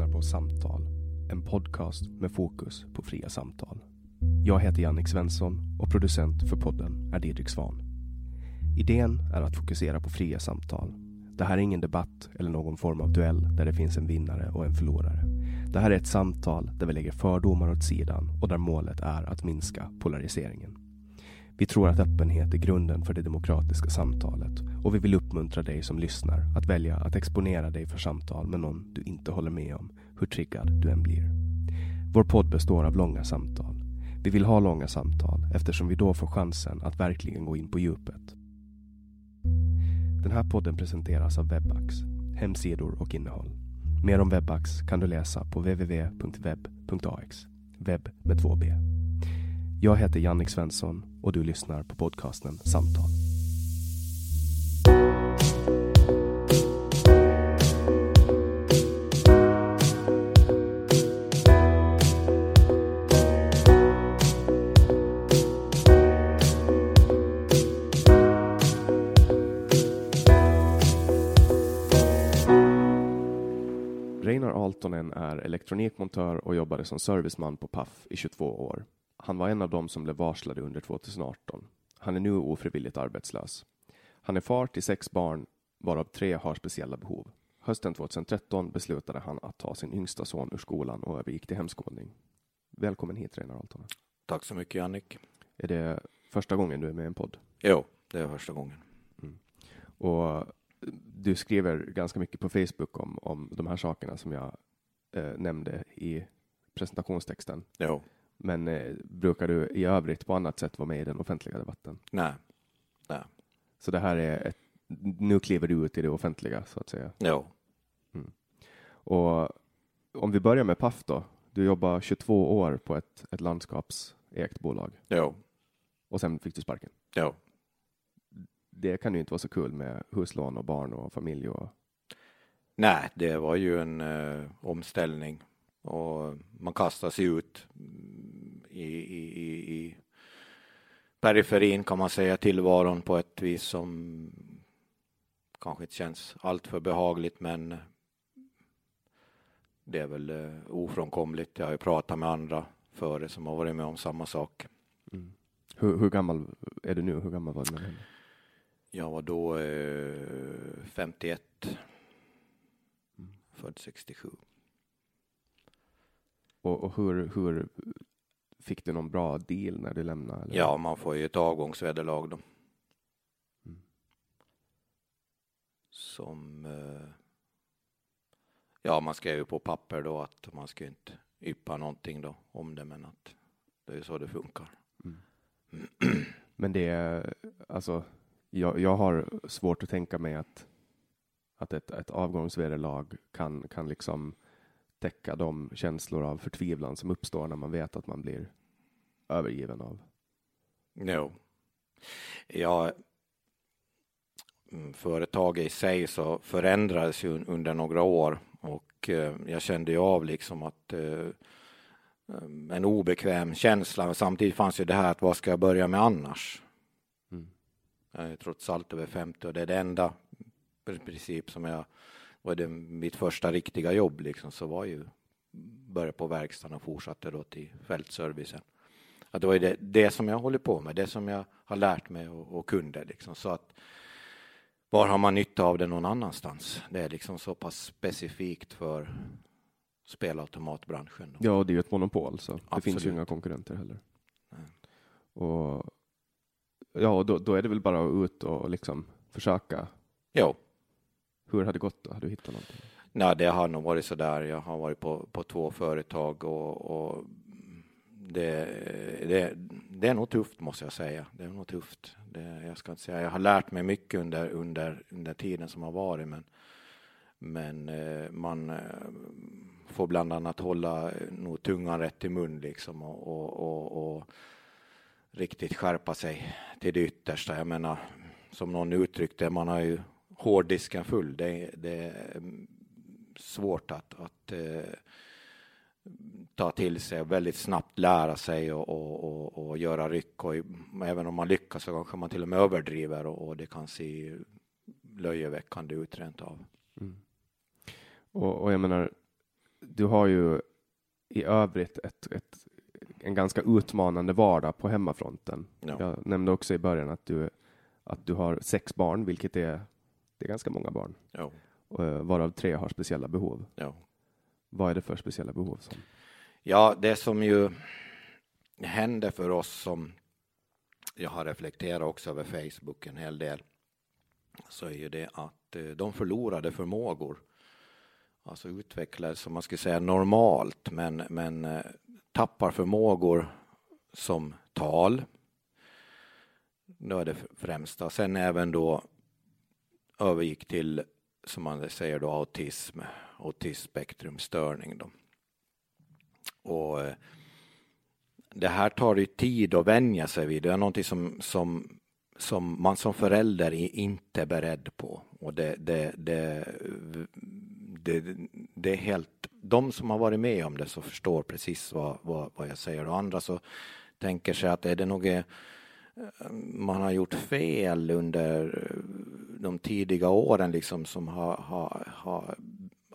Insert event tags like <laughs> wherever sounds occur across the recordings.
Lyssnar på Samtal, en podcast med fokus på fria samtal. Jag heter Jannik Svensson och producent för podden är Didrik Svan. Idén är att fokusera på fria samtal. Det här är ingen debatt eller någon form av duell där det finns en vinnare och en förlorare. Det här är ett samtal där vi lägger fördomar åt sidan och där målet är att minska polariseringen. Vi tror att öppenhet är grunden för det demokratiska samtalet och vi vill uppmuntra dig som lyssnar att välja att exponera dig för samtal med någon du inte håller med om, hur triggad du än blir. Vår podd består av långa samtal. Vi vill ha långa samtal eftersom vi då får chansen att verkligen gå in på djupet. Den här podden presenteras av Webax, hemsidor och innehåll. Mer om Webax kan du läsa på www.web.ax. webb med två b. Jag heter Jannik Svensson och du lyssnar på podcasten Samtal. Reinar Altonen är elektronikmontör och jobbade som serviceman på Paf i 22 år. Han var en av dem som blev varslade under 2018. Han är nu ofrivilligt arbetslös. Han är far till sex barn, varav tre har speciella behov. Hösten 2013 beslutade han att ta sin yngsta son ur skolan och övergick till hemskolning. Välkommen hit, Reinar Altonen. Tack så mycket Jannik. Är det första gången du är med i en podd? Jo, det är första gången. Och du skriver ganska mycket på Facebook om, om de här sakerna som jag eh, nämnde i presentationstexten. Jo, Men eh, brukar du i övrigt på annat sätt vara med i den offentliga debatten? nej, nej, Så det här är ett, nu kliver du ut i det offentliga så att säga. jo, Och om vi börjar med Paf då. Du jobbar 22 år på ett, ett landskapsägt bolag jo, och sen fick du sparken. jo. Det kan ju inte vara så kul med huslån och barn och familj och Nej, det var ju en eh, omställning och man kastar sig ut mm, i, i, i, i periferin kan man säga tillvaron på ett vis som kanske inte känns alltför behagligt men det är väl eh, ofrånkomligt. Jag har ju pratat med andra före som har varit med om samma sak. hur, hur gammal är du nu? Hur gammal var du när? Jag var då eh, 51. Född 67. Och, och hur, hur fick du någon bra deal när du lämnade? Eller? Ja, man får ju ett avgångsvederlag då. Mm. Som... Eh, ja, man skrev ju på papper då att man ska inte yppa någonting då om det, men att det är så det funkar. Mm. Men det är alltså, jag, jag har svårt att tänka mig att, att ett, ett avgångsvederlag kan, kan liksom täcka de känslor av förtvivlan som uppstår när man vet att man blir övergiven av. Jo. Ja, mm, företaget i sig så förändrades ju under några år och eh, jag kände ju av liksom att eh, en obekväm känsla. Men samtidigt fanns ju det här att vad ska jag börja med annars? Mm. Jag är trots allt över 50 och det är det enda i princip som jag var det mitt första riktiga jobb liksom så var ju börja på verkstaden och fortsatte då till fältservicen. Att det var ju det, det som jag håller på med, det som jag har lärt mig och, och kunde liksom så att var har man nytta av det någon annanstans? Det är liksom så pass specifikt för spelautomatbranschen. Ja, det är ju ett monopol så Absolut. det finns ju inga konkurrenter heller. Nej. Och ja, då, då är det väl bara att ut och liksom försöka. Jo, hur har det gått då? Har du hittat någonting? nej, det har nog varit så där. Jag har varit på, på två företag och, och det, det, det är nog tufft måste jag säga. Det är nog tufft. Det, jag ska inte säga. Jag har lärt mig mycket under, under, under tiden som har varit, men, men eh, man eh, får bland annat hålla eh, nog tungan rätt i mun liksom och, och, och, och riktigt skärpa sig till det yttersta. Jag menar, som någon uttryckte, man har ju hårddisken full. Det, det är mm, svårt att, att eh, ta till sig och väldigt snabbt lära sig och, och, och, och göra ryck. Och även om man lyckas så kanske man till och med överdriver och, det kan se löjeväckande ut rent av. Mm. Och, och jag menar, du har ju i övrigt ett, ett, en ganska utmanande vardag på hemmafronten. Ja. Jag nämnde också i början att du, att du har sex barn, vilket är, det är ganska många barn, och, eh, varav tre har speciella behov. jo. Vad är det för speciella behov? Som, Ja, det som ju hände för oss som jag har reflekterat också över Facebook en hel del så är ju det att eh, de förlorade förmågor. Alltså utvecklades som man skulle säga normalt men, men eh, tappar förmågor som tal. Det var det främsta. Sen även då övergick till som man säger då autism, autismspektrumstörning då. Och eh, det här tar ju tid att vänja sig vid. Det är någonting som, som, som man som förälder är inte beredd på. Och det, det, det, det, det är helt... De som har varit med om det så förstår precis vad, vad, vad jag säger. Och andra så tänker sig att är det något eh, man har gjort fel under de tidiga åren liksom som har, har, har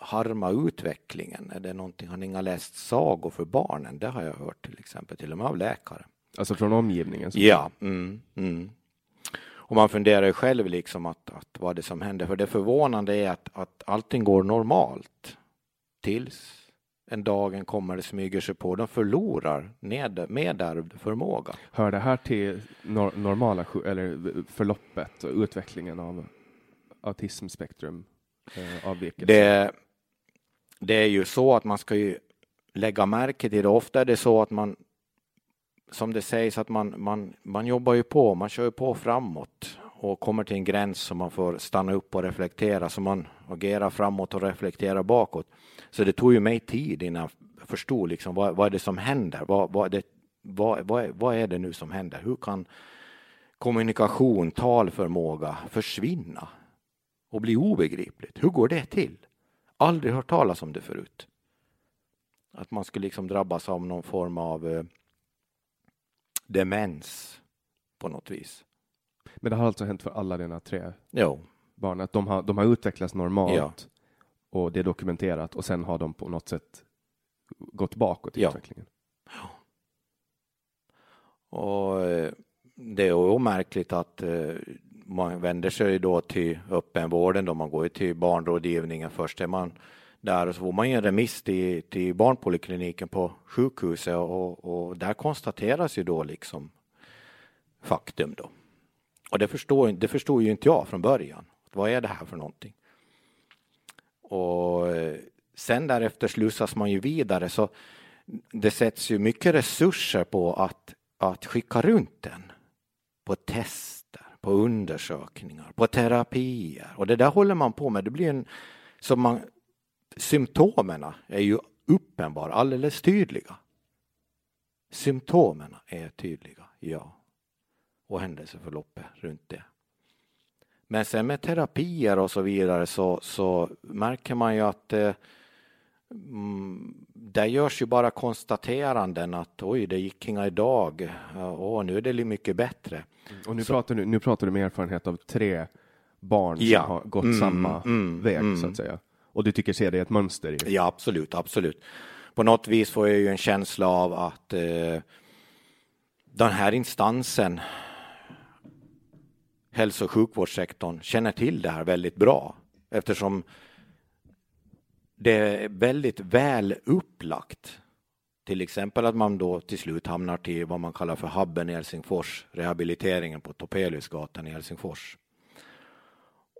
harma utvecklingen? Är det någonting, har ni inga läst sagor för barnen? Det har jag hört till exempel, till och med av läkare. alltså från omgivningen? så- Ja, mm, mm. Och man funderar ju själv liksom att, att vad det som händer. För det förvånande är att, att allting går normalt tills en dagen kommer det smyger sig på. De förlorar ned, medärvd förmåga. Hör det här till nor- normala eller förloppet och utvecklingen av autismspektrum eh, avvikelse? Det, det är ju så att man ska ju lägga märke till det. Ofta är det så att man, som det sägs, att man, man, man jobbar ju på, man kör ju på framåt och kommer till en gräns som man får stanna upp och reflektera, så man agerar framåt och reflekterar bakåt. Så det tog ju mig tid innan jag förstod liksom vad, vad är det som händer? Vad, vad, det, vad, vad, är, vad är det nu som händer? Hur kan kommunikation, talförmåga försvinna och bli obegripligt? Hur går det till? Aldrig hört talas om det förut. Att man skulle liksom drabbas av någon form av eh, demens på något vis. Men det har alltså hänt för alla dina tre Jo, barn, att de har, de har utvecklats normalt Ja. och det är dokumenterat och sen har de på något sätt gått bakåt i Ja. utvecklingen. och eh, det är ju märkligt att eh, man vänder sig då till öppenvården då man går till barnrådgivningen först är man där och så får man en remiss till, till barnpolikliniken på sjukhuset och, och där konstateras ju då liksom faktum då. Och det förstår, det förstod ju inte jag från början. Vad är det här för någonting? Och eh, sen därefter slussas man ju vidare så det sätts ju mycket resurser på att, att skicka runt den. På tester, på undersökningar, på terapier och det där håller man på med. Det blir en, så man, symptomen är ju uppenbara, alldeles tydliga. Symptomen är tydliga, ja. Och händelseförloppet runt det. Men sen med terapier och så vidare så, så märker man ju att eh, mm, där görs ju bara konstateranden att oj, det gick inga idag. Åh, nu är det mycket bättre. Och nu, pratar du, nu pratar du med erfarenhet av tre barn som har gått mm, samma mm, väg så att mm. säga. Och du tycker ser det ett mönster? I. Ja, absolut, absolut. På något vis får jag ju en känsla av att eh, den här instansen, hälso och sjukvårdssektorn, känner till det här väldigt bra eftersom det är väldigt väl upplagt. Till exempel att man då till slut hamnar till vad man kallar för hubben i Helsingfors, rehabiliteringen på Topeliusgatan i Helsingfors.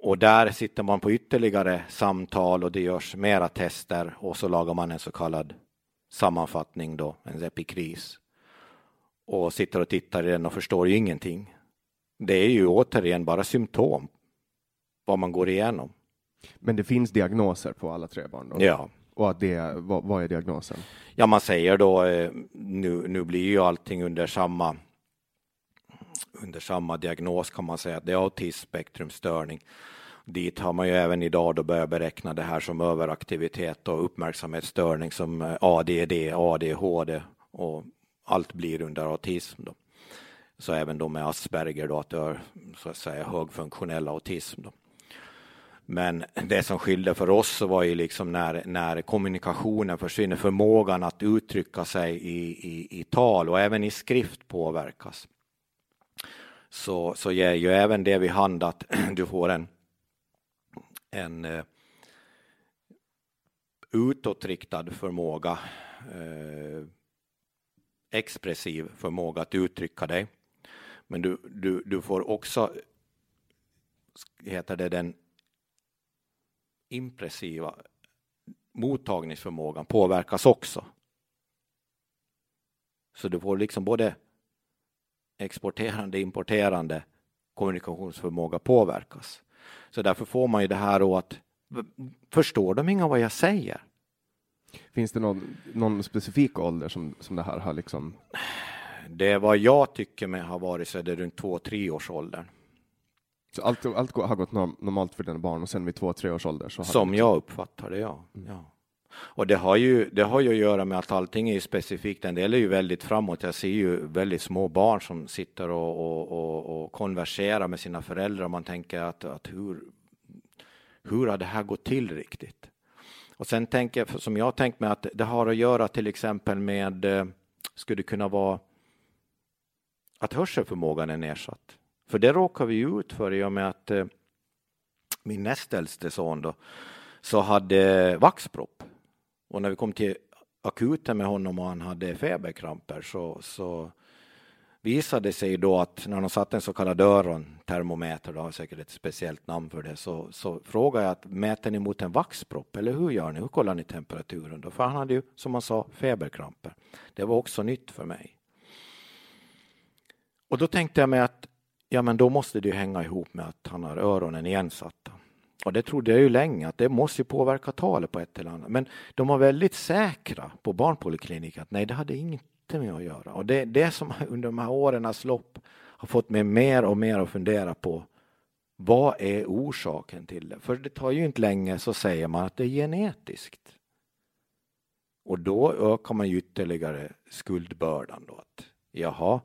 Och där sitter man på ytterligare samtal och det görs mera tester och så lagar man en så kallad sammanfattning då, en epikris. Och sitter och tittar i den och förstår ju ingenting. Det är ju återigen bara symptom vad man går igenom. Men det finns diagnoser på alla tre barn? Då? Ja. Och att det, vad, vad är diagnosen? Ja, man säger då, eh, nu, nu blir ju allting under samma under samma diagnos kan man säga att det är autismspektrumstörning. Dit har man ju även idag då börjat beräkna det här som överaktivitet och uppmärksamhetsstörning som eh, ADD, ADHD och allt blir under autism. Då. Så även de med Asperger då att det är så att säga högfunktionell autism. Då. Men det som skilde för oss var ju liksom när, när kommunikationen försvinner, förmågan att uttrycka sig i, i, i tal och även i skrift påverkas. Så, så ger ju även det vid hand att <clears throat> du får en, en eh, utåtriktad förmåga, eh, expressiv förmåga att uttrycka dig. Men du, du, du får också, heter det den impressiva mottagningsförmågan påverkas också. Så du får liksom både exporterande, importerande kommunikationsförmåga påverkas. Så därför får man ju det här då att förstår de inga vad jag säger? Finns det någon, någon specifik ålder som, som det här har liksom? Det vad jag tycker med har varit så är det runt två, tre års åldern. Så allt, allt har gått normalt för dina barn och sen vid två, tre års ålder? Så Som det... jag uppfattar det, ja. Mm. ja. Och det har, ju, det har ju att göra med att allting är specifikt. En del är ju väldigt framåt. Jag ser ju väldigt små barn som sitter och, och, och, och konverserar med sina föräldrar. Man tänker att, att hur, hur har det här gått till riktigt? Och sen tänker jag, som jag tänkt mig, att det har att göra till exempel med, eh, skulle det kunna vara att hörselförmågan är nedsatt. För det råkar vi ut för i och med att eh, min näst äldste son då, så hade vaxpropp. Och när vi kom till akuten med honom och han hade feberkramper så, så visade det sig då att när de satte en så kallad örontermometer, det har säkert ett speciellt namn för det, så, så frågade jag att mäter ni mot en vaxpropp eller hur gör ni? Hur kollar ni temperaturen då? För han hade ju, som man sa, feberkramper. Det var också nytt för mig. Och då tänkte jag mig att ja, men då måste det ju hänga ihop med att han har öronen igensatta. Och det trodde jag ju länge att det måste påverka talet på ett eller annat. Men de var väldigt säkra på barnpolikliniken att nej, det hade inte med att göra. Och det är det som <laughs> under de här årens lopp har fått mig mer och mer att fundera på vad är orsaken till det? För det tar ju inte länge så säger man att det är genetiskt. Och då ökar man ju ytterligare skuldbördan då. Att, jaha,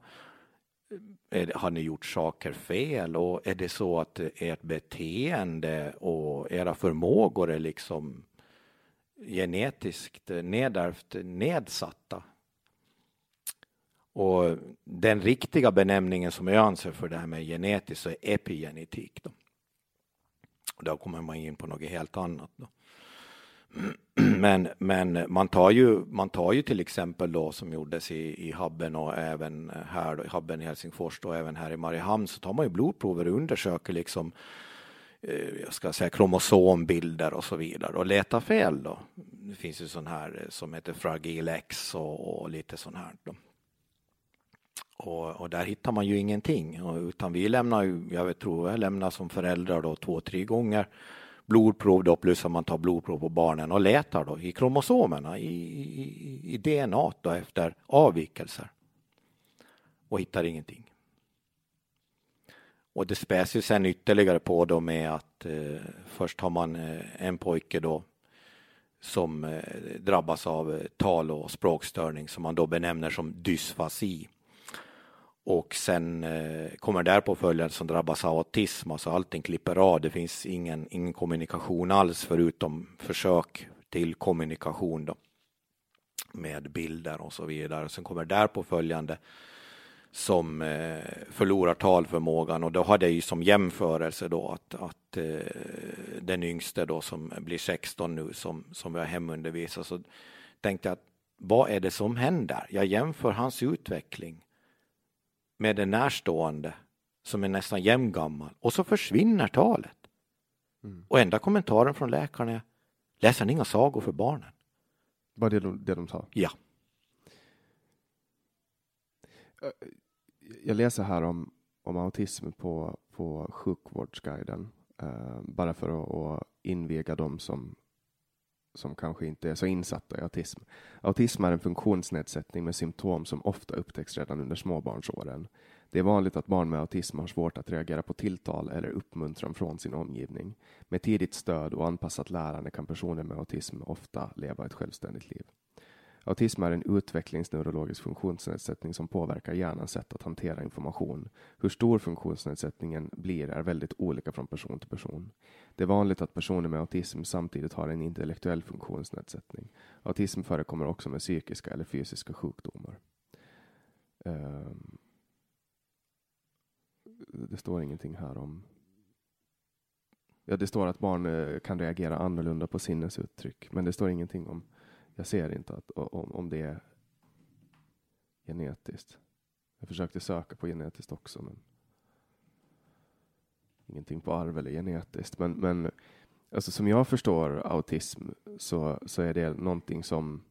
har ni gjort saker fel och är det så att ert beteende och era förmågor är liksom genetiskt nedärvt nedsatta? Och den riktiga benämningen som jag anser för det här med genetiskt är epigenetik. Då. Och då kommer man in på något helt annat. Då. <clears throat> Men, men man, tar ju, man tar ju till exempel då som gjordes i, i Habben och även här då, i Habben i Helsingfors och även här i Mariehamn så tar man ju blodprover och undersöker liksom eh, jag ska säga kromosombilder och så vidare och letar fel då. Det finns ju sån här som heter Fragil X och, och lite sån här. Då. Och, och, där hittar man ju ingenting utan vi lämnar ju, jag vet, tror jag lämnar som föräldrar då två, tre gånger blodprov då, plus att man tar blodprov på barnen och letar då i kromosomerna, i, i, i DNA då efter avvikelser. Och hittar ingenting. Och det späs ju sen ytterligare på då med att eh, först har man eh, en pojke då som eh, drabbas av eh, tal och språkstörning som man då benämner som dysfasi och sen eh, kommer därpå följande som drabbas av autism, alltså allting klipper av. Det finns ingen, ingen kommunikation alls förutom försök till kommunikation då, med bilder och så vidare. Sen kommer därpå följande som eh, förlorar talförmågan och då har det ju som jämförelse då att, att eh, den yngste då som blir 16 nu som, som vi har hemundervisat så tänkte jag att vad är det som händer? Jag jämför hans utveckling med en närstående som är nästan jämngammal och så försvinner talet. Mm. Och enda kommentaren från läkaren är läser ni inga sagor för barnen? Var det de, det de sa? Ja. Jag läser här om, om autism på, på Sjukvårdsguiden, uh, bara för att, att inviga dem som som kanske inte är så insatta i autism. Autism är en funktionsnedsättning med symptom som ofta upptäcks redan under småbarnsåren. Det är vanligt att barn med autism har svårt att reagera på tilltal eller uppmuntran från sin omgivning. Med tidigt stöd och anpassat lärande kan personer med autism ofta leva ett självständigt liv. Autism är en utvecklingsneurologisk funktionsnedsättning som påverkar hjärnans sätt att hantera information. Hur stor funktionsnedsättningen blir är väldigt olika från person till person. Det är vanligt att personer med autism samtidigt har en intellektuell funktionsnedsättning. Autism förekommer också med psykiska eller fysiska sjukdomar. Um, det står ingenting här om Ja, det står att barn eh, kan reagera annorlunda på sinnesuttryck, men det står ingenting om jag ser inte att, om, om det är genetiskt. Jag försökte söka på genetiskt också, men ingenting på arv eller genetiskt. Men, men alltså, som jag förstår autism så, så är det någonting som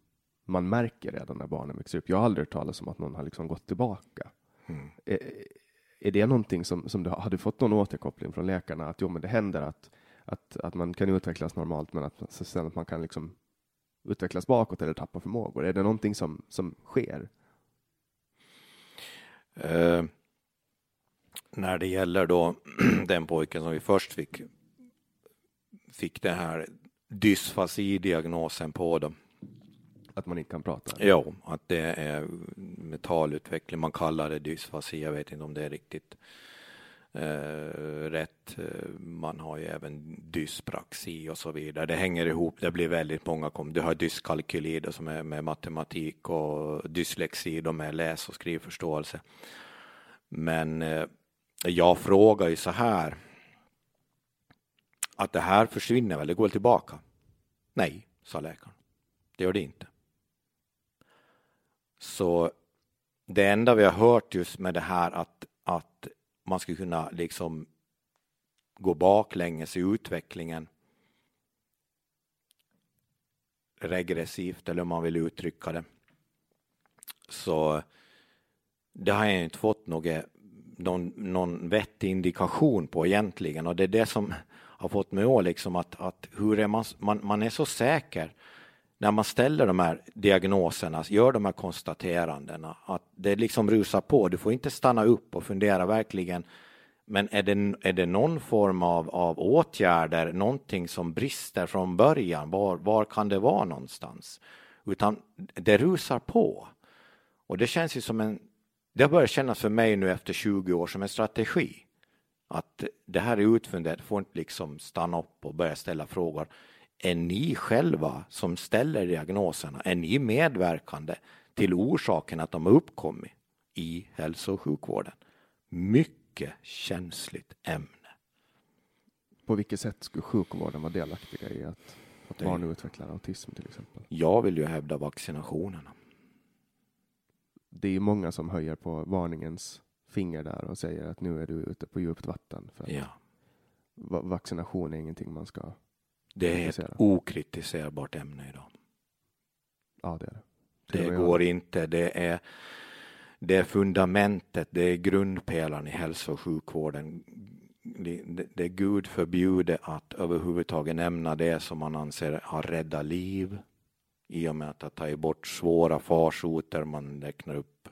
man märker redan när barnen växer upp. Jag har aldrig hört talas om att någon har liksom gått tillbaka. Mm. Är, är det någonting som, som du har du fått någon återkoppling från läkarna att jo, men det händer att, att, att man kan utvecklas normalt, men att, sen att man kan liksom utvecklas bakåt eller tappa förmågor? Är det någonting som, som sker? Uh, när det gäller då <clears throat> den pojken som vi först fick, fick den här dysfasi-diagnosen på dem. Att man inte kan prata? Ja, att det är mentalutveckling. Man kallar det dysfasi. Jag vet inte om det är riktigt eh, rätt. Man har ju även dyspraxi och så vidare. Det hänger ihop. Det blir väldigt många. Du har dyskalkyli som är med matematik och dyslexi då med läs och skrivförståelse. Men eh, jag frågar ju så här. Att det här försvinner väl? Det går väl tillbaka? Nej, sa läkaren. Det gör det inte. Så det enda vi har hört just med det här att, att man skulle kunna liksom gå baklänges i utvecklingen regressivt eller om man vill uttrycka det. Så det har jag inte fått något, någon, någon vettig indikation på egentligen och det är det som har fått mig att liksom att, att hur är man, man, man är så säker när man ställer de här diagnoserna, gör de här konstaterandena, att det liksom rusar på. Du får inte stanna upp och fundera verkligen, men är det, är det någon form av, av åtgärder, någonting som brister från början? Var, var kan det vara någonstans? Utan det rusar på. Och det känns ju som en, det har börjat kännas för mig nu efter 20 år som en strategi. Att det här är utfunderat, får inte liksom stanna upp och börja ställa frågor är ni själva som ställer diagnoserna, är ni medverkande till orsaken att de har uppkommit i hälso och sjukvården? Mycket känsligt ämne. På vilket sätt skulle sjukvården vara delaktiga i att Att barn utvecklar autism till exempel. Jag vill ju hävda vaccinationerna. Det är många som höjer på varningens finger där och säger att nu är du ute på djupt vatten. För Ja. va- vaccination är ingenting man ska... Det är ett okritiserbart ämne idag. Ja, det är det. Det jag. går inte. Det är, det är fundamentet, det är grundpelaren i hälso och sjukvården. Det, det, det är Gud förbjude att överhuvudtaget nämna det som man anser har räddat liv i och med att ha tagit bort svåra farsoter. Man räknar upp,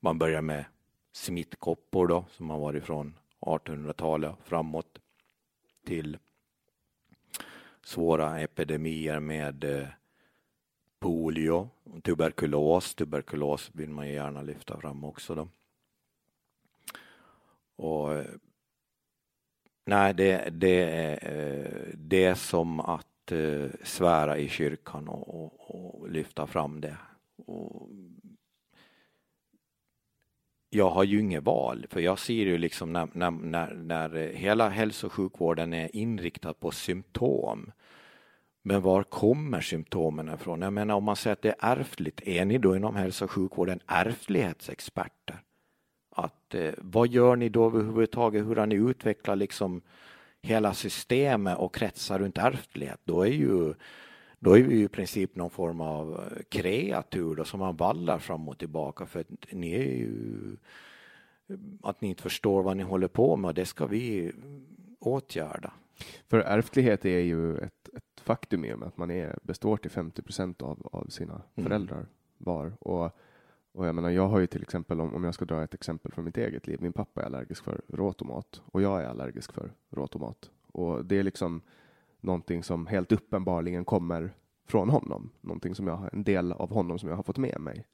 man börjar med smittkoppor då, som har varit från 1800-talet framåt till svåra epidemier med eh, polio, tuberkulos. Tuberkulos vill man ju gärna lyfta fram också då. Och eh, nej, det, det är det är som att eh, svära i kyrkan och, och, och lyfta fram det. Och jag har ju inget val, för jag ser ju liksom när, när, när, när hela hälso och sjukvården är inriktad på symptom. Men var kommer symptomen ifrån? Jag menar om man säger att det är ärftligt, är ni då inom hälso och sjukvården ärftlighetsexperter? Att, eh, vad gör ni då överhuvudtaget? Hur har ni utvecklat liksom hela systemet och kretsar runt ärftlighet? Då är ju då är vi ju i princip någon form av kreatur då, som man vallar fram och tillbaka för att ni är ju att ni inte förstår vad ni håller på med, det ska vi åtgärda. För ärftlighet är ju ett, ett faktum i och med att man är, består till 50 procent av, av sina Mm. föräldrar var. Och, och jag menar, jag har ju till exempel, om, om jag ska dra ett exempel från mitt eget liv, min pappa är allergisk för råtomat och jag är allergisk för råtomat. Och det är liksom någonting som helt uppenbarligen kommer från honom, någonting som jag har, en del av honom som jag har fått med mig.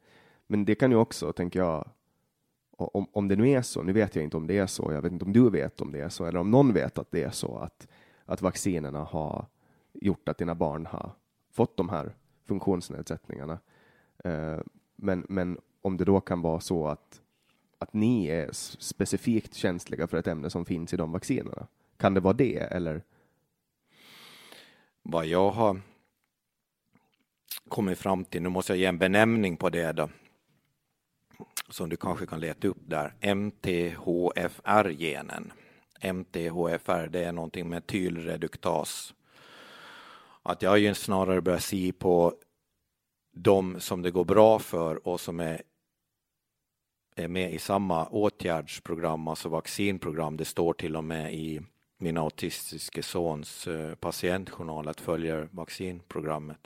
Men det kan ju också, tänker jag, om, om det nu är så, nu vet jag inte om det är så, jag vet inte om du vet om det är så, eller om någon vet att det är så, att, att vaccinerna har gjort att dina barn har fått de här funktionsnedsättningarna. Eh, men, men om det då kan vara så att, att ni är specifikt känsliga för ett ämne som finns i de vaccinerna, kan det vara det, eller? Vad jag har kommit fram till, nu måste jag ge en benämning på det då, som du kanske kan leta upp där, MTHFR-genen. MTHFR, det är någonting med tylreduktas. Att jag har ju snarare börjat se på de som det går bra för och som är, är med i samma åtgärdsprogram, alltså vaccinprogram. Det står till och med i min autistiske sons eh, patientjournal att följa vaccinprogrammet.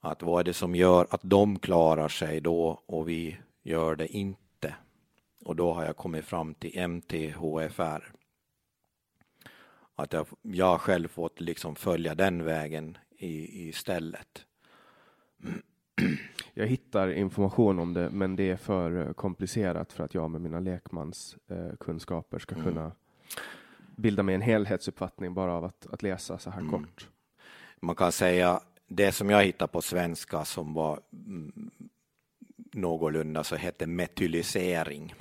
Att vad är det som gör att de klarar sig då och vi gör det inte? Och då har jag kommit fram till MTHFR. Att jag, jag har själv fått liksom följa den vägen i, istället. <clears throat> Jag hittar information om det, men det är för eh, komplicerat för att jag med mina lekmanskunskaper eh, ska Mm. kunna bilda mig en helhetsuppfattning bara av att, att läsa så här Mm. kort. Man kan säga det som jag hittade på svenska som var mm, någorlunda så hette metylisering.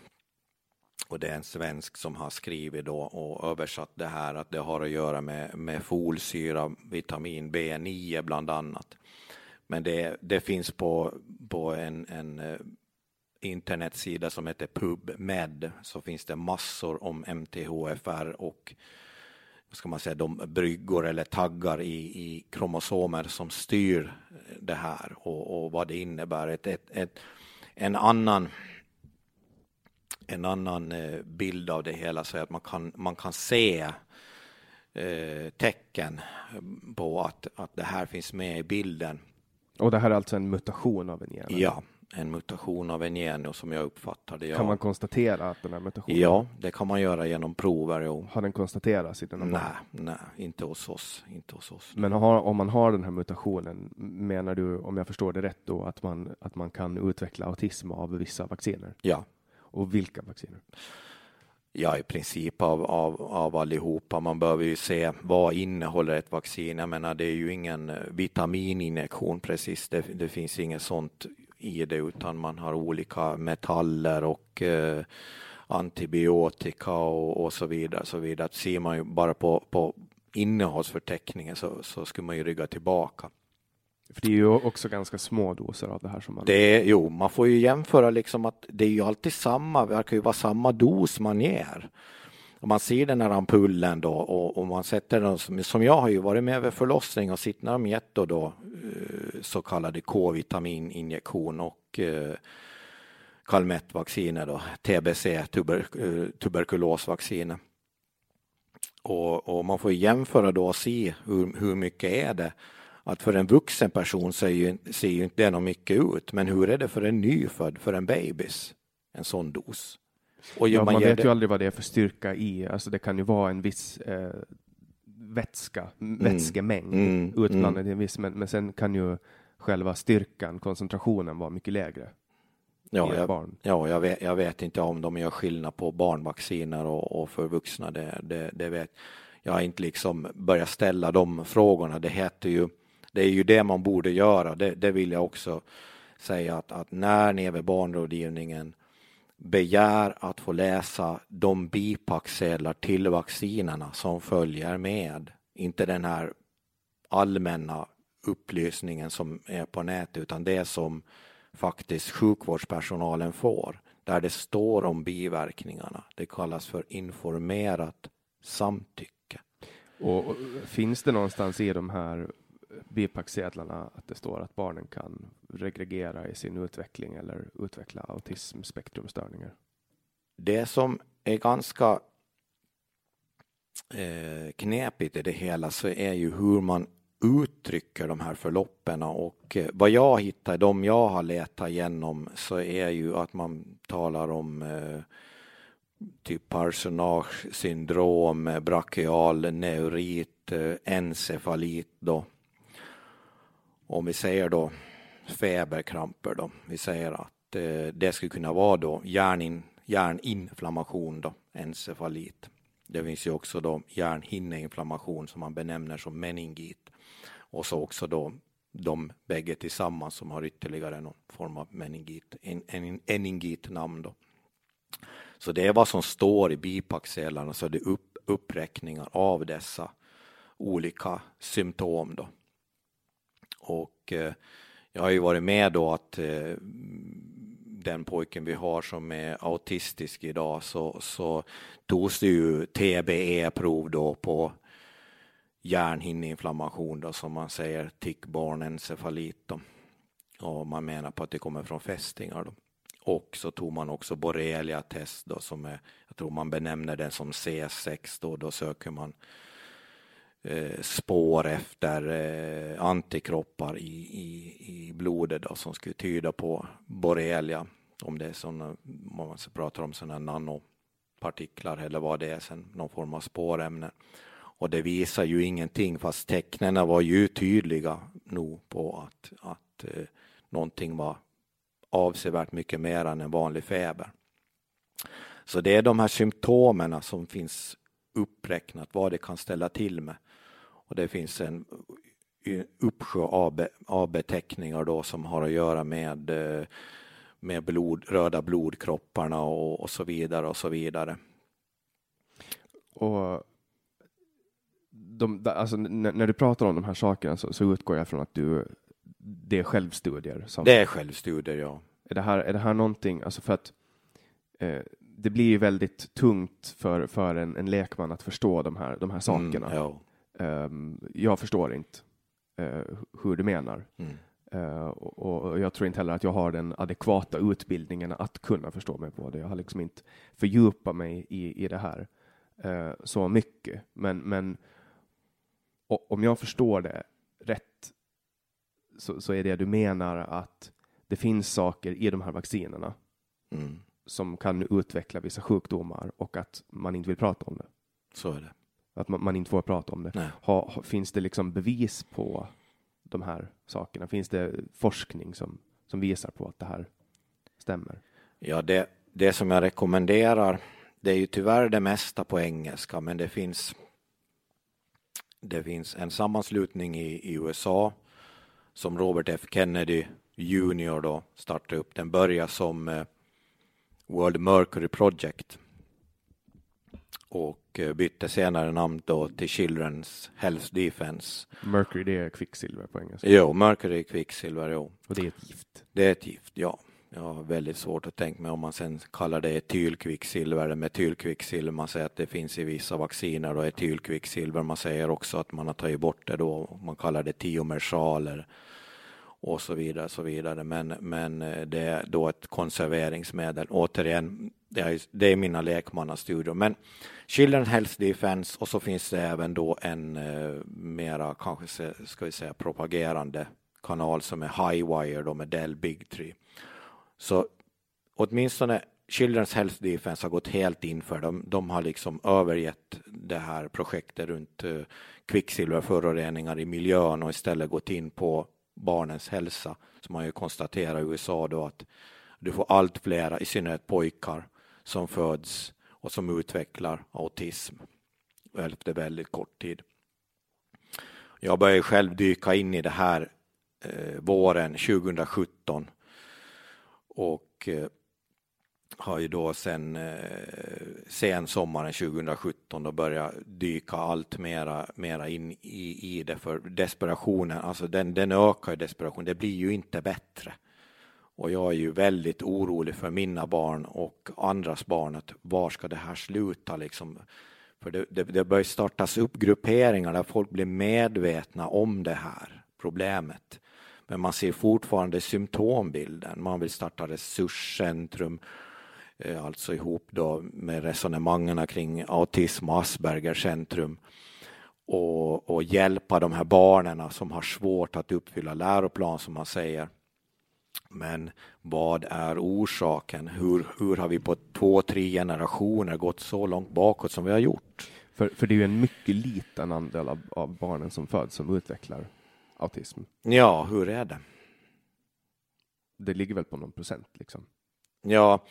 Och det är en svensk som har skrivit då och översatt det här att det har att göra med, med folsyra, vitamin B9 bland annat. Men det, det finns på, på en, en eh, internetsida som heter PubMed så finns det massor om MTHFR och ska man säga, de bryggor eller taggar i, i kromosomer som styr det här och, och vad det innebär. Ett, ett, ett, en annan en annan eh, bild av det hela så är att man kan, man kan se eh, tecken på att, att det här finns med i bilden. Och det här är alltså en mutation av en gen? Ja, en mutation av en gen och som jag uppfattar det. Ja. Kan man konstatera att den här mutationen, ja, det kan man göra genom prover. Jo. har den konstaterats i? Nej, nej, inte hos oss. Inte hos oss. Men har, om man har den här mutationen, menar du, om jag förstår det rätt då, att man, att man kan utveckla autism av vissa vacciner? Ja, Och vilka vacciner? Ja, i princip av, av, av allihopa. Man behöver ju se vad innehåller ett vaccin. Jag menar, det är ju ingen eh, vitamininjektion precis. Det, det finns inget sånt i det, utan man har olika metaller och eh, antibiotika och, och så vidare. Så vidare. Ser man ju bara på, på innehållsförteckningen så, så skulle man ju rygga tillbaka. För det är ju också ganska små doser av det här som man... Det jo, man får ju jämföra liksom att det är ju alltid samma, det verkar ju vara samma dos man ger. Om man ser den här ampullen då och, och man sätter den som, som jag har ju varit med vid förlossning och sitter när de gett då, då så kallade K-vitamininjektion och eh, Calmette-vacciner då, TBC, tuber, eh, tuberkulosvacciner. Och, och, man får jämföra då och se hur, hur mycket är det att för en vuxen person ser ju, ser ju inte det något mycket ut, men hur är det för en nyfödd, för en babys, en sån dos? Och ja, man, man vet det... ju aldrig vad det är för styrka i, alltså det kan ju vara en viss eh, vätska, mm. vätskemängd mm. utblandad mm. i en viss, men, men sen kan ju själva styrkan, koncentrationen vara mycket lägre. Ja, jag, barn. ja jag, vet, jag vet inte om de gör skillnad på barnvacciner och, och för vuxna. Det, det, det, vet jag har inte liksom börjat ställa de frågorna. Det heter ju det är ju det man borde göra. Det, det vill jag också säga att, att när ni är vid barnrådgivningen begär att få läsa de bipacksedlar till vaccinerna som följer med. Inte den här allmänna upplysningen som är på nätet utan det som faktiskt sjukvårdspersonalen får där det står om biverkningarna. Det kallas för informerat samtycke. Och, och finns det någonstans i de här bipacksedlarna att det står att barnen kan regregera i sin utveckling eller utveckla autismspektrumstörningar? Det som är ganska eh, knepigt i det hela så är ju hur man uttrycker de här förloppen och eh, vad jag hittar, de jag har letat igenom så är ju att man talar om eh, typ personage syndrom, brachial neurit, eh, encefalit då om vi säger då feberkramper då, vi säger att eh, det skulle kunna vara då hjärnin, hjärninflammation då, encefalit. Det finns ju också då hjärnhinneinflammation som man benämner som meningit och så också då de bägge tillsammans som har ytterligare någon form av meningit, en, en, eningitnamn då. Så det är vad som står i bipacksedlarna, så det är upp, uppräkningar av dessa olika symptom då. Och eh, jag har ju varit med då att eh, den pojken vi har som är autistisk idag så, så togs det ju TBE-prov då på hjärnhinneinflammation då som man säger tickbarnencefalit då. Och man menar på att det kommer från fästingar då. Och så tog man också borrelia-test då som är, jag tror man benämner den som C6 då, då söker man eh, Eh, spår efter eh, antikroppar i, i, i blodet då, som skulle tyda på borrelia. Om det är sådana, man pratar om sådana nanopartiklar eller vad det är, sen, någon form av spårämne. Och det visar ju ingenting fast tecknen var ju tydliga nog på att, att eh, någonting var avsevärt mycket mer än en vanlig feber. Så det är de här symptomen som finns uppräknat vad det kan ställa till med. Och det finns en uppsjö av beteckningar då som har att göra med, eh, med blod, röda blodkropparna och, och så vidare och så vidare. Och de, alltså, när, du pratar om de här sakerna så, så, utgår jag från att du, det är självstudier? Som, det är självstudier, ja. Är det här, är det här någonting, alltså för att eh, det blir ju väldigt tungt för, för en, en lekman att förstå de här, de här mm, sakerna. Mm, ja. Um, jag förstår inte uh, hur du menar. Mm. Uh, och, och, jag tror inte heller att jag har den adekvata utbildningen att kunna förstå mig på det. Jag har liksom inte fördjupat mig i, i det här uh, så mycket. Men, men om jag förstår det rätt så, så, är det du menar att det finns saker i de här vaccinerna mm. som kan utveckla vissa sjukdomar och att man inte vill prata om det. Så är det. Att man, man inte får prata om det. Ha, ha, finns det liksom bevis på de här sakerna? Finns det forskning som, som visar på att det här stämmer? Ja, det, det som jag rekommenderar, det är ju tyvärr det mesta på engelska, men det finns det finns en sammanslutning i, i USA som Robert F Kennedy Junior då startade upp. Den börjar som eh, World Mercury Project och eh, bytte senare namn då till Children's Health Defense. Mercury, det är kvicksilver på engelska. Jo, Mercury är kvicksilver, jo. Och det är ett gift. Det är ett gift, ja. Jag har väldigt svårt att tänka mig om man sen kallar det etylkvicksilver eller metylkvicksilver. Man säger att det finns i vissa vacciner och etylkvicksilver. Man säger också att man har tagit bort det då. Man kallar det tiomersaler och så vidare. Så vidare. Men, men eh, det är då ett konserveringsmedel. Återigen, det är, det är mina lekmannastudier. Men Children Health Defense och så finns det även då en eh, mera, kanske ska vi säga, propagerande kanal som är Highwire då med Dell Big Tree. Så åtminstone Children's Health Defense har gått helt in för dem. De har liksom övergett det här projektet runt uh, kvicksilverföroreningar i miljön och istället gått in på barnens hälsa. Som man ju konstaterar i USA då att du får allt flera, i synnerhet pojkar, som föds och som utvecklar autism efter väldigt kort tid. Jag började själv dyka in i det här eh, våren 2017 och eh, har ju då sen eh, sen sommaren 2017 då börjat dyka allt mera, mera in i, i det för desperationen, alltså den, den ökar ju desperationen. det blir ju inte bättre. Och jag är ju väldigt orolig för mina barn och andras barn, att var ska det här sluta liksom? För det, det, det börjar startas upp grupperingar där folk blir medvetna om det här problemet. Men man ser fortfarande symptombilden. Man vill starta resurscentrum, eh, alltså ihop då med resonemangen kring autism och Asperger centrum och, och hjälpa de här barnen som har svårt att uppfylla läroplan som man säger. Men vad är orsaken? Hur, hur har vi på två, tre generationer gått så långt bakåt som vi har gjort? För, för det är ju en mycket liten andel av, av barnen som föds som utvecklar autism. Ja, hur är det? Det ligger väl på någon procent liksom? Ja,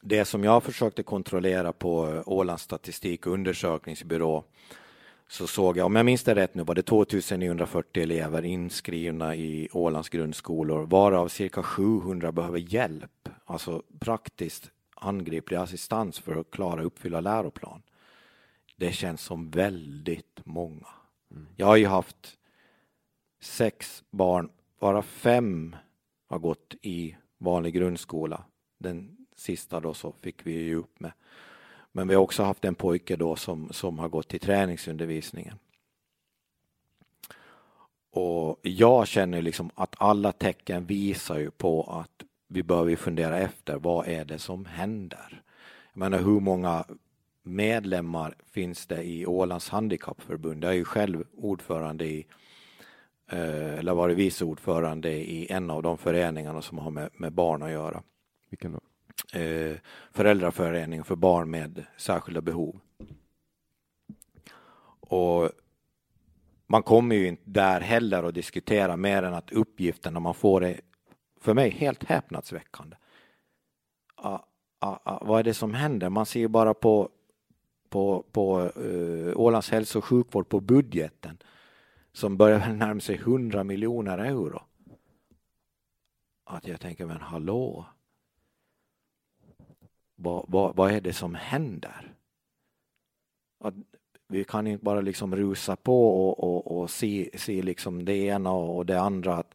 det som jag försökte kontrollera på Ålands statistik och undersökningsbyrå så såg jag, om jag minns det rätt nu, var det 2940 elever inskrivna i Ålands grundskolor, varav cirka 700 behöver hjälp, alltså praktiskt angriplig assistans för att klara uppfylla läroplan. Det känns som väldigt många. Mm. Jag har ju haft sex barn, bara fem har gått i vanlig grundskola. Den sista då så fick vi ju upp med. Men vi har också haft en pojke då som, som har gått i träningsundervisningen. Och jag känner liksom att alla tecken visar ju på att vi behöver fundera efter vad är det som händer? Jag menar hur många medlemmar finns det i Ålands handikappförbund? Jag är ju själv ordförande i eh, eller varit vice ordförande i en av de föreningarna som har med, med barn att göra. Vilken då? Eh, för barn med särskilda behov. Och man kommer ju inte där heller att diskutera mer än att uppgifterna man får är för mig helt häpnadsväckande. Ah, ah, ah, vad är det som händer? Man ser ju bara på, på, på uh, Ålands hälso och sjukvård på budgeten som börjar närma sig 100 miljoner euro. Att jag tänker, men hallå? Vad, vad, vad är det som händer? Att vi kan inte bara liksom rusa på och, och, och se, se liksom det ena och det andra. Att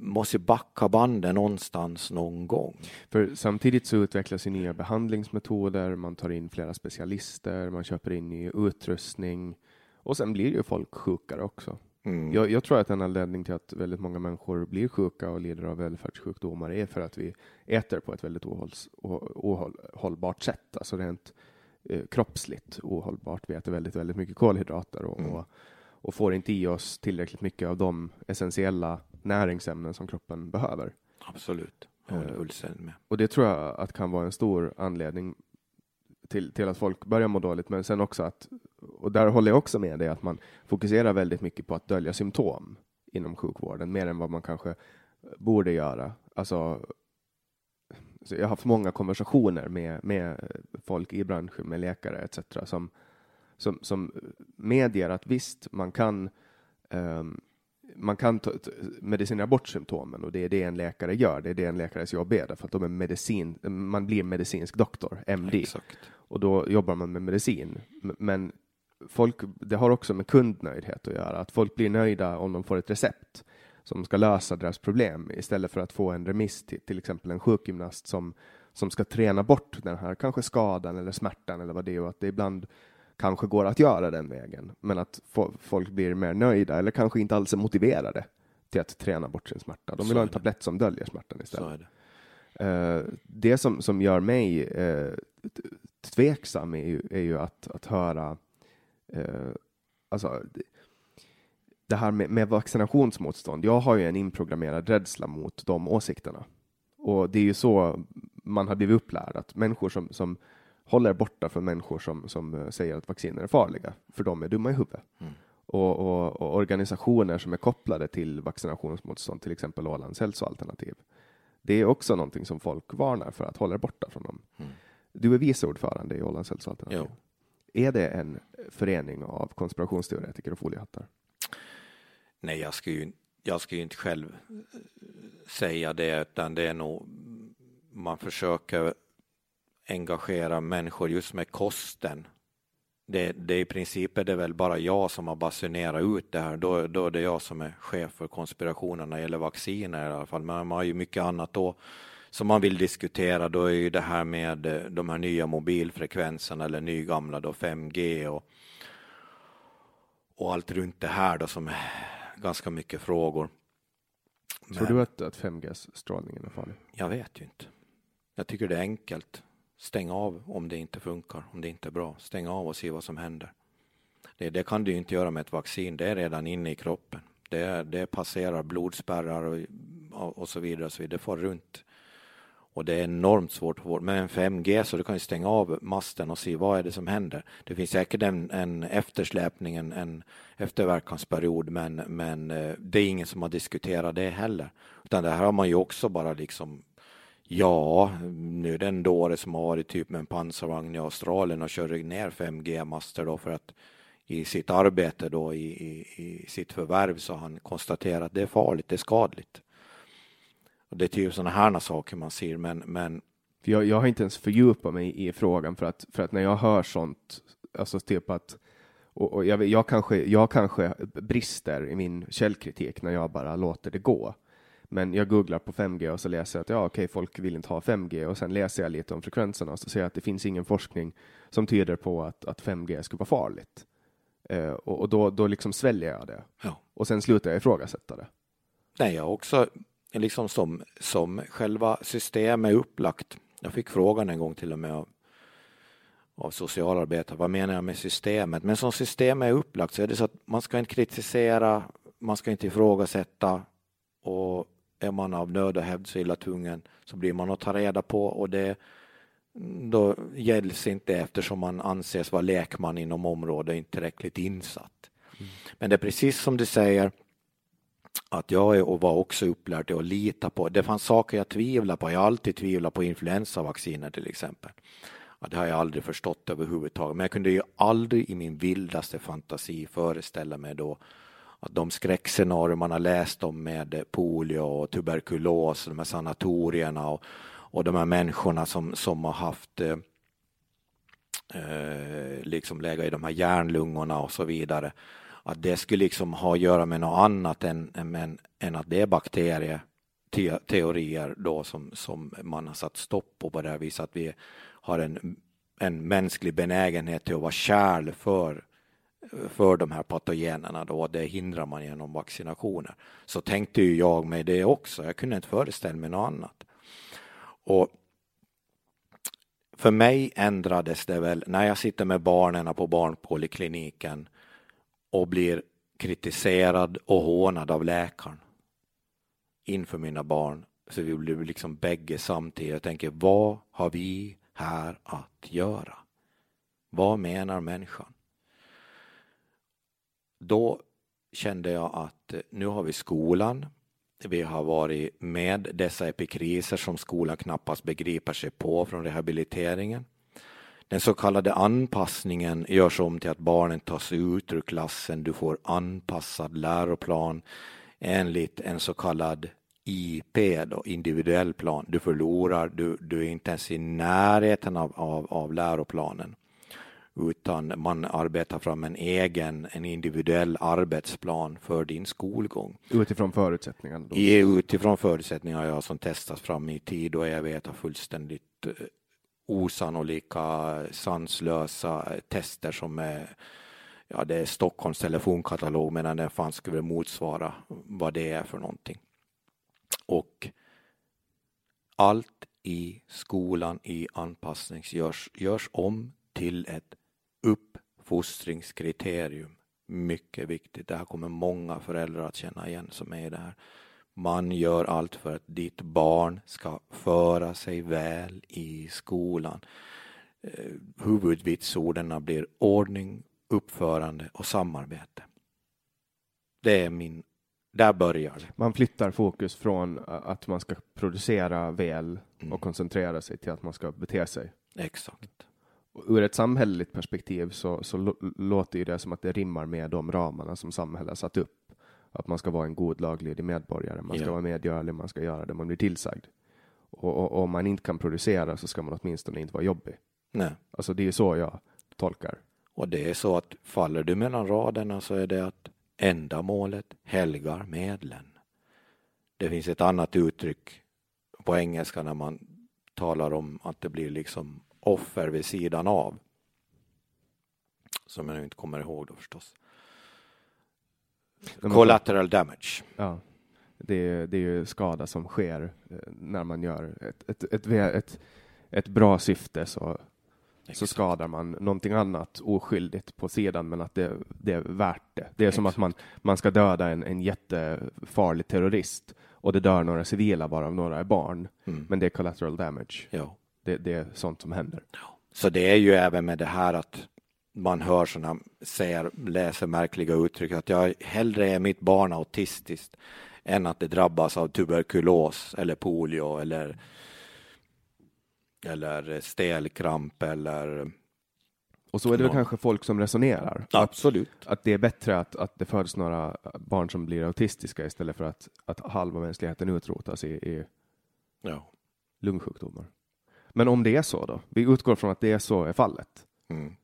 måste backa bandet någonstans någon gång. För samtidigt så utvecklas ju nya behandlingsmetoder, man tar in flera specialister, man köper in ny utrustning. Och sen blir ju folk sjukare också. Mm. Jag, jag, tror att en anledning till att väldigt många människor blir sjuka och lider av välfärdssjukdomar är för att vi äter på ett väldigt ohålls, ohållbart sätt, alltså rent eh, kroppsligt ohållbart. Vi äter väldigt, väldigt mycket kolhydrater och, mm. och, och, får inte i oss tillräckligt mycket av de essentiella näringsämnen som kroppen behöver. Absolut, jag håller eh, med. Och det tror jag att kan vara en stor anledning till, till att folk börjar må dåligt, men sen också att, och där håller jag också med dig, att man fokuserar väldigt mycket på att dölja symptom inom sjukvården, mer än vad man kanske borde göra. Alltså, jag har haft många konversationer med, med folk i branschen, med läkare etc. som, som, som medger att visst, man kan um, man kan ta, medicinera bort symptomen och det är det en läkare gör. Det är det en läkares jobb är, för att de är medicin, man blir medicinsk doktor, MD. Exakt. Och då jobbar man med medicin. Men folk, det har också med kundnöjdhet att göra, att folk blir nöjda om de får ett recept som ska lösa deras problem istället för att få en remiss till till exempel en sjukgymnast som, som ska träna bort den här kanske skadan eller smärtan eller vad det är och att det ibland kanske går att göra den vägen, men att folk blir mer nöjda eller kanske inte alls är motiverade till att träna bort sin smärta. De vill ha en tablett som döljer smärtan istället. Det. Uh, det som, som gör mig uh, tveksam är ju, är ju att, att höra uh, alltså, det här med, med, vaccinationsmotstånd. Jag har ju en inprogrammerad rädsla mot de åsikterna. Och det är ju så man har blivit upplärd, att människor som, som håller borta från människor som, som eh, säger att vacciner är farliga, för de är dumma i huvudet. Mm. Och, och, och, organisationer som är kopplade till vaccinationsmotstånd, till exempel Ålands hälsoalternativ. Det är också någonting som folk varnar för att hålla borta från dem. Mm. Du är vice ordförande i Ålands hälsoalternativ. Jo. Är det en förening av konspirationsteoretiker och foliehattar? Nej, jag ska ju, jag ska ju inte själv eh, säga det, utan det är nog man försöker engagera människor just med kosten. Det, det i princip är det väl bara jag som har basunerat ut det här. Då, då är det jag som är chef för konspirationen när det gäller vacciner i alla fall. Men man har ju mycket annat då som man vill diskutera. Då är ju det här med eh, de här nya mobilfrekvenserna eller nygamla då 5G och, och allt runt det här då som är ganska mycket frågor. Tror du att, att 5G-strålningen är farlig? Jag vet ju inte. Jag tycker det är enkelt. Stäng av om det inte funkar, om det inte är bra. Stäng av och se vad som händer. Det, det kan du inte göra med ett vaccin, det är redan inne i kroppen. Det, det passerar blodspärrar och, och så vidare, så vidare. det får runt. Och det är enormt svårt att få. Med en 5G så du kan ju stänga av masten och se vad är det som händer. Det finns säkert en, en eftersläpning, en, en efterverkansperiod, men, men eh, det är ingen som har diskuterat det heller. Utan det här har man ju också bara liksom Ja, nu är det en dåre som har varit typ med en pansarvagn i Australien och kör ner 5G-master då för att i sitt arbete då i, i, i sitt förvärv så har han konstaterat att det är farligt, det är skadligt. Och det är typ sådana här saker man ser, men, men jag, jag har inte ens fördjupat mig i frågan för att, för att när jag hör sånt, alltså typ att och, och jag, jag, kanske, jag kanske brister i min källkritik när jag bara låter det gå. Men jag googlar på 5G och så läser jag att ja, okej, folk vill inte ha 5G och sen läser jag lite om frekvenserna och så ser jag att det finns ingen forskning som tyder på att, att 5G skulle vara farligt. Eh, och, och, då, då liksom sväljer jag det. Ja. Och sen slutar jag ifrågasätta det. Nej, jag också, liksom som, som själva systemet är upplagt. Jag fick frågan en gång till och med av, av socialarbetare, vad menar jag med systemet? Men som systemet är upplagt så är det så att man ska inte kritisera, man ska inte ifrågasätta och är man av nöd och hävd så illa tvungen så blir man att ta reda på och det då gälls inte eftersom man anses vara lekman inom området inte tillräckligt insatt. Mm. Men det är precis som du säger att jag är och var också upplärd till att lita på. Det fanns saker jag tvivlade på. Jag har alltid tvivlat på influensavacciner till exempel. Ja, det har jag aldrig förstått överhuvudtaget. Men jag kunde ju aldrig i min vildaste fantasi föreställa mig då att de skräckscenarier man har läst om med polio och tuberkulos, de här sanatorierna och, och de här människorna som, som har haft eh, eh liksom lägga i de här hjärnlungorna och så vidare. Att det skulle liksom ha att göra med något annat än, än, än att det är bakterieteorier då som, som man har satt stopp på på det här viset att vi har en, en mänsklig benägenhet till att vara kärl för för de här patogenerna då, det hindrar man genom vaccinationer. Så tänkte ju jag mig det också, jag kunde inte föreställa mig något annat. Och för mig ändrades det väl när jag sitter med barnen på barnpolikliniken och blir kritiserad och hånad av läkaren inför mina barn. Så vi blir liksom bägge samtidigt. Jag tänker, vad har vi här att göra? Vad menar människan? då kände jag att eh, nu har vi skolan. Vi har varit med dessa epikriser som skolan knappast begriper sig på från rehabiliteringen. Den så kallade anpassningen görs om till att barnen tas ut ur klassen, du får anpassad läroplan. enligt en så kallad IP, då, individuell plan. Du förlorar, du, du är inte ens i närheten av, av, av läroplanen utan man arbetar fram en egen, en individuell arbetsplan för din skolgång. Utifrån förutsättningarna? Då. Utifrån förutsättningar ja, som testas fram i tid och jag vet av fullständigt eh, osannolika, sanslösa tester som är ja, det är Stockholms telefonkatalog medan den fanns skulle motsvara vad det är för någonting. Och allt i skolan i anpassning görs, görs om till ett uppfostringskriterium. Mycket viktigt. Det här kommer många föräldrar att känna igen som är i det här. Man gör allt för att ditt barn ska föra sig väl i skolan. Eh, huvudvitsorden blir ordning, uppförande och samarbete. Det är min, där börjar det. Man flyttar fokus från att man ska producera väl mm. och koncentrera sig till att man ska bete sig. Exakt ur ett samhälleligt perspektiv så, så låter ju det som att det rimmar med de ramarna som samhället satt upp. Att man ska vara en god laglydig medborgare, man ska yeah. vara medgörlig, man ska göra det man blir tillsagd. Och, och, och, om man inte kan producera så ska man åtminstone inte vara jobbig. Nej. Alltså det är så jag tolkar. Och det är så att faller du mellan raderna så är det att ändamålet helgar medlen. Det finns ett annat uttryck på engelska när man talar om att det blir liksom offer vid sidan av. Som jag nu inte kommer ihåg då förstås. Collateral damage. Ja, det är, det är ju skada som sker eh, när man gör ett, ett, ett, ett, ett bra syfte så, så skadar man någonting annat oskyldigt på sidan, men att det, det är värt det. Det är Exakt. som att man, man ska döda en, en jättefarlig terrorist och det dör några civila, varav några är barn, mm. men det är collateral damage. Ja. Det, det är sånt som händer. Så det är ju även med det här att man hör sådana, säger, läser märkliga uttryck, att jag hellre är mitt barn autistiskt än att det drabbas av tuberkulos eller polio eller eller stelkramp eller och så är det väl kanske folk som resonerar. Absolut. Att, att, det är bättre att, att det föds några barn som blir autistiska istället för att, att halva mänskligheten utrotas i, i ja. lungsjukdomar. Men om det är så då? Vi utgår från att det är så är fallet. Mm.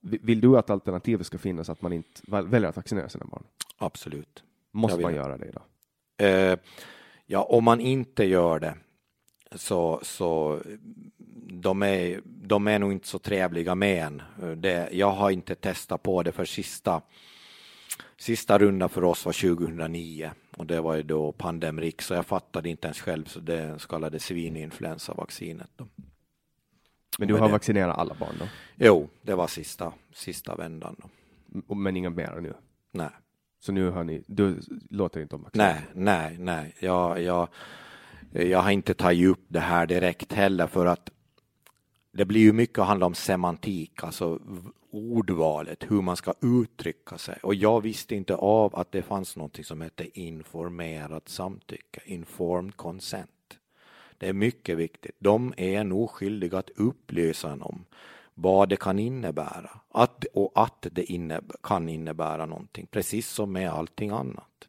Vill du att alternativet ska finnas att man inte väljer att vaccinera sina barn? Absolut. Måste man göra det då? Eh, ja, om man inte gör det så, så de är, de är nog inte så trevliga med en. Det, jag har inte testat på det för sista Sista runda för oss var 2009 och det var ju då pandemrik så jag fattade inte ens själv så det så kallade svininfluensavaccinet. Då. Men du har det... vaccinerat alla barn då? Jo, det var sista, sista vändan. Då. Men inga mera nu? Nej. Så nu har ni, du låter inte om vaccinera? Nej, nej, nej. Jag, jag, jag har inte tagit upp det här direkt heller för att det blir ju mycket att handla om semantik, alltså ordvalet, hur man ska uttrycka sig. Och jag visste inte av att det fanns något som hette informerat samtycke, informed consent. Det är mycket viktigt. De är nog skyldiga att upplysa en om vad det kan innebära att, och att det innebär, kan innebära någonting, precis som med allting annat.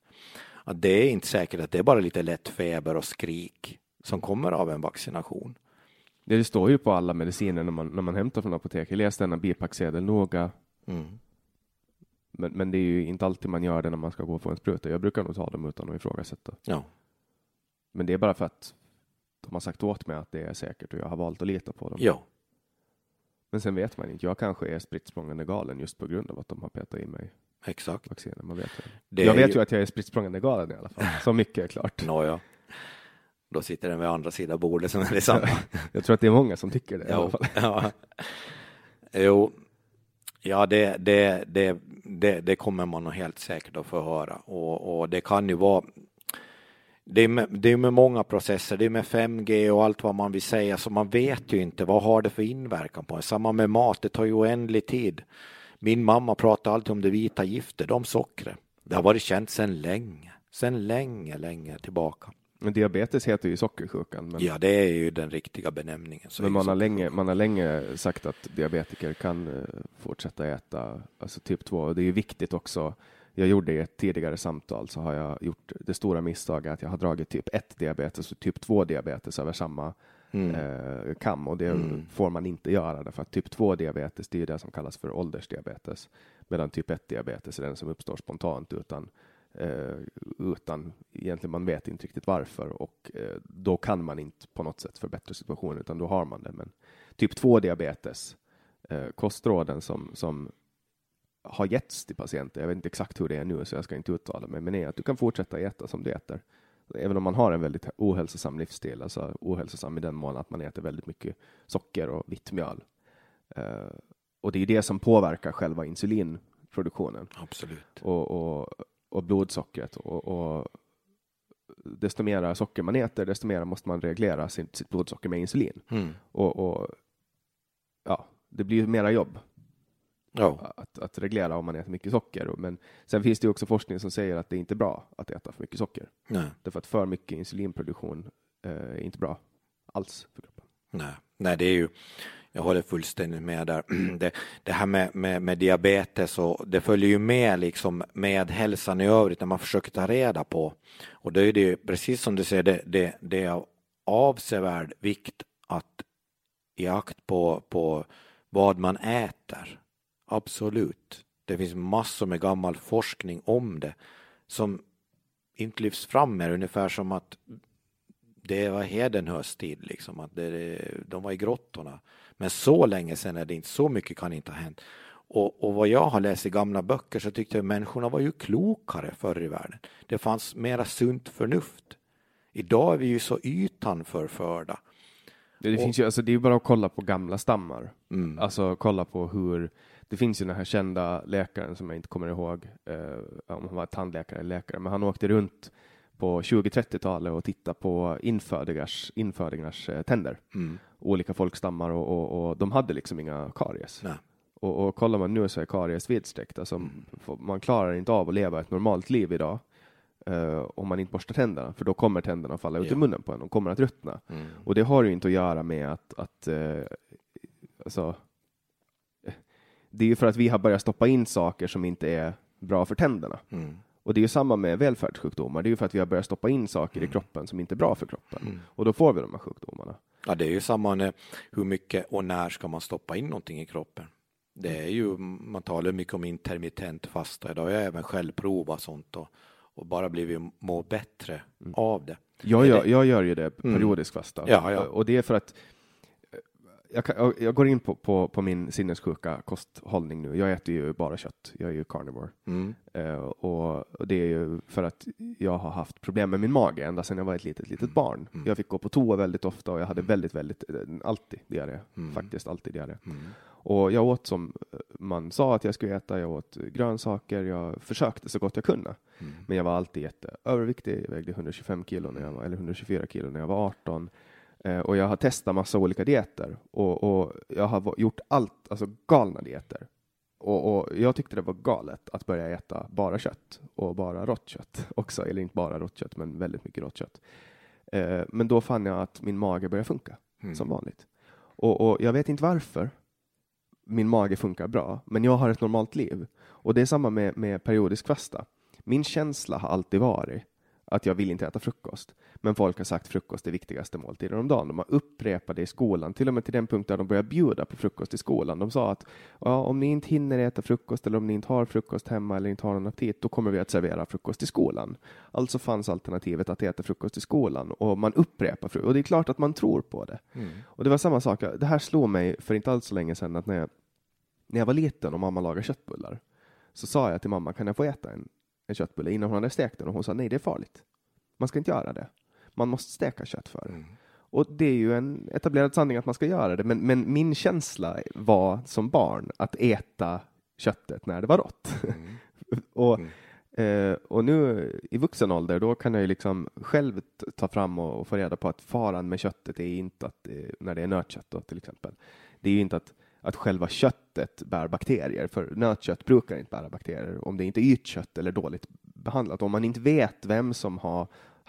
Att det är inte säkert att det är bara lite lätt feber och skrik som kommer av en vaccination. Det står ju på alla mediciner när man, när man hämtar från apoteket. Läs denna bipacksedel noga. Mm. Men, men det är ju inte alltid man gör det när man ska gå och få en spruta. Jag brukar nog ta dem utan att ifrågasätta. Ja. Men det är bara för att de har sagt åt mig att det är säkert och jag har valt att lita på dem. Ja. Men sen vet man inte. Jag kanske är spritt galen just på grund av att de har petat i mig Exakt. vacciner. Man vet det. jag vet ju... ju att jag är spritt galen i alla fall. Så mycket är klart. <laughs> Nåja. Då sitter den vid andra sidan bordet som är detsamma. <laughs> Jag tror att det är många som tycker det i alla fall. Ja. Jo, ja det, det, det, det, det kommer man nog helt säkert att få höra och, och det kan ju vara det är, med, det är med många processer, det är med 5G och allt vad man vill säga, så man vet ju inte vad har det för inverkan på en. Samma med mat, det tar ju oändlig tid. Min mamma pratar alltid om det vita giftet, om sockret. Det har varit känt sedan länge, sedan länge, länge tillbaka. Men diabetes heter ju sockersjukan. Men... Ja, det är ju den riktiga benämningen. men man har, länge, man har länge sagt att diabetiker kan uh, fortsätta äta alltså typ 2. Det är ju viktigt också. Jag gjorde i ett tidigare samtal så har jag gjort det stora misstaget att jag har dragit typ 1 diabetes och typ 2 diabetes över samma mm. eh, kam och det mm. får man inte göra därför att typ 2 diabetes det är det som kallas för åldersdiabetes medan typ 1 diabetes är den som uppstår spontant utan eh, utan egentligen man vet inte riktigt varför och eh, då kan man inte på något sätt förbättra situationen utan då har man det. Men typ 2 diabetes, eh, kostråden som, som har getts till patienter, jag vet inte exakt hur det är nu så jag ska inte uttala mig, men är att du kan fortsätta äta som du äter. Även om man har en väldigt ohälsosam livsstil, alltså ohälsosam i den mån att man äter väldigt mycket socker och vitt mjöl. Uh, och det är det som påverkar själva insulinproduktionen. Absolut. Och, och, och blodsockret. Och, och, desto mer socker man äter, desto mer måste man reglera sitt, sitt blodsocker med insulin. Mm. Och, och, ja, det blir mera jobb ja. att, att reglera om man äter mycket socker. Men sen finns det också forskning som säger att det är inte är bra att äta för mycket socker. Nej. Därför att för mycket insulinproduktion eh, är inte bra alls för kroppen. Nej, Nej det är ju, jag håller fullständigt med där. <clears throat> Det, det här med, med, med, diabetes och det följer ju med liksom med hälsan i övrigt när man försöker ta reda på. Och då är det ju precis som du säger, det, det, det är av avsevärd vikt att i akt på, på vad man äter Absolut. Det finns massor med gammal forskning om det som inte lyfts fram mer, ungefär som att det var Hedenhös tid, liksom, att det, de var i grottorna. Men så länge sedan är det inte, så mycket kan inte ha hänt. Och, och vad jag har läst i gamla böcker så tyckte jag människorna var ju klokare förr i världen. Det fanns mera sunt förnuft. Idag är vi ju så ytan förförda. Det, det och, finns ju, alltså det är bara att kolla på gamla stammar. Mm. Alltså kolla på hur det finns ju den här kända läkaren som jag inte kommer ihåg eh, om han var tandläkare eller läkare, men han åkte runt på 20-30-talet och tittade på infödingars, infödingars eh, tänder. Mm. Olika folkstammar och, och, och, de hade liksom inga karies. Nej. Och, och kollar man nu så är karies vidsträckt. Alltså, mm. Man klarar inte av att leva ett normalt liv idag uh, om man inte borstar tänderna, för då kommer tänderna att falla ut ja. i munnen på en och kommer att ruttna. Mm. Och det har ju inte att göra med att, att uh, alltså, det är ju för att vi har börjat stoppa in saker som inte är bra för tänderna. Mm. Och det är ju samma med välfärdssjukdomar. Det är ju för att vi har börjat stoppa in saker mm. i kroppen som inte är bra för kroppen. Mm. Och då får vi de här sjukdomarna. Ja, det är ju samma med hur mycket och när ska man stoppa in någonting i kroppen. Det är ju, man talar mycket om intermittent fasta. Har jag även själv provat sånt och, och bara blivit må bättre mm. av det. Jag gör, jag gör ju det mm. periodiskt fasta. Ja, ja. Och det är för att jag, kan, jag, går in på, på, på, min sinnessjuka kosthållning nu. Jag äter ju bara kött. Jag är ju carnivore. Mm. Uh, och, det är ju för att jag har haft problem med min mage ända sedan jag var ett litet, litet barn. Mm. Jag fick gå på toa väldigt ofta och jag hade väldigt, väldigt, eh, alltid diarré. Mm. Faktiskt alltid diarré. Mm. Och jag åt som man sa att jag skulle äta. Jag åt grönsaker. Jag försökte så gott jag kunde. Mm. Men jag var alltid jätteöverviktig. Jag vägde 125 kilo när jag var, eller 124 kilo när jag var 18. Eh, och jag har testat massa olika dieter och, och jag har gjort allt, alltså galna dieter. Och, och, jag tyckte det var galet att börja äta bara kött och bara rått kött <laughs> också, eller inte bara rått kött, men väldigt mycket rått kött. Eh, men då fann jag att min mage började funka mm. som vanligt. Och, och, jag vet inte varför min mage funkar bra, men jag har ett normalt liv. Och det är samma med, med periodisk fasta. Min känsla har alltid varit att jag vill inte äta frukost. Men folk har sagt frukost är viktigaste måltiden om dagen. De har upprepat det i skolan, till och med till den punkt där de börjar bjuda på frukost i skolan. De sa att ja, om ni inte hinner äta frukost eller om ni inte har frukost hemma eller inte har någon aptit, då kommer vi att servera frukost i skolan. Alltså fanns alternativet att äta frukost i skolan och man upprepar frukost. Och det är klart att man tror på det. Mm. Och det var samma sak. Det här slog mig för inte alls så länge sedan att när jag, när jag var liten och mamma lagade köttbullar så sa jag till mamma, kan jag få äta en, en köttbulle innan hon hade stekt den? Och hon sa nej, det är farligt. Man ska inte göra det man måste steka kött för. Mm. Och det är ju en etablerad sanning att man ska göra det, men, men min känsla var som barn att äta köttet när det var rått. Mm. <laughs> och, mm. Eh, och nu i vuxen ålder, då kan jag ju liksom själv ta fram och, och få reda på att faran med köttet är inte att, eh, när det är nötkött då, till exempel, det är ju inte att att själva köttet bär bakterier, för nötkött brukar inte bära bakterier om det inte är ytkött eller dåligt behandlat. Om man inte vet vem som har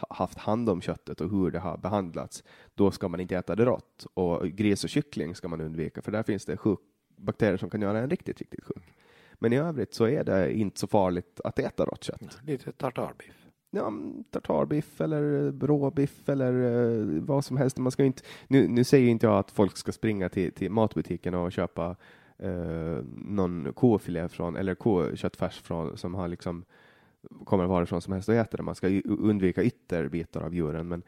haft hand om köttet och hur det har behandlats, då ska man inte äta det rått. Och gris och kyckling ska man undvika, för där finns det sjuk bakterier som kan göra en riktigt, riktigt sjuk. Men i övrigt så är det inte så farligt att äta rått kött. Lite tartarbiff. Ja, tartarbiff eller råbiff eller uh, vad som helst. Man ska inte, nu, nu säger inte jag att folk ska springa till, till matbutiken och köpa uh, någon kofilé från, eller koköttfärs från, som har liksom kommer varifrån som helst och äter det. Man ska undvika ytterbitar av djuren. Men,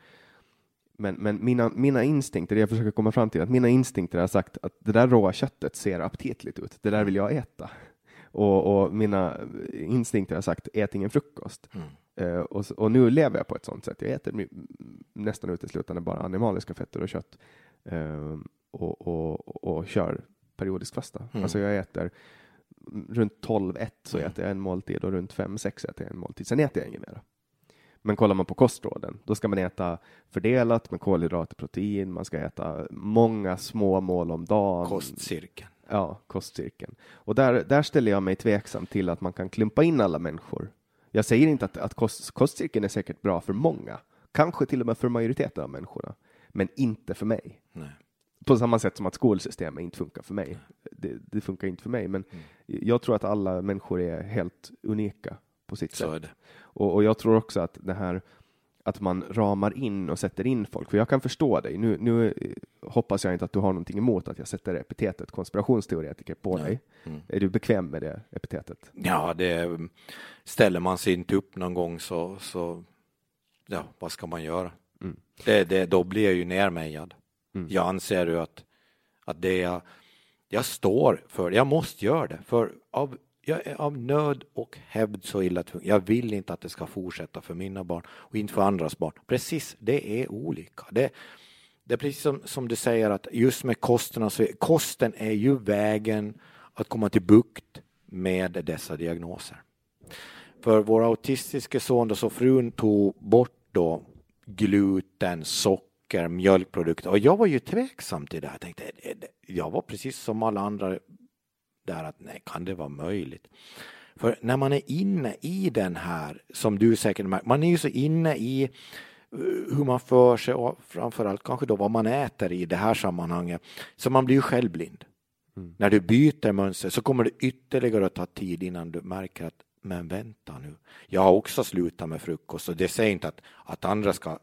men, men mina, mina instinkter, jag försöker komma fram till att mina instinkter har sagt att det där råa köttet ser aptitligt ut. Det där vill jag äta. Och, och mina instinkter har sagt ät ingen frukost. Mm. Uh, och, och, nu lever jag på ett sånt sätt. Jag äter nästan uteslutande bara animaliska fetter och kött uh, och, och, och, kör periodisk fasta. Mm. Alltså jag äter runt 12-1 så mm. äter jag en måltid och runt 5-6 äter jag en måltid. Sen äter jag inget mer. Men kollar man på kostråden, då ska man äta fördelat med kolhydrater, protein, man ska äta många små mål om dagen. Kostcirkeln. Ja, kostcirkeln. Och där, där ställer jag mig tveksam till att man kan klumpa in alla människor. Jag säger inte att, att kost, kostcirkeln är säkert bra för många, kanske till och med för majoriteten av människorna, men inte för mig. Nej på samma sätt som att skolsystemet inte funkar för mig. Det, det funkar inte för mig, men mm. jag tror att alla människor är helt unika på sitt Så sätt. Och, och, jag tror också att det här att man ramar in och sätter in folk, för jag kan förstå dig. Nu, nu eh, hoppas jag inte att du har någonting emot att jag sätter epitetet konspirationsteoretiker på ja. dig. Mm. Är du bekväm med det epitetet? Ja, det ställer man sig inte upp någon gång så, så ja, vad ska man göra? Mm. Det, det, då blir jag ju nermejad. Mm. Jag anser ju att, att det jag, jag står för, jag måste göra det, för av, jag är av nöd och hävd så illa tvungen. Jag vill inte att det ska fortsätta för mina barn och inte för andras barn. Precis, det är olika. Det, det är precis som, som du säger att just med kosten, så kosten är ju vägen att komma till bukt med dessa diagnoser. För vår autistiske son då, så frun tog bort då gluten, socker socker, mjölkprodukter. Och jag var ju tveksam till det här. Jag tänkte, jag var precis som alla andra där att nej, kan det vara möjligt? För när man är inne i den här, som du säkert märker, man är ju så inne i eh, hur man för sig och framförallt kanske då vad man äter i det här sammanhanget. Så man blir ju självblind. Mm. När du byter mönster så kommer det ytterligare att ta tid innan du märker att men vänta nu, jag har också slutat med frukost och det säger inte att, att andra ska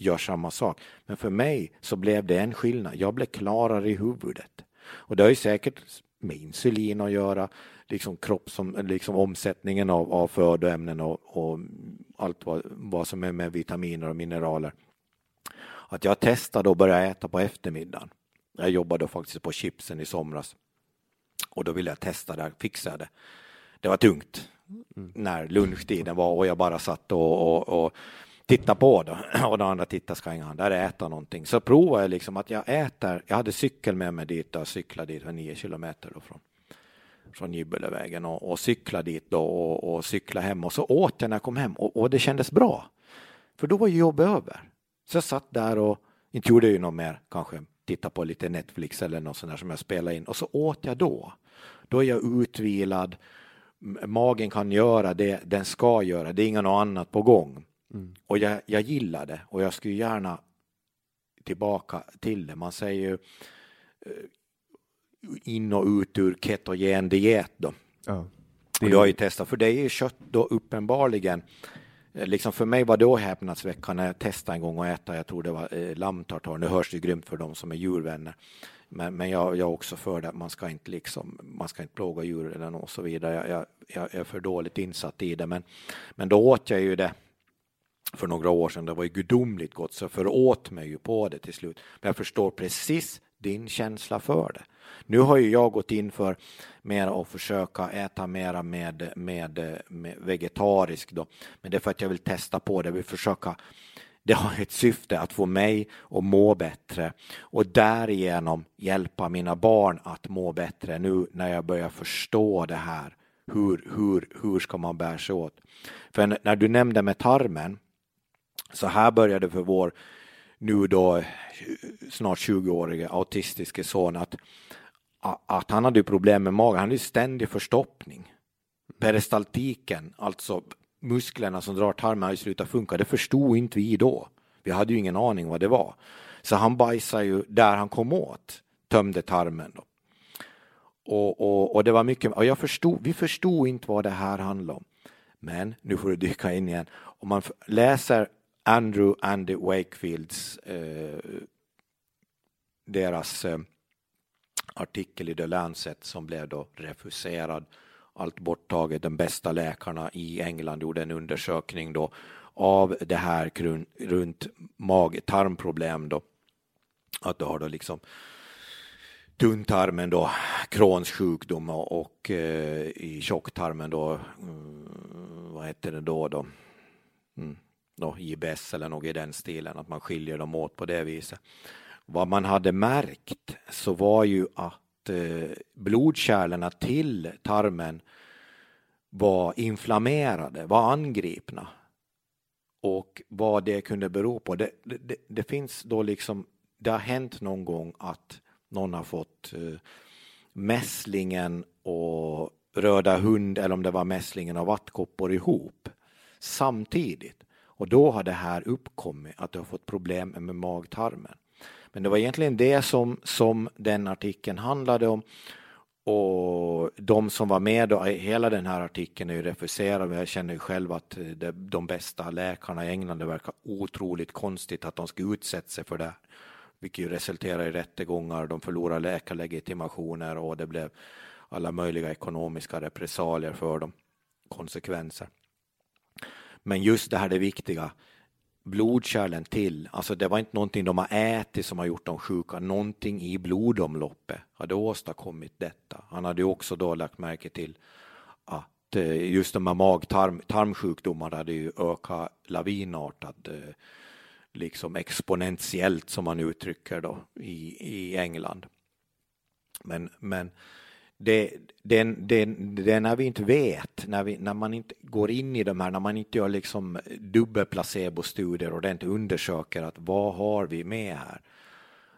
gör samma sak. Men för mig så blev det en skillnad. Jag blev klarare i huvudet. Och det har ju säkert med insulin att göra, liksom kropp som, liksom omsättningen av, av födoämnen och, och allt vad, vad som är med vitaminer och mineraler. Att jag testade att börja äta på eftermiddagen. Jag jobbade faktiskt på chipsen i somras och då ville jag testa det, fixa det. Det var tungt mm. när lunchtiden var och jag bara satt och, och, och titta på då <clears throat> och den andra tittar ska ingen där äta någonting. Så provade jag liksom att jag äter. Jag hade cykel med mig dit och cyklade dit, nio kilometer då från, från Gibbelevägen och, och cyklade dit då och, och cykla hem och så åt jag när jag kom hem och, och det kändes bra. För då var ju jobbet över. Så jag satt där och inte gjorde ju något mer, kanske titta på lite Netflix eller något sånt där som jag spelade in och så åt jag då. Då är jag utvilad, magen kan göra det den ska göra, det är inget annat på gång. Mm. Och jag, jag gillar det och jag skulle gärna tillbaka till det. Man säger ju eh, in och ut ur ketogen diet då. Ja, det är... Jag har ju testat, för det är ju kött då uppenbarligen eh, Liksom för mig var det då häpnadsväckande när jag testade en gång att äta, jag tror det var eh, lammtartar. Nu hörs det grymt för de som är djurvänner. Men, men jag, jag är också för det att man ska inte liksom, man ska inte plåga djur eller något och så vidare. Jag, jag, jag, är för dåligt insatt i det. Men, men då åt jag ju det för några år sedan. Det var ju gudomligt gott, så föråt mig ju på det till slut. Men jag förstår precis din känsla för det. Nu har ju jag gått in för mer att försöka äta mera med, med, med vegetariskt då. Men det är för att jag vill testa på det, jag vill försöka det har ett syfte att få mig att må bättre och därigenom hjälpa mina barn att må bättre nu när jag börjar förstå det här. Hur, hur, hur ska man bära sig åt? För när du nämnde med tarmen så här började för vår nu då snart 20-årige autistiske son att, att han hade problem med magen. Han hade ständig förstoppning. Peristaltiken, alltså musklerna som drar tarmen, hade slutat funka. Det förstod inte vi då. Vi hade ju ingen aning vad det var. Så han bajsade ju där han kom åt, tömde tarmen. Då. och, och, och det var mycket, och jag förstod, vi förstod inte vad det här handlade om. Men nu får du dyka in igen. Om man läser Andrew Andy Wakefields eh, deras eh, artikel i The Lancet som blev då refuserad, allt borttaget. De bästa läkarna i England gjorde en undersökning då av det här runt mag-tarmproblem då. Att du har då liksom tunntarmen då, Crohns sjukdom och, och eh, i tjocktarmen då, mm, vad heter det då då? Mm, då IBS eller något i den stilen, att man skiljer dem åt på det viset. Vad man hade märkt så var ju att eh, blodkärlen till tarmen var inflammerade, var angripna. Och vad det kunde bero på, det, det, det finns då liksom, det har hänt någon gång att någon har fått eh, mässlingen och röda hund eller om det var mässlingen och vattkoppor ihop samtidigt. Och då har det här uppkommit att du har fått problem med magtarmen. Men det var egentligen det som, som den artikeln handlade om. Och de som var med, då, hela den här artikeln är ju refuserad. Jag känner ju själv att eh, det, de bästa läkarna i England, det verkar otroligt konstigt att de ska utsätta sig för det. Vilket ju resulterar i rättegångar, de förlorar läkarlegitimationer och det blev alla möjliga ekonomiska repressalier för dem, konsekvenser. Men just det här det viktiga, blodkärlen till, alltså det var inte någonting de har ätit som har gjort dem sjuka, någonting i blodomloppet hade åstadkommit detta. Han hade också då lagt märke till att eh, just de här mag-tarmsjukdomarna hade ju ökat lavinartat, eh, liksom exponentiellt som man uttrycker då i, i England. Men, men det, det, det, det när vi inte vet, när, vi, när man inte går in i de här, när man inte gör liksom dubbelplacebo-studier och inte undersöker att vad har vi med här?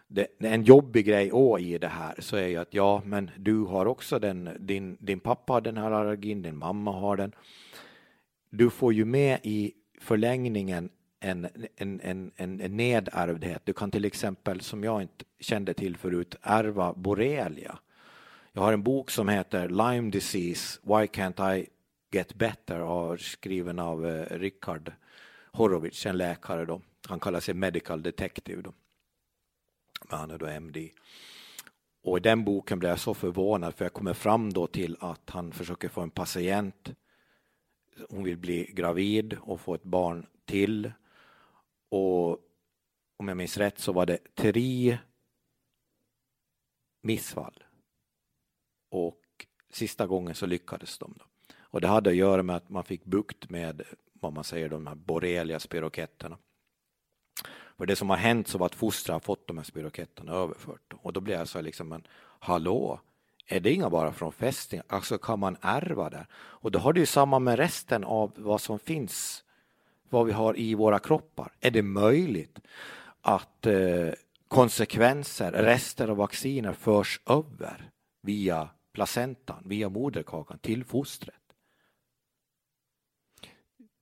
Det, en jobbig grej i det här så är ju att ja, men du har också den, din, din pappa har den här allergin, din mamma har den. Du får ju med i förlängningen en, en, en, en, en nedärvdhet. Du kan till exempel, som jag inte kände till förut, ärva borrelia jag har en bok som heter Lyme disease, Why can't I get better? och skriven av eh, Richard Horowitz, en läkare då. Han kallar sig medical detective då. Men han är då MD. Och i den boken blev jag så förvånad för jag kommer fram då till att han försöker få en patient. Hon vill bli gravid och få ett barn till. Och om jag minns rätt så var det tre missfall och sista gången så lyckades de. Då. Och det hade att göra med att man fick bukt med vad man säger, de här borrelia spiroketterna. För det som har hänt så var att fostran fått de här spiroketterna överfört. Och då blir jag så liksom, men hallå, är det inga bara från fästingar? Alltså kan man ärva det? Och då har det ju samma med resten av vad som finns, vad vi har i våra kroppar. Är det möjligt att eh, konsekvenser, rester av vacciner förs över via placentan via moderkakan till fostret.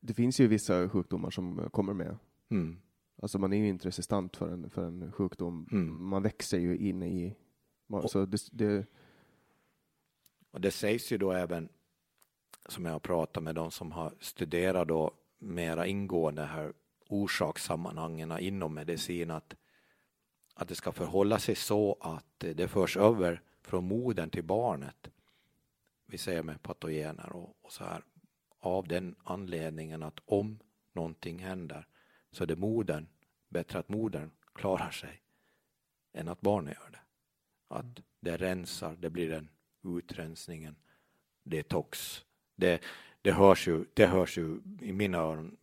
Det finns ju vissa sjukdomar som kommer med. Mm. Alltså man är ju inte resistent för en, för en sjukdom. Mm. Man växer ju in i... Man, så det, det... Och det sägs ju då även, som jag har pratat med de som har studerat då mera ingående här orsakssammanhangen inom medicin, att, att det ska förhålla sig så att det förs över från modern till barnet. Vi säger med patogener och, och så här. Av den anledningen att om någonting händer så är det modern, bättre att modern klarar sig än att barnet gör det. Att det rensar, det blir den utrensningen, detox. Det, det, hörs ju, det hörs ju i mina öron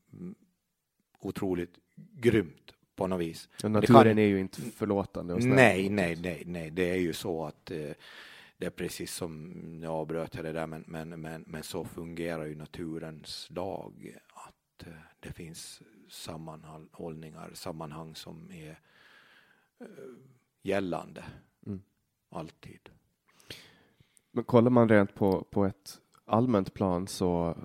otroligt grymt på något vis. Ja, naturen kan... är ju inte förlåtande. Och nej, nej, nej, nej, det är ju så att eh, det är precis som jag avbröt det där, men, men, men, men så fungerar ju naturens lag. Att eh, det finns sammanhållningar, sammanhang som är eh, gällande. Mm. Alltid. Men kollar man rent på, på ett allmänt plan så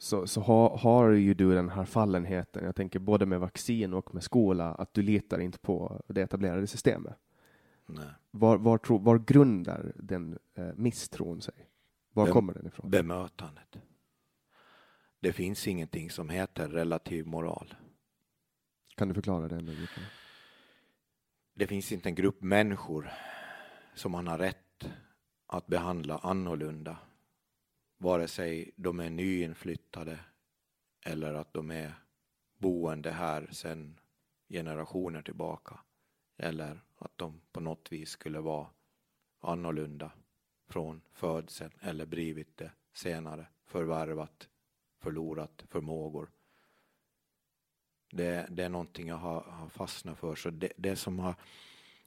så, så har, har ju du den här fallenheten, jag tänker både med vaccin och med skola, att du litar inte på det etablerade systemet. Nej. Var, var, tro, var grundar den eh, misstron sig? Var Bem- kommer den ifrån? Bemötandet. Det finns ingenting som heter relativ moral. Kan du förklara det djupare? Det finns inte en grupp människor som man har rätt att behandla annorlunda. Vare sig de är nyinflyttade eller att de är boende här sedan generationer tillbaka. Eller att de på något vis skulle vara annorlunda från födseln eller blivit det senare, förvärvat, förlorat förmågor. Det, det är någonting jag har, har fastnat för. Så det, det som har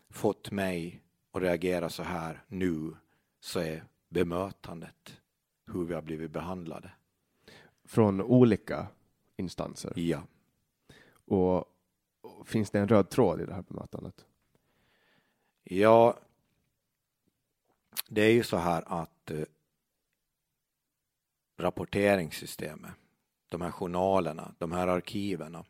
fått mig att reagera så här nu så är bemötandet, hur vi har blivit behandlade. Från olika instanser? Ja, Och, och finns det en röd tråd i det här bemötandet? ja det är ju så här att eh, rapporteringssystemet, de här journalerna, de här arkiverna,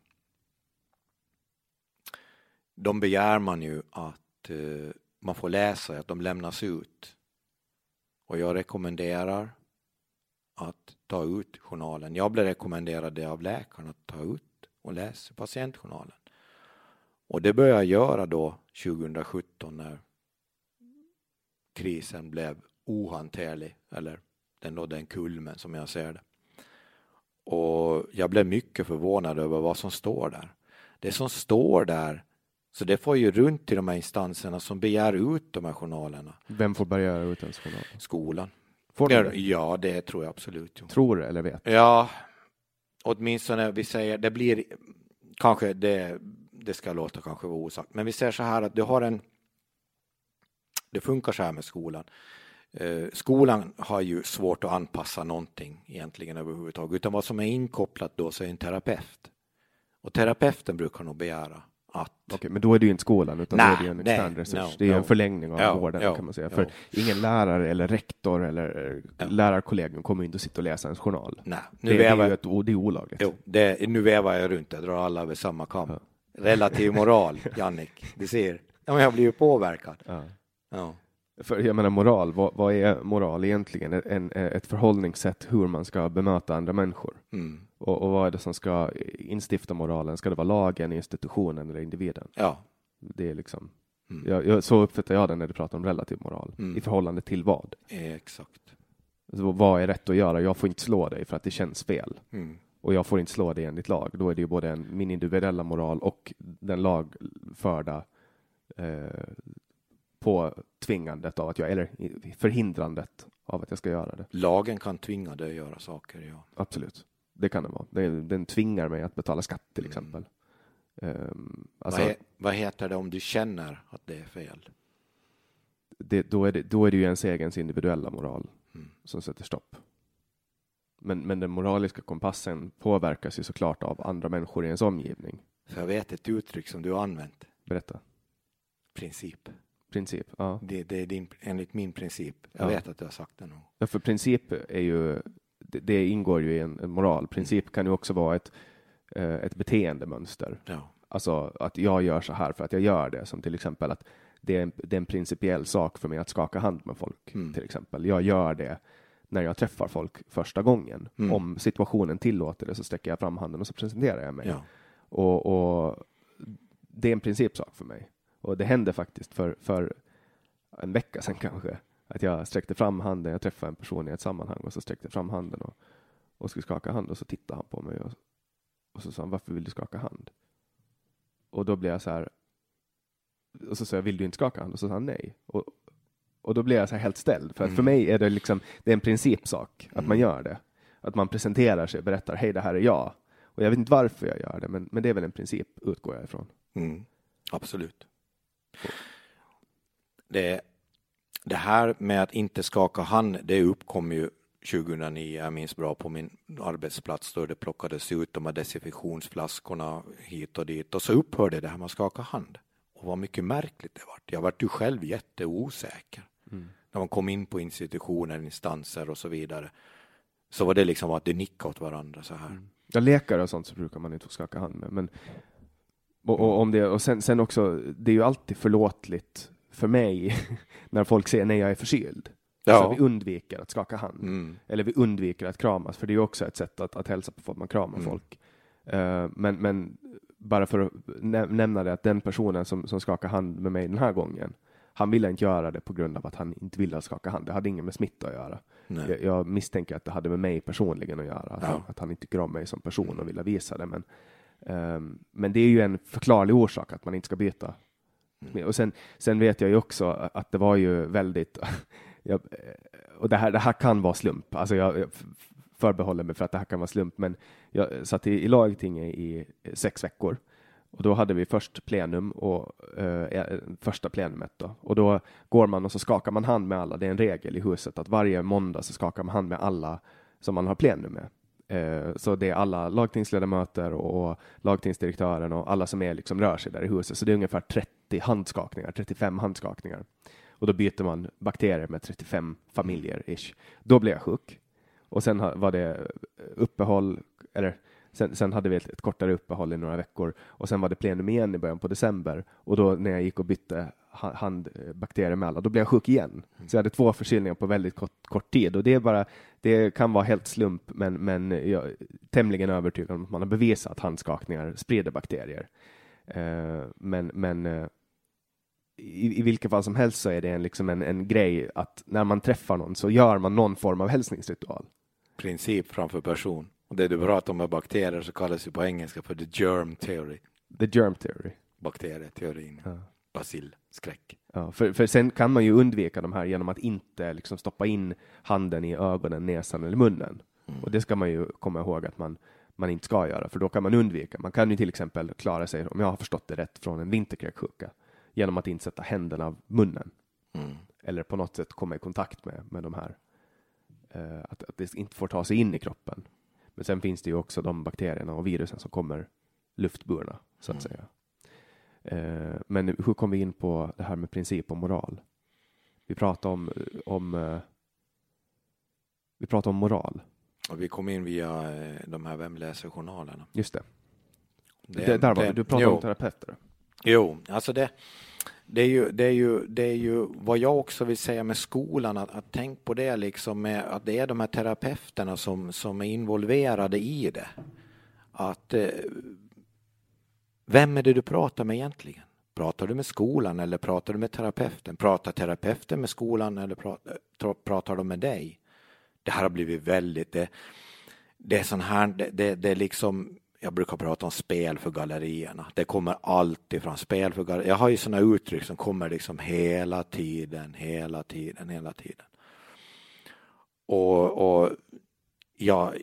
de begär man ju att eh, man får läsa, att de lämnas ut. Och jag rekommenderar att ta ut journalen. Jag blev rekommenderad det av läkaren att ta ut och läsa patientjournalen. Och det började jag göra då 2017 när krisen blev ohanterlig, eller den nådde en kulmen som jag ser det. Och jag blev mycket förvånad över vad som står där. Det som står där, så det får ju runt till de här instanserna som begär ut de här journalerna. Vem får börja göra ut en journal? Skolan. Får du Ja, det? ja, det tror jag absolut. Jo. Tror eller vet? Ja, åtminstone vi säger, det blir kanske det, det ska låta kanske vara osagt, men vi säger så här att du har en, det funkar så här med skolan. Eh, skolan har ju svårt att anpassa någonting egentligen överhuvudtaget, utan vad som är inkopplat då så är en terapeut. Och terapeuten brukar nog begära att Okej, men då är det ju inte skolan, utan Nej, då är det en nej, extern resurs. no, det är no. en förlängning av Ja, vården, ja, kan man säga. ja. För ingen lärare eller rektor eller eh, Ja. lärarkollegium kommer inte att sitta och läsa ens journal. nej, Det, nu det är vävar, ju ett, det är olagligt. jo, det, nu vävar jag runt, jag drar alla över samma kam. Ja. Relativ moral, <laughs> Jannik, du ser. Ja, men jag blir ju påverkad. Ja. För jag menar moral, vad, vad är moral egentligen? En, en, ett förhållningssätt hur man ska bemöta andra människor. Mm. Och, och vad är det som ska instifta moralen? Ska det vara lagen, institutionen eller individen? Ja. Det är liksom, Mm. jag, jag, så uppfattar jag det när du pratar om relativ moral. Mm. I förhållande till vad? Exakt. Så vad är rätt att göra? Jag får inte slå dig för att det känns fel. Mm. Och jag får inte slå dig enligt lag. Då är det ju både en, min individuella moral och den lagförda eh, på tvingandet av att jag, eller förhindrandet av att jag ska göra det. Lagen kan tvinga dig att göra saker, ja. Absolut. Det kan det vara. Det, den tvingar mig att betala skatt till Mm. exempel. Ehm, alltså, vad, he, vad heter det om du känner att det är fel? det, då, är det, då är det ju ens egen individuella moral Mm. som sätter stopp. Men, men den moraliska kompassen påverkas ju såklart av andra människor i ens omgivning. För jag vet ett uttryck som du har använt. Berätta. Princip. Princip. Ja. Det, det är din, enligt min princip. Jag Ja. vet att du har sagt det gång. Ja, för princip är ju, det, det ingår ju i en, en moral. Princip kan ju också vara ett, eh, ett beteendemönster. Ja. Alltså att jag gör så här för att jag gör det. Som till exempel att det är en, det är en principiell sak för mig att skaka hand med folk. Mm. Till exempel. Jag gör det när jag träffar folk första gången. Mm. Om situationen tillåter det så sträcker jag fram handen och så presenterar jag mig. Ja. Och, och det är en principsak för mig. Och det hände faktiskt för, för en vecka sedan kanske. Att jag sträckte fram handen, jag träffade en person i ett sammanhang och så sträckte jag fram handen och, och skulle skaka hand och så tittade han på mig och, och så sa han varför vill du skaka hand? Och då blev jag så här och så sa jag vill du inte skaka hand? Och så sa han nej. Och, och då blev jag så här helt ställd. För att för Mm. mig är det liksom, det är en principsak att man Mm. gör det. Att man presenterar sig och berättar hej det här är jag. Och jag vet inte varför jag gör det, men, men det är väl en princip, utgår jag ifrån. Mm. Absolut. Det, det här med att inte skaka hand, det uppkom ju 2009, jag minns bra, på min arbetsplats då det plockades ut de här desinfektionsflaskorna hit och dit och så upphörde det här med att skaka hand. Och vad mycket märkligt det vart. Jag vart ju själv jätteosäker. När man kom in på institutioner, instanser och så vidare. Så var det liksom att det nickade åt varandra så här. Ja, läkare och sånt så brukar man inte få skaka hand med. Men, och, och, om det, och sen, sen också, det är ju alltid förlåtligt för mig <laughs> när folk säger nej, jag är förkyld. Ja. Så vi undviker att skaka hand. Mm. Eller vi undviker att kramas, för det är också ett sätt att, att hälsa på folk, man kramar Mm. folk. Eh, men, men bara för att nä- nämna det, att den personen som, som skakar hand med mig den här gången, han ville inte göra det på grund av att han inte ville skaka hand. Det hade inget med smitta att göra. Jag, jag misstänker att det hade med mig personligen att göra, att, Ja. han, att han inte tycker om mig som person och ville visa det. Men, ehm, men det är ju en förklarlig orsak att man inte ska byta. Mm. Och sen, sen vet jag ju också att det var ju väldigt, <laughs> jag, och det här, det här kan vara slump, alltså jag, jag förbehåller mig för att det här kan vara slump, men jag satt i, i lagtinget i eh, sex veckor och då hade vi först plenum och eh, eh, första plenumet då. Och då går man och så skakar man hand med alla. Det är en regel i huset att varje måndag så skakar man hand med alla som man har plenum med. Eh, så det är alla lagtingsledamöter och, och lagtingsdirektören och alla som är liksom rör sig där i huset. Så det är ungefär 30 handskakningar, 35 handskakningar. Och då byter man bakterier med 35 familjer ish. Då blev jag sjuk. Och sen var det uppehåll, eller sen, sen hade vi ett, ett kortare uppehåll i några veckor och sen var det plenum igen i början på december och då när jag gick och bytte ha- handbakterier med alla, då blev jag sjuk igen. Så jag hade två förkylningar på väldigt kort, kort tid och det är bara, det kan vara helt slump, men, men jag är tämligen övertygad om att man har bevisat att handskakningar sprider bakterier. Eh, men men eh, i, i vilket fall som helst så är det en, liksom en, en grej att när man träffar någon så gör man någon form av hälsningsritual. Princip framför person. Och det du pratar om med bakterier så kallas ju på engelska för the germ theory. The germ theory. Bakterieteorin. Ja. Basilskräck. Ja, för, för sen kan man ju undvika de här genom att inte liksom stoppa in handen i ögonen, näsan eller munnen. Och det ska man ju komma ihåg att man, man inte ska göra, för då kan man undvika. Man kan ju till exempel klara sig, om jag har förstått det rätt, från en vinterkräksjuka genom att inte sätta händerna av munnen Mm. eller på något sätt komma i kontakt med, med de här. Eh, att, att det inte får ta sig in i kroppen. Men sen finns det ju också de bakterierna och virusen som kommer luftburna, så att säga. Eh, men hur kom vi in på det här med princip och moral? Vi pratade om, om eh, vi pratade om moral, Och vi kom in via eh, de här Vem läser journalerna. just det. Det- det, där var det-. Du pratade jo. om terapeuter. Jo, alltså det, det, är ju, det, är ju, det är ju vad jag också vill säga med skolan, att, att tänk på det liksom med att det är de här terapeuterna som, som är involverade i det. Att eh, vem är det du pratar med egentligen? Pratar du med skolan eller pratar du med terapeuten? Pratar terapeuten med skolan eller pratar, pratar de med dig? Det här har blivit väldigt, det, det är sån här, det, det, det är liksom, jag brukar prata om spel för gallerierna. Det kommer alltid från spel för gallerierna. Jag har ju sådana uttryck som kommer liksom hela tiden, hela tiden, hela tiden. Och, och ja,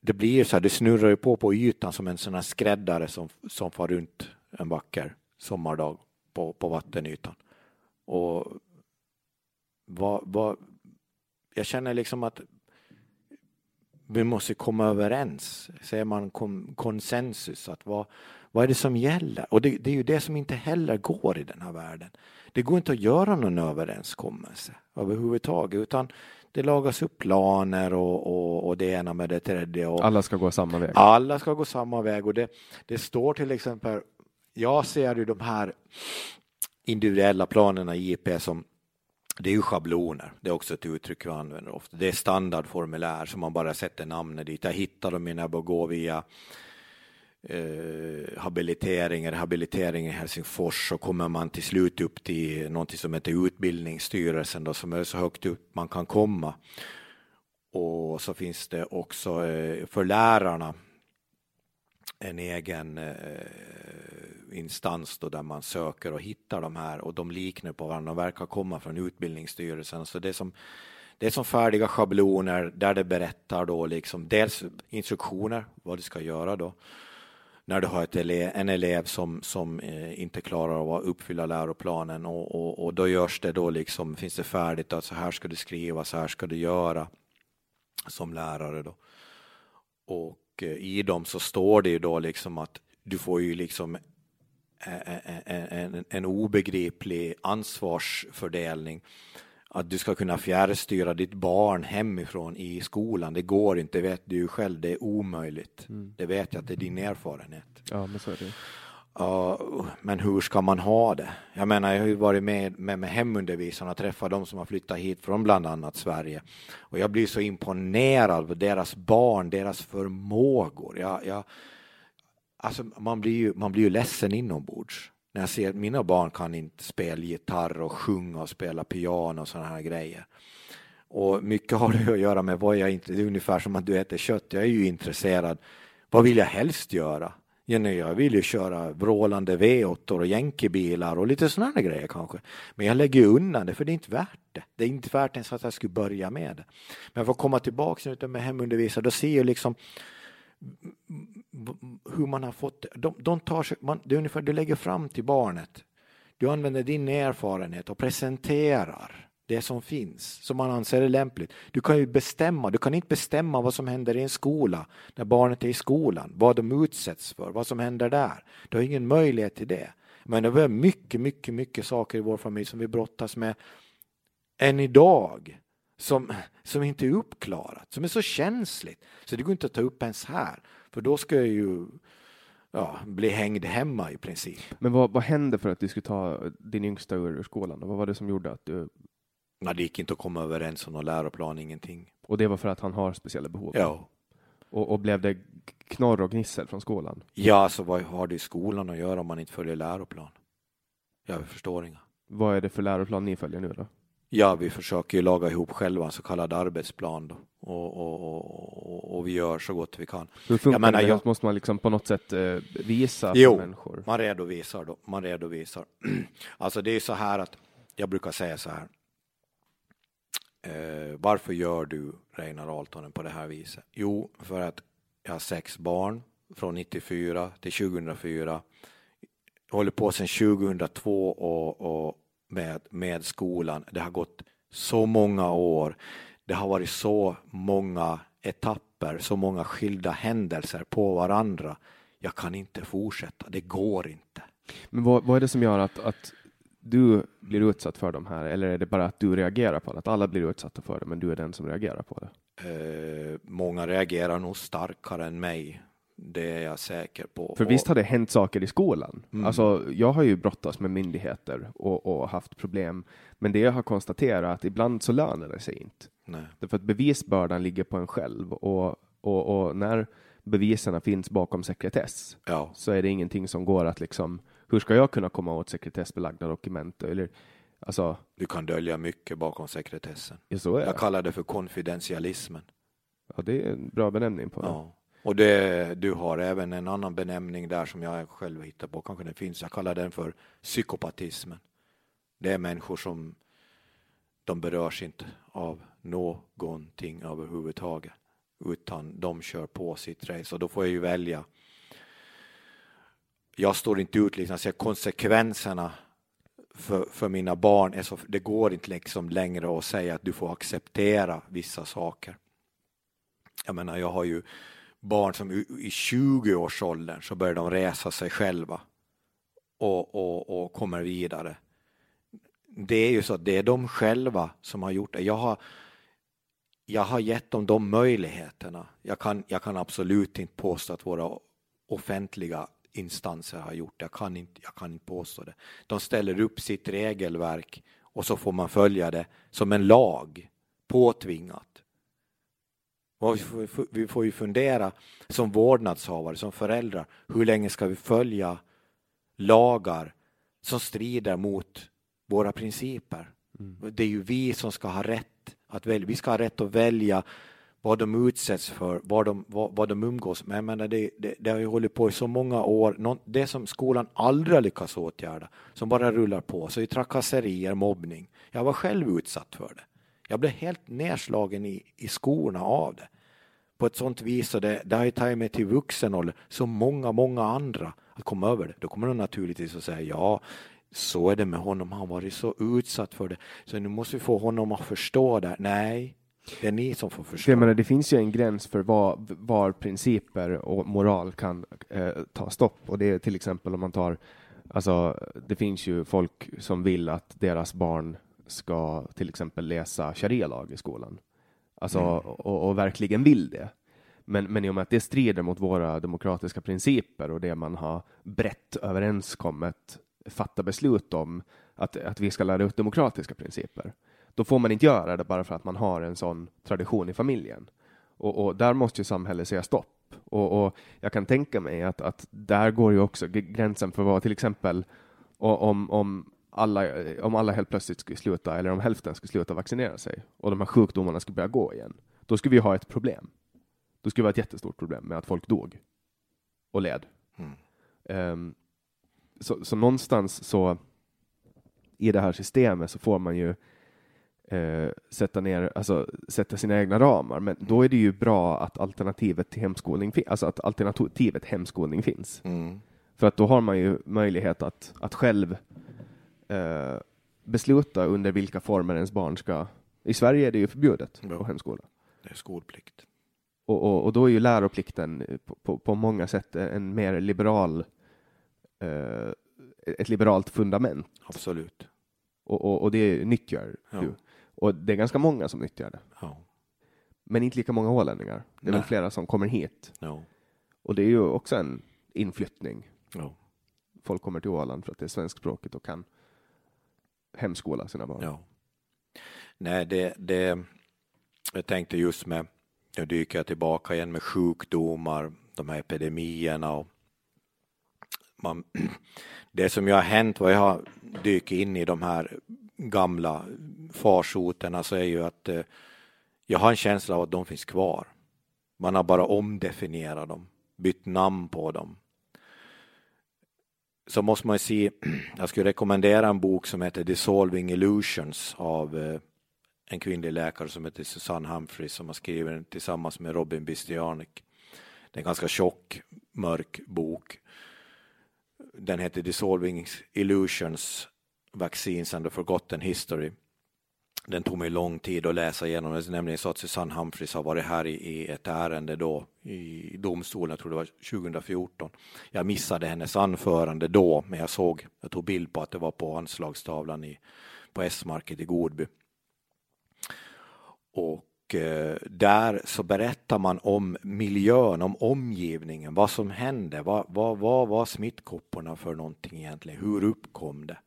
det blir ju så här, det snurrar ju på på ytan som en sån här skräddare som, som far runt en vacker sommardag på, på vattenytan. Och vad, vad, jag känner liksom att vi måste komma överens, säger man kom, konsensus, att vad, vad är det som gäller? Och det, det är ju det som inte heller går i den här världen. Det går inte att göra någon överenskommelse överhuvudtaget, utan det lagas upp planer och, och, och det ena med det tredje. Och Alla ska gå samma väg. alla ska gå samma väg och det, det står till exempel, jag ser ju de här individuella planerna i IP som det är ju schabloner, det är också ett uttryck vi använder ofta. Det är standardformulär som man bara sätter namnet dit. Jag hittar dem när jag går via eh, habilitering, rehabilitering i Helsingfors så kommer man till slut upp till någonting som heter Utbildningsstyrelsen då, som är så högt upp man kan komma. Och så finns det också eh, för lärarna en egen eh, instans då där man söker och hittar de här och de liknar på varandra och verkar komma från Utbildningsstyrelsen. Så det är som, det är som färdiga schabloner där det berättar då liksom dels instruktioner vad du ska göra då när du har ett elev, en elev som, som eh, inte klarar av att uppfylla läroplanen och, och, och då görs det då liksom, finns det färdigt att så här ska du skriva, så här ska du göra som lärare då. Och eh, i dem så står det ju då liksom att du får ju liksom en, en, en obegriplig ansvarsfördelning. Att du ska kunna fjärrstyra ditt barn hemifrån i skolan, det går inte, vet du ju själv, det är omöjligt. Det vet jag att det är din erfarenhet. Ja, men så är det. Men hur ska man ha det? Jag menar, jag har ju varit med med, med hemundervisarna och träffat de som har flyttat hit från bland annat Sverige. Och jag blir så imponerad av deras barn, deras förmågor. Jag, jag, alltså man, blir ju, man blir ju ledsen inombords. När jag ser att mina barn kan inte spela gitarr och sjunga och spela piano och sådana här grejer. Och mycket har det att göra med vad jag inte, det är ungefär som att du äter kött. Jag är ju intresserad. Vad vill jag helst göra? Jenny, jag vill ju köra vrålande V8 och jänkebilar och lite sådana grejer kanske. Men jag lägger undan det för det är inte värt det. Det är inte värt ens att jag skulle börja med det. Men för att komma tillbaka nu med hemundervisare, då ser jag liksom hur man har fått det. De, de tar sig, man, det är ungefär, du lägger fram till barnet. Du använder din erfarenhet och presenterar det som finns, som man anser är lämpligt. Du kan ju bestämma, du kan inte bestämma vad som händer i en skola när barnet är i skolan, vad de utsätts för, vad som händer där. Du har ingen möjlighet till det. Men det är mycket, mycket, mycket saker i vår familj som vi brottas med än idag som, som inte är uppklarat, som är så känsligt så det går inte att ta upp ens här, för då ska jag ju ja, bli hängd hemma i princip. Men vad, vad hände för att du skulle ta din yngsta ur skolan? Vad var det som gjorde att du Nej, det gick inte att komma överens om någon läroplan, ingenting. Och det var för att han har speciella behov? Ja. Och, och blev det knorr och gnissel från skolan? Ja, alltså vad har det i skolan att göra om man inte följer läroplan? Jag förstår inga. Vad är det för läroplan ni följer nu då? Ja, vi försöker ju laga ihop själva en så kallad arbetsplan då. Och, och, och, och vi gör så gott vi kan. Hur funkar jag menar, det? Jag... Måste man liksom på något sätt eh, visa jo, människor? man redovisar då. Man redovisar. <clears throat> alltså det är så här att jag brukar säga så här eh, varför gör du Reinar Altonen på det här viset? Jo, för att jag har sex barn från 94 till 2004. Jag håller på sedan 2002 och, och med, med skolan. Det har gått så många år. Det har varit så många etapper, så många skilda händelser på varandra. Jag kan inte fortsätta, det går inte. Men vad, vad är det som gör att, att du blir utsatt för de här, eller är det bara att du reagerar på det? Att alla blir utsatta för det, men du är den som reagerar på det? Eh, många reagerar nog starkare än mig. Det är jag säker på. För visst har det hänt saker i skolan? Mm. Alltså, jag har ju brottats med myndigheter och, och, haft problem, men det jag har konstaterat att ibland så lönar det sig inte. Nej. Därför att bevisbördan ligger på en själv och, och, och när bevisen finns bakom sekretess ja. så är det ingenting som går att liksom hur ska jag kunna komma åt sekretessbelagda dokument? Eller, alltså, du kan dölja mycket bakom sekretessen. Ja, så är jag kallar det för konfidentialismen. Ja, det är en bra benämning på det. Ja. Och det, du har även en annan benämning där som jag själv hittar på, kanske den finns. Jag kallar den för psykopatismen. Det är människor som de berörs inte av någonting överhuvudtaget, utan de kör på sitt race och då får jag ju välja jag står inte ut, liksom, så konsekvenserna för, för mina barn är så, det går inte liksom längre att säga att du får acceptera vissa saker. Jag menar, jag har ju barn som i 20-årsåldern så börjar de resa sig själva och, och, och kommer vidare. Det är ju så att det är de själva som har gjort det. Jag har, jag har gett dem de möjligheterna. Jag kan, jag kan absolut inte påstå att våra offentliga instanser har gjort. Jag kan inte, jag kan inte påstå det. De ställer upp sitt regelverk och så får man följa det som en lag, påtvingat. Vi får ju fundera som vårdnadshavare, som föräldrar, hur länge ska vi följa lagar som strider mot våra principer? Mm. Det är ju vi som ska ha rätt att välja. Vi ska ha rätt att välja vad de utsätts för, vad de, vad, vad de umgås med. Jag menar, det, det, det har ju hållit på i så många år. Någon, det som skolan aldrig har lyckats åtgärda, som bara rullar på, så är trakasserier, mobbning. Jag var själv utsatt för det. Jag blev helt nedslagen i, i skorna av det. På ett sånt vis, och det, det har ju tagit mig till vuxen ålder, så många, många andra att komma över det. Då kommer de naturligtvis att säga ja, så är det med honom, han har varit så utsatt för det, så nu måste vi få honom att förstå det. Nej, det är ni som får förstå. Jag menar, det finns ju en gräns för var, var principer och moral kan eh, ta stopp och det är till exempel om man tar Alltså, det finns ju folk som vill att deras barn ska till exempel läsa sharia-lag i skolan. Alltså, mm. och, och, verkligen vill det. Men, men i och med att det strider mot våra demokratiska principer och det man har brett överenskommet fatta beslut om att, att vi ska lära ut demokratiska principer, då får man inte göra det bara för att man har en sån tradition i familjen. Och, och där måste ju samhället säga stopp. Och, och, jag kan tänka mig att, att där går ju också gränsen för vad till exempel om, om, alla, om alla helt plötsligt skulle sluta, eller om hälften skulle sluta vaccinera sig och de här sjukdomarna skulle börja gå igen, då skulle vi ha ett problem. Då skulle det vara ett jättestort problem med att folk dog och led. Mm. Um, så, så någonstans så i det här systemet så får man ju eh, sätta ner, alltså sätta sina egna ramar, men då är det ju bra att alternativet till hemskolning, alltså att alternativet hemskolning finns. Mm. För att då har man ju möjlighet att, att själv eh, besluta under vilka former ens barn ska... I Sverige är det ju förbjudet ja. på hemskola. Det är skolplikt. Och, och, och, då är ju läroplikten på, på, på många sätt en mer liberal, eh, ett liberalt fundament. Absolut. Och, och, och det nyttjar ja. du. Och det är ganska många som nyttjar det. Ja. Men inte lika många ålänningar. Det är Nej. väl flera som kommer hit. Ja. Och det är ju också en inflyttning. Ja. Folk kommer till Åland för att det är svenskspråkigt och kan hemskola sina barn. Ja. Nej, det, det, jag tänkte just med, nu dyker jag tillbaka igen med sjukdomar, de här epidemierna och man, det som ju har hänt vad jag har dykt in i de här gamla farsoterna så är ju att eh, jag har en känsla av att de finns kvar. Man har bara omdefinierat dem, bytt namn på dem. Så måste man ju se, <clears throat> jag skulle rekommendera en bok som heter Dissolving Illusions av eh, en kvinnlig läkare som heter Susanne Humphrey som har skrivit den tillsammans med Robin Bistianik. Det är en ganska tjock, mörk bok. Den heter Dissolving Illusions Vaccines and the Forgotten History. Den tog mig lång tid att läsa igenom. Det är nämligen så att Susanne Humphries har varit här i, ett ärende då i domstolen, jag tror det var 2014. Jag missade hennes anförande då, men jag såg, jag tog bild på att det var på anslagstavlan i, på S-market i Godby. Och Eh, där så berättar man om miljön, om omgivningen, vad som hände, vad, vad, vad var smittkopporna för någonting egentligen, hur uppkom det?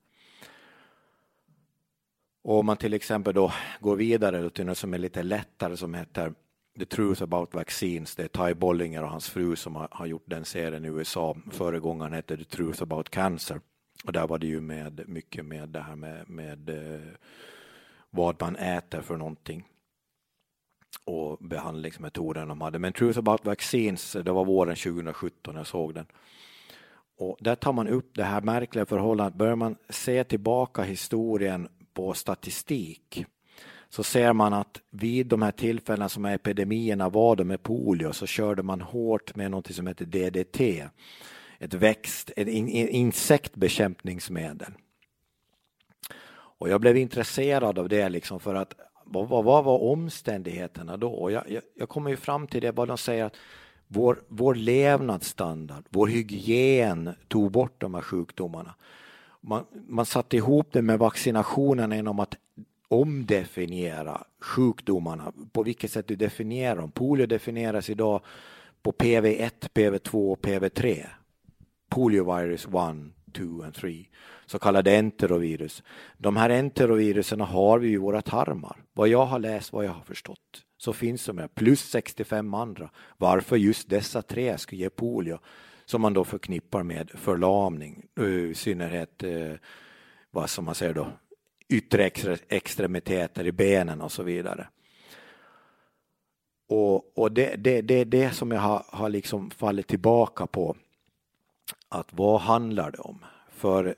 Och om man till exempel då går vidare till något som är lite lättare som heter The Truth About Vaccines. Det är Ty Bollinger och hans fru som har, har gjort den serien i USA. Föregångaren hette The Truth About Cancer. Och där var det ju med mycket med det här med, med eh, vad man äter för någonting och behandlingsmetoden de hade. Men Truth About Vaccines, det var våren 2017 jag såg den. Och där tar man upp det här märkliga förhållandet. Börjar man se tillbaka historien på statistik så ser man att vid de här tillfällena som epidemierna var det med polio så körde man hårt med något som heter DDT, ett växt, ett insektbekämpningsmedel. Och jag blev intresserad av det liksom för att vad, vad, vad var omständigheterna då? Och jag, jag, jag kommer ju fram till det vad de säger att vår, vår levnadsstandard, vår hygien tog bort de här sjukdomarna man, man satte ihop det med vaccinationen genom att omdefiniera sjukdomarna, på vilket sätt du definierar dem. Polio definieras idag på PV1, PV2 och PV3. Poliovirus 1, 2 och 3, så kallade enterovirus. De här enterovirusen har vi i våra tarmar. Vad jag har läst, vad jag har förstått, så finns de här, plus 65 andra. Varför just dessa tre skulle ge polio? som man då förknippar med förlamning, i synnerhet eh, vad som man säger då, yttre extremiteter i benen och så vidare. Och, och det är det, det, det som jag har, har liksom fallit tillbaka på. Att vad handlar det om? För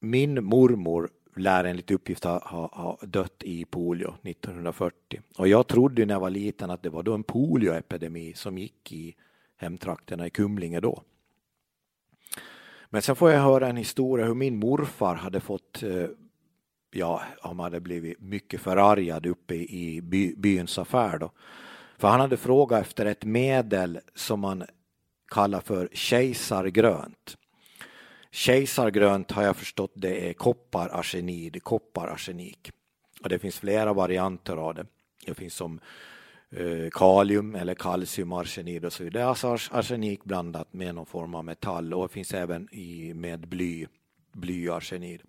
min mormor lär enligt uppgift ha, ha, ha dött i polio 1940. Och jag trodde när jag var liten att det var då en polioepidemi som gick i hemtrakterna i Kumlinge då. Men sen får jag höra en historia hur min morfar hade fått, eh, ja, han hade blivit mycket förargad uppe i by, byns affär då. För han hade frågat efter ett medel som man kallar för kejsargrönt. Kejsargrönt har jag förstått det är koppararsenid, koppararsenik. Och det finns flera varianter av det. Det finns som eh, kalium eller kalciumarsenid och så vidare. Det är alltså arsenik blandat med någon form av metall och det finns även i, med bly, blyarsenid.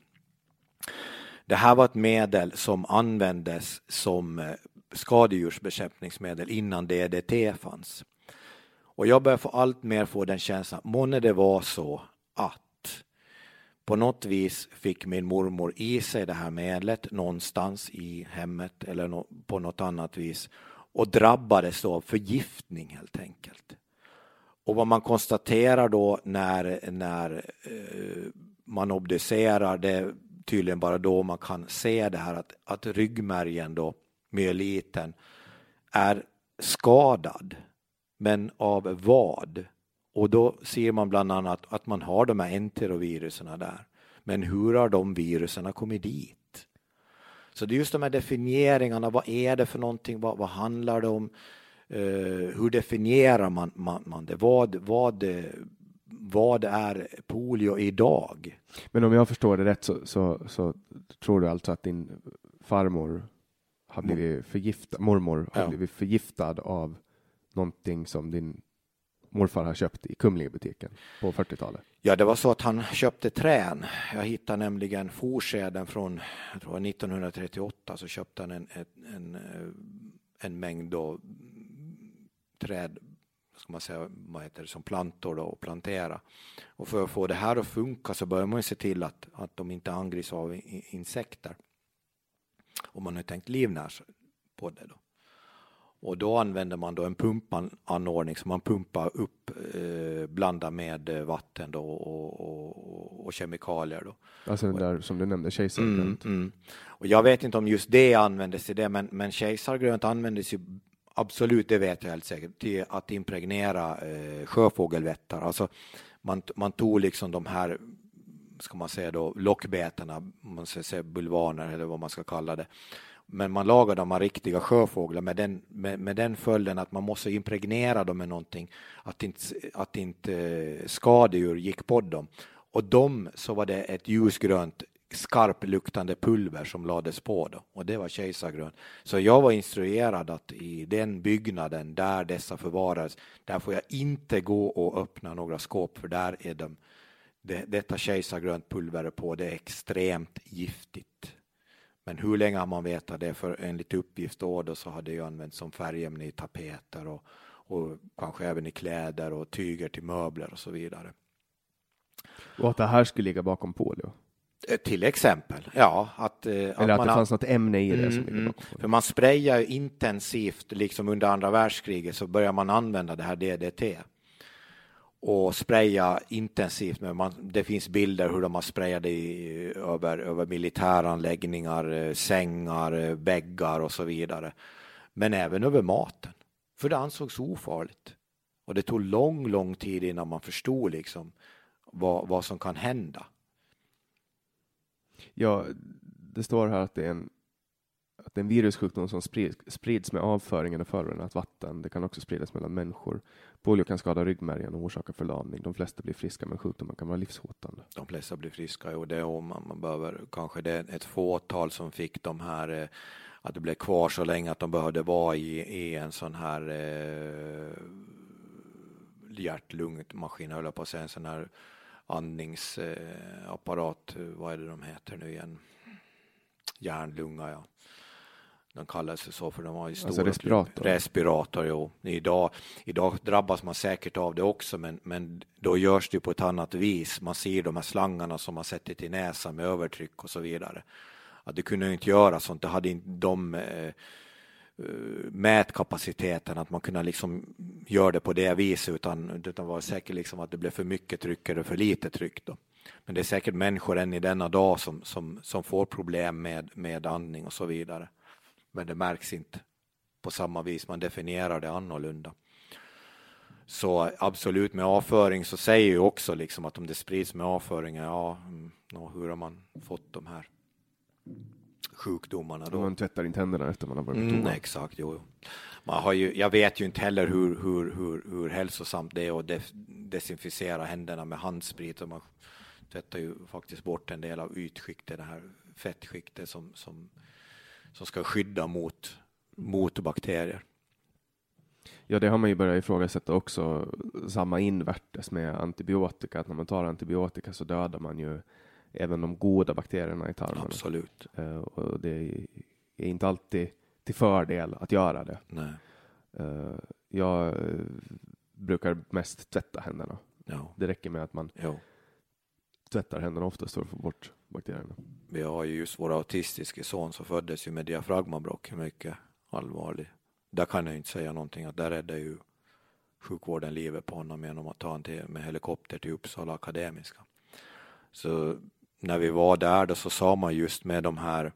Det här var ett medel som användes som eh, skadedjursbekämpningsmedel innan DDT fanns. Och jag börjar få allt mer få den känslan, månne det var så att på något vis fick min mormor i sig det här medlet någonstans i hemmet eller på något annat vis och drabbades av förgiftning helt enkelt. Och vad man konstaterar då när, när eh, man obducerar, det är tydligen bara då man kan se det här att, att ryggmärgen då, myeliten, är skadad. Men av vad? Och då ser man bland annat att man har de här enteroviruserna där. Men hur har de viruserna kommit dit? Så det är just de här definieringarna, vad är det för någonting, vad, vad handlar det om? Uh, hur definierar man, man, man det? Vad, vad, vad är polio idag? Men om jag förstår det rätt så, så, så tror du alltså att din farmor har blivit förgiftad, mormor har ja. blivit förgiftad av någonting som din morfar har köpt i Kumlingebutiken på 40-talet? Ja, det var så att han köpte trän. Jag hittade nämligen forsäden från jag tror 1938 så köpte han en, en, en, en mängd då, träd ska man säga, vad heter det, som plantor då, och plantera. Och för att få det här att funka så börjar man se till att, att de inte angrips av insekter. Om man har tänkt livnärs på det då. Och då använder man då en pumpanordning som man pumpar upp, eh, blandar med eh, vatten då och, och, och, kemikalier. Då. Alltså den där som du nämnde, kejsargrönt. Mm, mm. Och jag vet inte om just det användes till det, men, men kejsargrönt användes ju absolut, det vet jag helt säkert, till att impregnera eh, sjöfågelvättar. Alltså man, man tog liksom de här ska man säga då, lockbetarna, man ska säga bulvaner eller vad man ska kalla det, men man lagar dem av riktiga sjöfåglar med den, med, med den följden att man måste impregnera dem med någonting, att inte, att inte eh, skadedjur gick på dem. Och dem så var det ett ljusgrönt skarpluktande pulver som lades på då, och det var kejsargrönt. Så jag var instruerad att i den byggnaden där dessa förvarades, där får jag inte gå och öppna några skåp för där är de, det, detta kejsargrönt pulver på, det är extremt giftigt. Men hur länge har man vetat det? För enligt uppgift då, då så har det ju använts som färgämne i tapeter och, och kanske även i kläder och tyger till möbler och så vidare. Och att det här skulle ligga bakom polio? Eh, till exempel, ja. Att, eh, Eller att, att det fanns något ämne i det mm, som mm. bakom. För man sprayar ju intensivt, liksom under andra världskriget så börjar man använda det här DDT och spraya intensivt. Men man, det finns bilder hur de har sprayat i, över, över militäranläggningar, eh, sängar, eh, väggar och så vidare. Men även över maten, för det ansågs ofarligt. Och det tog lång, lång tid innan man förstod liksom vad, vad som kan hända. Ja, det står här att det är en att det är en virussjukdom som sprids, sprids med avföringen och förorenat vatten. Det kan också spridas mellan människor. Polio kan skada ryggmärgen och orsaka förlamning. De flesta blir friska, men sjukdomen kan vara livshotande. De flesta blir friska, och det är om man, man behöver kanske det är ett fåtal som fick de här eh, att det blev kvar så länge att de behövde vara i, i en sån här eh, hjärt-lungmaskin, höll jag på att säga, en sån här andningsapparat, eh, vad är det de heter nu igen? Hjärnlunga, ja. De kallades så för de var ju stora. Alltså respirator? Respirator, jo. Idag, idag drabbas man säkert av det också, men, men då görs det på ett annat vis. Man ser de här slangarna som man sätter till näsan med övertryck och så vidare. Att det kunde inte göra sånt, det hade inte de eh, eh, mätkapaciteten att man kunde liksom göra det på det viset utan, utan var säkert liksom att det blev för mycket tryck eller för lite tryck. Då. Men det är säkert människor än i denna dag som, som, som får problem med, med andning och så vidare men det märks inte på samma vis, man definierar det annorlunda. Så absolut med avföring så säger ju också liksom att om det sprids med avföring, ja, mm, hur har man fått de här sjukdomarna då? Man tvättar inte händerna efter man har varit mm, exakt, jo. Man har ju, jag vet ju inte heller hur, hur, hur, hur hälsosamt det är att def, desinficera händerna med handsprit. Och man tvättar ju faktiskt bort en del av ytskiktet, det här fettskiktet som, som som ska skydda mot, mot bakterier. Ja, det har man ju börjat ifrågasätta också. Samma invärtes med antibiotika, att när man tar antibiotika så dödar man ju även de goda bakterierna i tarmen. Absolut. Eh, och det är inte alltid till fördel att göra det. Nej. Eh, jag eh, brukar mest tvätta händerna. Ja. Det räcker med att man Jo. tvättar händerna oftast för att få bort bakterierna. Vi har ju just vår autistiske son som föddes ju med diafragmabråck, mycket allvarlig. Där kan jag inte säga någonting, att där räddade ju sjukvården livet på honom genom att ta honom till, med helikopter till Uppsala Akademiska. Så när vi var där då så sa man just med de här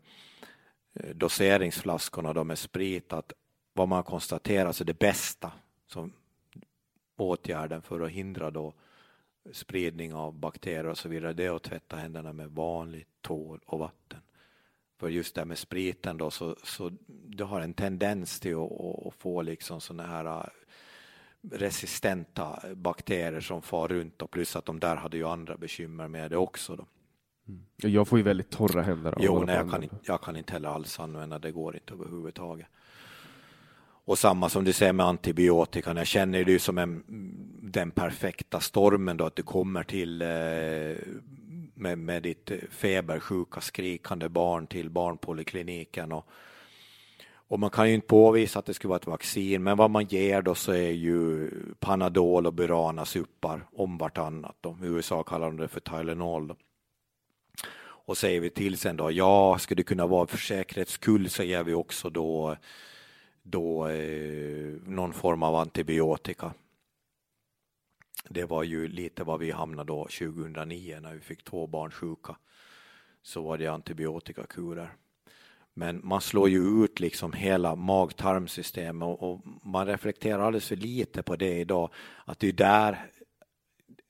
eh, doseringsflaskorna då med sprit att vad man konstaterar, så det bästa som åtgärden för att hindra då spridning av bakterier och så vidare, det är att tvätta händerna med vanligt tvål och vatten. För just det här med spriten då, så, så du har en tendens till att, att, få liksom sådana här äh, resistenta bakterier som far runt och plus att de där hade ju andra bekymmer med det också. Då. Jag får ju väldigt torra händer. av Jo, nej, jag, kan inte, jag kan inte heller alls använda det, går inte överhuvudtaget. Och samma som du säger med antibiotikan, jag känner det ju som en, den perfekta stormen då att du kommer till eh, med, med ditt febersjuka skrikande barn till barnpolikliniken och, och man kan ju inte påvisa att det skulle vara ett vaccin, men vad man ger då så är ju Panadol och Burana suppar om vartannat. Då. I USA kallar de det för Tylenol. Då. Och säger vi till sen då, ja, skulle det kunna vara för säkerhets skull så ger vi också då, då eh, någon form av antibiotika. Det var ju lite vad vi hamnade då 2009 när vi fick två barn sjuka. Så var det antibiotikakurer. Men man slår ju ut liksom hela mag-tarmsystemet och, och man reflekterar alldeles för lite på det idag. Att det är där,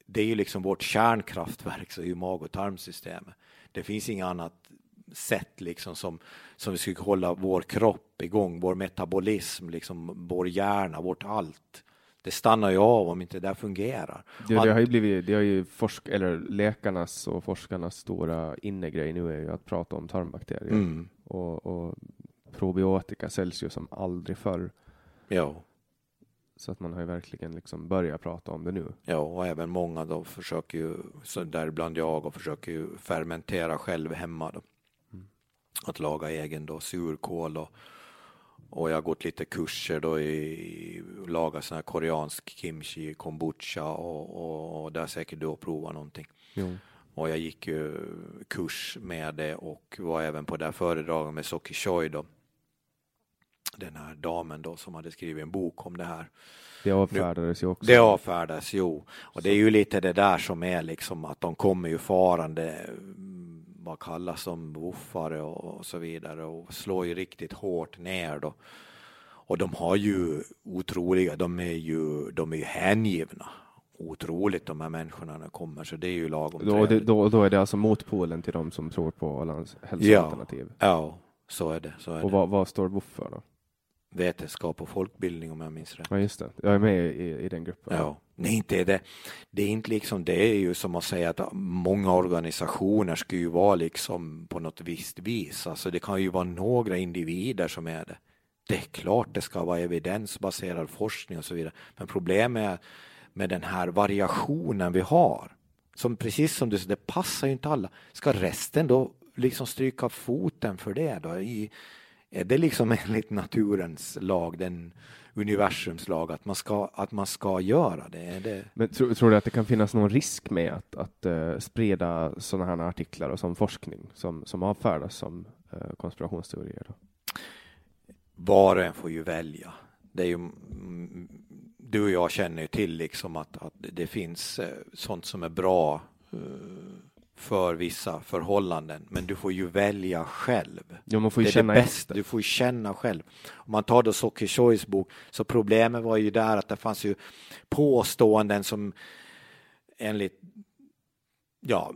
det är ju liksom vårt kärnkraftverk, så är ju mag och tarmsystemet. Det finns inget annat sätt liksom som, som vi skulle hålla vår kropp igång, vår metabolism, liksom vår hjärna, vårt allt. Det stannar ju av om inte det där fungerar. Det, det har ju blivit, det har ju forsk, eller läkarnas och forskarnas stora innegrej nu är ju att prata om tarmbakterier. Mm. Och, och probiotika säljs ju som aldrig förr. Ja. Så att man har ju verkligen liksom börjat prata om det nu. Ja, och även många då försöker ju, så däribland jag, och försöker ju fermentera själv hemma då. Att laga egen då surkål och, och jag har gått lite kurser då i laga sån här koreansk kimchi, kombucha och, och, och där säkert du har provat någonting. Jo. Och jag gick ju kurs med det och var även på det här föredraget med Soki Choi då. Den här damen då som hade skrivit en bok om det här. Det avfärdades ju också. Det avfärdas, jo. Och det är ju lite det där som är liksom att de kommer ju farande, vad kallas som woofare och så vidare och slår ju riktigt hårt ner då. Och de har ju otroliga, de är ju, de är ju hängivna. Otroligt de här människorna när de kommer, så det är ju lagom Då, det, då, då är det alltså motpolen till de som tror på Ålands hälsoalternativ. Ja, så är det. Så är Och det. vad, vad står WOF för då? Vetenskap och folkbildning om jag minns rätt. Ja, just det. Jag är med i, i den gruppen. Ja, nej, inte är det. Det är inte liksom, det är ju som att säga att många organisationer ska ju vara liksom på något visst vis. Alltså det kan ju vara några individer som är det. Det är klart det ska vara evidensbaserad forskning och så vidare. Men problemet är med den här variationen vi har. Som precis som du säger, det passar ju inte alla. Ska resten då liksom stryka foten för det då? I, är det liksom <laughs> enligt naturens lag, den universums lag, att man ska, att man ska göra det? Är det Men tro, tror du att det kan finnas någon risk med att, att eh, sprida sådana här artiklar och som forskning som, som avfärdas som eh, konspirationsteorier? Då? var och en får ju välja. Det är ju, mm, du och jag känner ju till liksom att, att det finns eh, sånt som är bra eh, för vissa förhållanden, men du får ju välja själv. Ja, man får ju det är känna det bästa, du får ju känna själv. Om man tar då Soki Chois bok, så problemet var ju där att det fanns ju påståenden som enligt ja,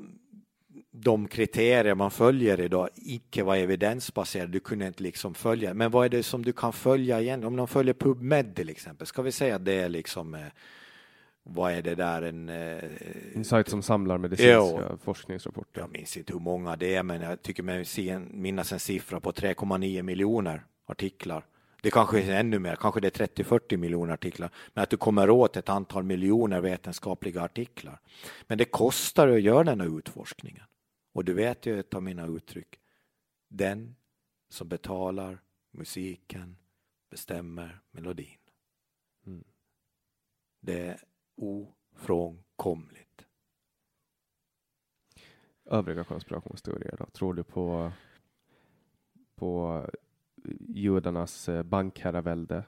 de kriterier man följer idag icke var evidensbaserade. Du kunde inte liksom följa. Men vad är det som du kan följa igen? Om de följer PubMed till exempel, ska vi säga att det är liksom eh, vad är det där en... Eh, En sajt som samlar medicinska Jo. forskningsrapporter. jag minns inte hur många det är, men jag tycker mig se minnas en siffra på 3,9 miljoner artiklar Det kanske är ännu mer, kanske det är 30-40 miljoner artiklar, men att du kommer åt ett antal miljoner vetenskapliga artiklar. Men det kostar att göra den här utforskningen. Och du vet ju ett av mina uttryck. Den som betalar musiken bestämmer melodin. Mm. Det är ofrånkomligt. Övriga konspirationsteorier då? Tror du på, på judarnas eh, bankherravälde?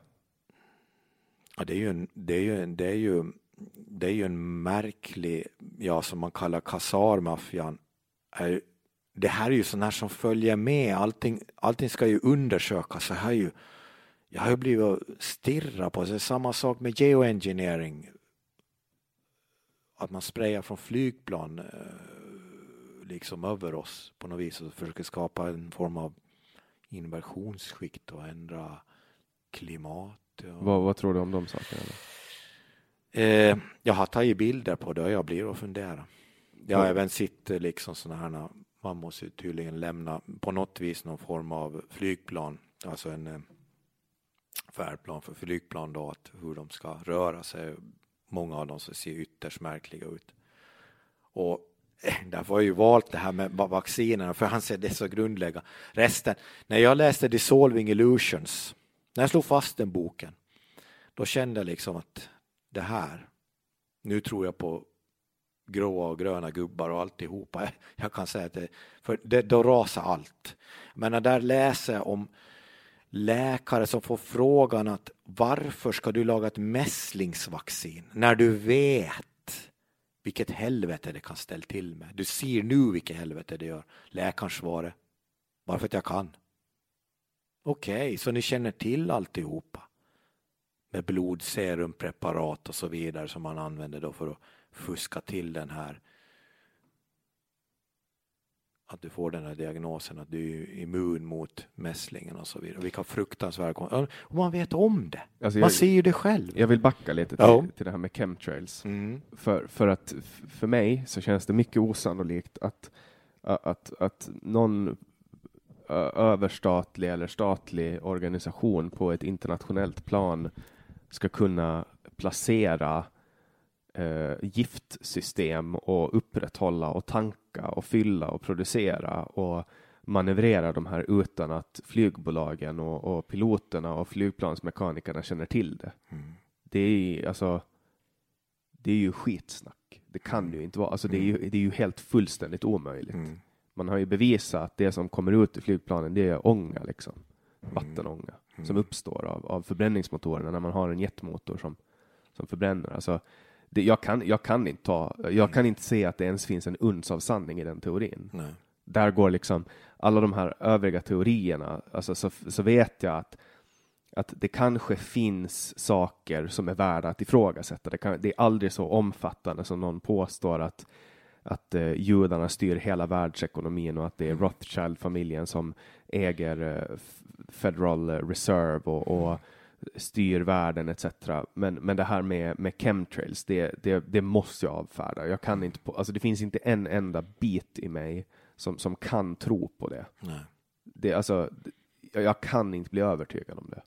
Ja, det är ju en, det är ju, det är ju, det är ju en märklig, ja som man kallar kasarmaffian. Det här är ju sånt här som följer med, allting, allting ska ju undersökas. Så här ju, jag har ju blivit stirra på det. Samma sak med geoengineering. Att man sprayar från flygplan eh, liksom över oss på något vis och försöker skapa en form av inversionsskikt och ändra klimat. Och... Vad, vad, tror du om de sakerna? Eh, jag har tagit bilder på det och jag blir och funderar. Jag har mm. även sett liksom sådana här, man måste tydligen lämna på något vis någon form av flygplan, alltså en eh, färdplan för flygplan då, att hur de ska röra sig. Många av dem som ser ytterst märkliga ut. Och eh, Därför har jag ju valt det här med vaccinerna, för han säger det är så grundläggande. Resten, när jag läste Dissolving Illusions, när jag slog fast den boken, då kände jag liksom att det här, nu tror jag på gråa och gröna gubbar och alltihopa. <laughs> Jag kan säga att det, för det, då rasar allt. Men när där läser jag om läkare som får frågan att varför ska du laga ett mässlingsvaccin när du vet vilket helvete det kan ställa till med. Du ser nu vilket helvete det gör. Läkaren svarar. Bara för att jag kan. Okej, okay, så ni känner till alltihopa. Med blodserumpreparat och så vidare som man använder då för att fuska till den här att du får den här diagnosen att du är immun mot mässlingen och så vidare. Vilka fruktansvärda Och man vet om det. Alltså man ser ju det själv. Jag vill backa lite till, ja. till det här med chemtrails. Mm. För, för att för mig så känns det mycket osannolikt att, att, att någon överstatlig eller statlig organisation på ett internationellt plan ska kunna placera eh, giftsystem och upprätthålla och tanka och fylla och producera och manövrera de här utan att flygbolagen och, och piloterna och flygplansmekanikerna känner till det. Mm. Det är alltså. Det är ju skitsnack. Det kan mm. ju inte vara. Alltså det är ju, det är ju helt fullständigt omöjligt. Mm. Man har ju bevisat att det som kommer ut i flygplanen, det är ånga liksom. Mm. Vattenånga som mm. uppstår av, av förbränningsmotorerna när man har en jetmotor som, som förbränner. Alltså, det, jag, kan, jag, kan inte ta, jag kan inte se att det ens finns en uns av sanning i den teorin. Nej. Där går liksom alla de här övriga teorierna, alltså så, så vet jag att att det kanske finns saker som är värda att ifrågasätta. Det, kan, det är aldrig så omfattande som någon påstår att, att uh, judarna styr hela världsekonomin och att det är mm. Rothschild-familjen som äger uh, Federal Reserve och, och styr världen etc. Men, men det här med, med chemtrails, det, det, det måste jag avfärda. Jag kan inte på, alltså det finns inte en enda bit i mig som, som kan tro på det. Nej. det alltså, jag kan inte bli övertygad om det.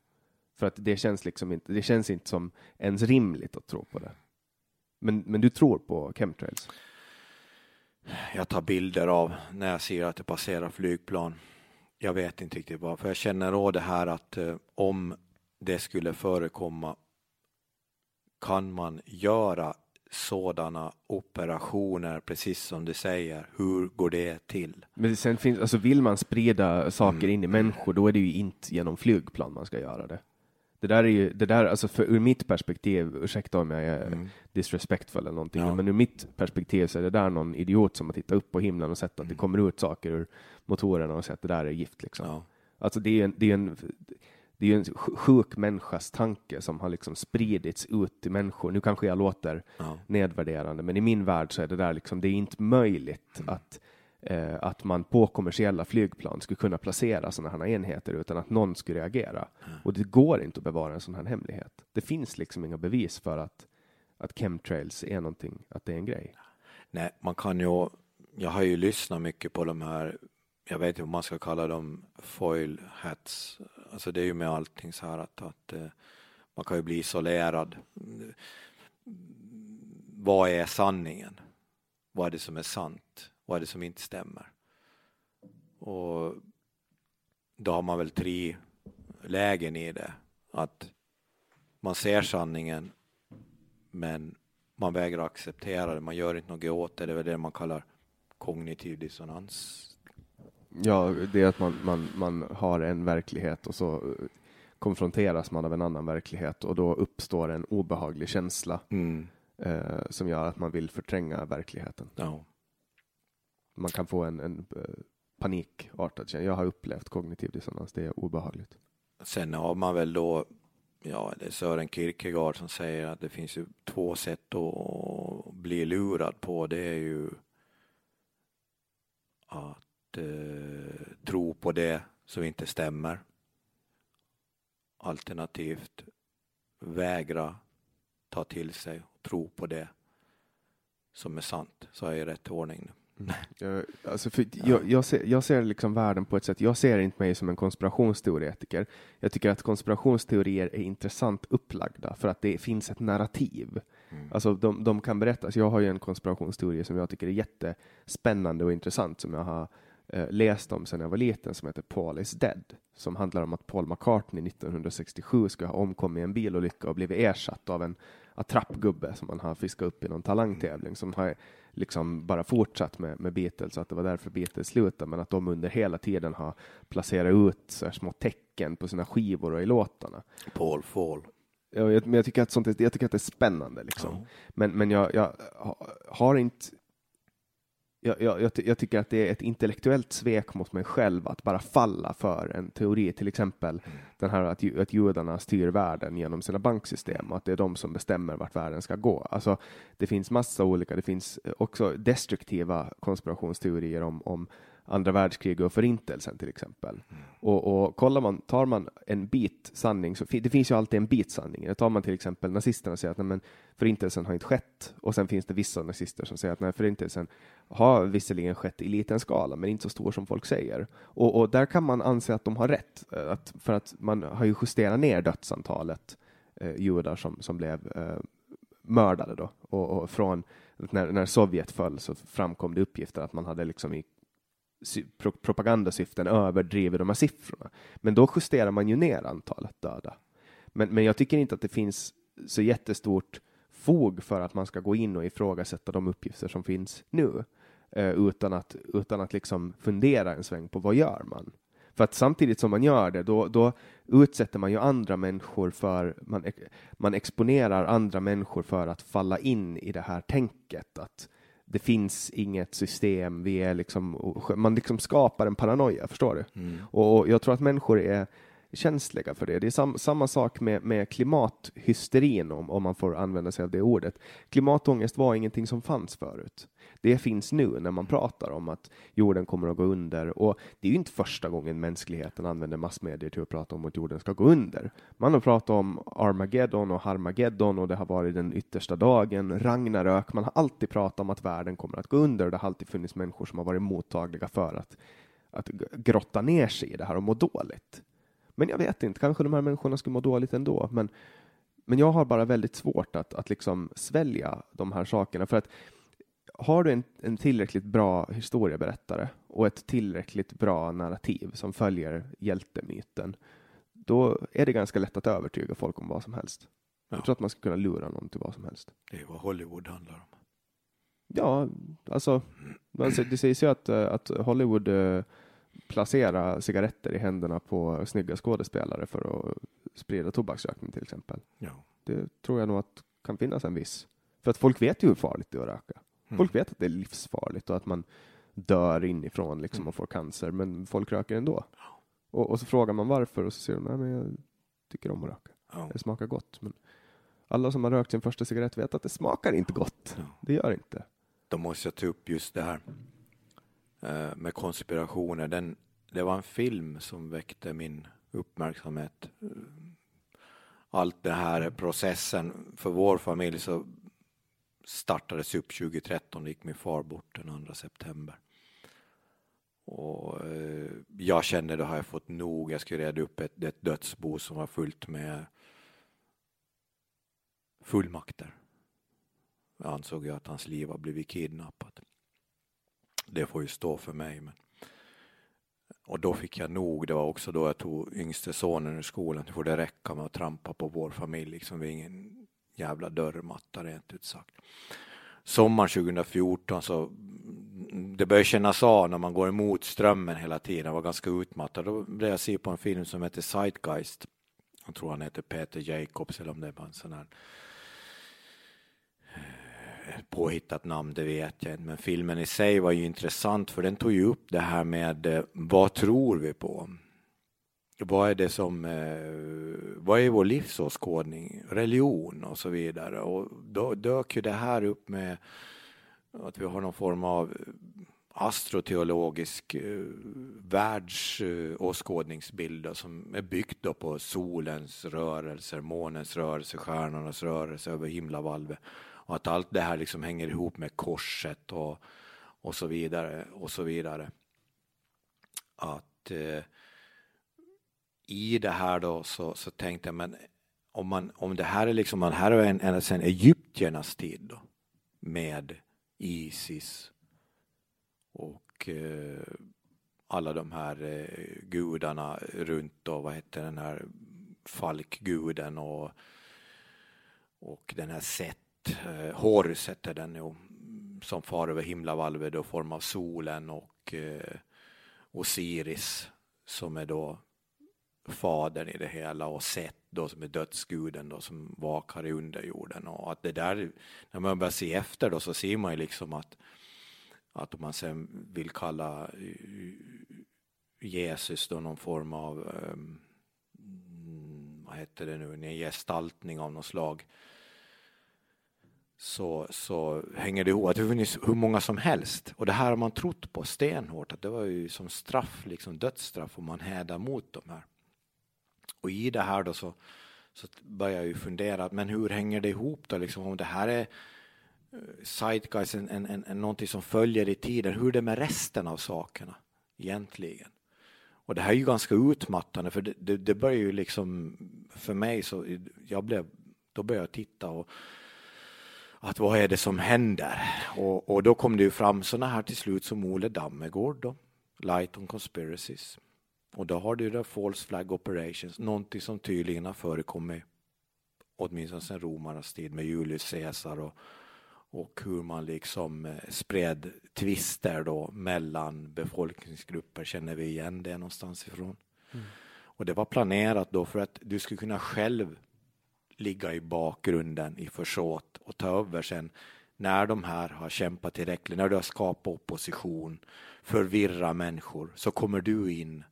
För att det känns liksom inte, det känns inte som ens rimligt att tro på det. Men, men du tror på chemtrails? Jag tar bilder av när jag ser att det passerar flygplan. Jag vet inte riktigt vad, för jag känner av det här att eh, om det skulle förekomma kan man göra sådana operationer, precis som du säger. Hur går det till? Men sen finns, alltså vill man sprida saker mm. in i människor, då är det ju inte genom flygplan man ska göra det. Det där är ju, det där, alltså för, ur mitt perspektiv, ursäkta om jag är mm. disrespectful eller någonting, ja. men ur mitt perspektiv så är det där någon idiot som har tittat upp på himlen och sett att mm. det kommer ut saker ur motorerna och sett att det där är gift liksom. Ja. Alltså det är en, det är en det är ju en sjuk människas tanke som har liksom spridits ut till människor. Nu kanske jag låter ja. nedvärderande, men i min värld så är det där liksom, det är inte möjligt mm. att eh, att man på kommersiella flygplan skulle kunna placera sådana här enheter utan att någon skulle reagera. Mm. Och det går inte att bevara en sån här hemlighet. Det finns liksom inga bevis för att att chemtrails är någonting, att det är en grej. Nej, man kan ju. Jag har ju lyssnat mycket på de här. Jag vet inte om man ska kalla dem foil hats, Alltså det är ju med allting så här att, att eh, man kan ju bli isolerad. Vad är sanningen? Vad är det som är sant? Vad är det som inte stämmer? Och då har man väl tre lägen i det. Att man ser sanningen men man vägrar acceptera det, man gör inte något åt det. Det är väl det man kallar kognitiv dissonans. Ja, det är att man, man, man har en verklighet och så eh, konfronteras man av en annan verklighet och då uppstår en obehaglig känsla Mm. eh, som gör att man vill förtränga verkligheten. Ja. Man kan få en, en eh, panikartad känsla. Jag har upplevt kognitiv dissonans, det är obehagligt. Sen har man väl då, ja det är Sören Kierkegaard som säger att det finns ju två sätt att bli lurad på. Det är ju att tro på det som inte stämmer. Alternativt vägra ta till sig och tro på det som är sant. Så är jag i rätt ordning nu. Jag, alltså för jag, jag, ser, jag ser liksom världen på ett sätt, jag ser inte mig som en konspirationsteoretiker. Jag tycker att konspirationsteorier är intressant upplagda för att det finns ett narrativ. Alltså de, de kan berättas. Jag har ju en konspirationsteori som jag tycker är jättespännande och intressant som jag har eh, läst om sedan jag var liten som heter Paul is dead. Som handlar om att Paul McCartney 1967 ska ha omkommit i en bilolycka och blivit ersatt av en attrappgubbe som man har fiskat upp i någon talangtävling som har liksom bara fortsatt med, med Beatles att det var därför Beatles slutade men att de under hela tiden har placerat ut så här små tecken på sina skivor och i låtarna. Paul Fall. Ja, jag, men jag tycker att sånt jag tycker att det är spännande liksom. Men, men jag, jag ha- har inte jag, jag, jag, jag tycker att det är ett intellektuellt svek mot mig själv att bara falla för en teori, till exempel den här att, att judarna styr världen genom sina banksystem och att det är de som bestämmer vart världen ska gå. Alltså, det finns massa olika, det finns också destruktiva konspirationsteorier om, om andra världskriget och förintelsen till exempel. Och, och kollar man, tar man en bit sanning, så fi- det finns ju alltid en bit sanning. Det tar man till exempel nazisterna säger att nej, men förintelsen har inte skett och sen finns det vissa nazister som säger att nej, förintelsen har visserligen skett i liten skala, men inte så stor som folk säger. Och, och där kan man anse att de har rätt, eh, att, för att man har ju justerat ner dödsantalet eh, judar som, som blev eh, mördade då. Och, och från när, när Sovjet föll så framkom det uppgifter att man hade liksom i pro propagandasyften överdriver de här siffrorna. Men då justerar man ju ner antalet döda. Men, men jag tycker inte att det finns så jättestort fog för att man ska gå in och ifrågasätta de uppgifter som finns nu eh, utan att, utan att liksom fundera en sväng på vad gör man? För att samtidigt som man gör det, då, då utsätter man ju andra människor för, man, man exponerar andra människor för att falla in i det här tänket att det finns inget system, vi är liksom, man liksom skapar en paranoia, förstår du? Och, och jag tror att människor är känsliga för det. Det är sam, samma sak med, med klimathysterin, om, om man får använda sig av det ordet. Klimatångest var ingenting som fanns förut. Det finns nu när man pratar om att jorden kommer att gå under. Och det är ju inte första gången mänskligheten använder massmedier till att prata om att jorden ska gå under. Man har pratat om Armageddon och Harmageddon och det har varit den yttersta dagen, Ragnarök. Man har alltid pratat om att världen kommer att gå under och det har alltid funnits människor som har varit mottagliga för att, att grotta ner sig i det här och må dåligt. Men jag vet inte, kanske de här människorna skulle må dåligt ändå. Men, men jag har bara väldigt svårt att, att liksom svälja de här sakerna. För att har du en, en tillräckligt bra historieberättare och ett tillräckligt bra narrativ som följer hjältemyten, då är det ganska lätt att övertyga folk om vad som helst. Ja. Jag tror att man ska kunna lura någon till vad som helst. Det är vad Hollywood handlar om. Ja, alltså, det sägs ju att, eh, att Hollywood eh, placerar cigaretter i händerna på snygga skådespelare för att sprida tobaksrökning till exempel. Ja. Det tror jag nog att kan finnas en viss. För att folk vet ju hur farligt det är att röka. Folk vet att det är livsfarligt och att man dör inifrån liksom och får cancer, men folk röker ändå. Och, och så frågar man varför och så säger de, nej men jag tycker om att röka. Det smakar gott. Men alla som har rökt sin första cigarett vet att det smakar inte gott. Det gör inte. Då måste jag ta upp just det här eh, med konspirationer. Den, det var en film som väckte min uppmärksamhet. Allt det här processen för vår familj så startades upp 2013. Då gick min far bort den 2 september. Och eh, jag kände då har jag fått nog. Jag skulle reda upp ett, ett dödsbo som var fullt med fullmakter. Jag ansåg jag att hans liv har blivit kidnappat. Det får ju stå för mig. Men... Och då fick jag nog. Det var också då jag tog yngste sonen ur skolan. Nu får det räcka med att trampa på vår familj. Liksom vi är ingen jävla dörrmatta rent ut sagt. Sommaren 2014 så mm, det börjar kännas av när man går emot strömmen hela tiden. Jag var ganska utmattad. Då blev jag se på en film som heter Zeitgeist. Jag tror han heter Peter Jacobs eller om det var en sån här eh, påhittat namn, det vet jag inte. Men filmen i sig var ju intressant för den tog ju upp det här med eh, vad tror vi på? Vad är det som, eh, vad är vår livsåskådning, religion och så vidare. Och då dök ju det här upp med att vi har någon form av astroteologisk eh, världsåskådningsbild som är byggt på solens rörelser, månens rörelser, stjärnornas rörelser över himlavalvet. Och att allt det här liksom hänger ihop med korset och, och så vidare och så vidare. Att eh, i det här då så, så tänkte jag, men om, man, om det här är liksom, man här är en, ända sedan egyptiernas tid då, med Isis och eh, alla de här eh, gudarna runt då, vad heter den här falkguden och, och den här Set, eh, Horus heter den ju, som far över himlavalvet i form av solen och eh, Osiris som är då fadern i det hela och Set då som är dödsguden då som vakar i underjorden och att det där när man börjar se efter då så ser man ju liksom att att om man sen vill kalla eh, Jesus då någon form av um, vad heter det nu, en gestaltning av något slag så, så hänger det ihop. Att det finns hur många som helst. Och det här har man trott på stenhårt, att det var ju som straff, liksom dödsstraff om man hädar mot de här. Och i det här då så, så börjar jag ju fundera, men hur hänger det ihop då liksom om det här är eh, zeitgeist, en, en, en, någonting som följer i tiden, hur är det med resten av sakerna egentligen. Och det här är ju ganska utmattande för det, det, det börjar ju liksom för mig så jag blev, då började jag titta och att vad är det som händer? Och, och då kom det ju fram sådana här till slut som Ole Dammegård då, Light on Conspiracies. Och då har du det False Flag Operations, någonting som tydligen har förekommit åtminstone sedan romarnas tid med Julius Caesar och och hur man liksom eh, spred tvister då mellan befolkningsgrupper känner vi igen det någonstans ifrån. Mm. Och det var planerat då för att du skulle kunna själv ligga i bakgrunden i försåt och ta över sen när de här har kämpat tillräckligt, när du har skapat opposition, förvirra människor, så kommer du in,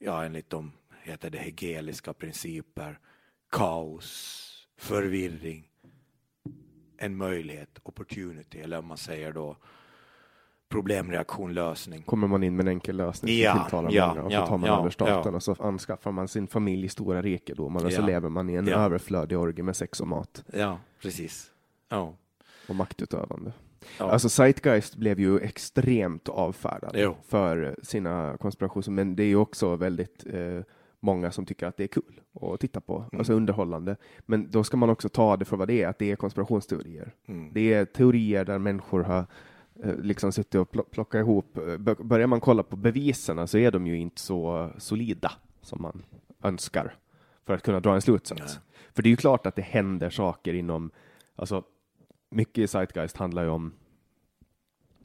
ja enligt de heter det hegeliska principer, kaos, förvirring, en möjlighet, opportunity, eller om man säger då problemreaktion, lösning. Kommer man in med en enkel lösning ja, så tilltalar ja, många och så ja, tar man ja, över staten ja. och så anskaffar man sin familj stora rikedomar och så lever man i en överflödig orgie med sex och mat Ja, precis. Ja. och maktutövande. Ja. Alltså Zeitgeist blev ju extremt avfärdad Jo. för sina konspirationer, men det är ju också väldigt eh, många som tycker att det är kul att titta på, Mm. alltså underhållande. Men då ska man också ta det för vad det är, att det är konspirationsteorier. Mm. Det är teorier där människor har eh, liksom suttit och pl- plockat ihop. eh, bör- Börjar man kolla på bevisen så är de ju inte så solida som man önskar för att kunna dra en slutsats. Nej. För det är ju klart att det händer saker inom, alltså mycket i Zeitgeist handlar ju om,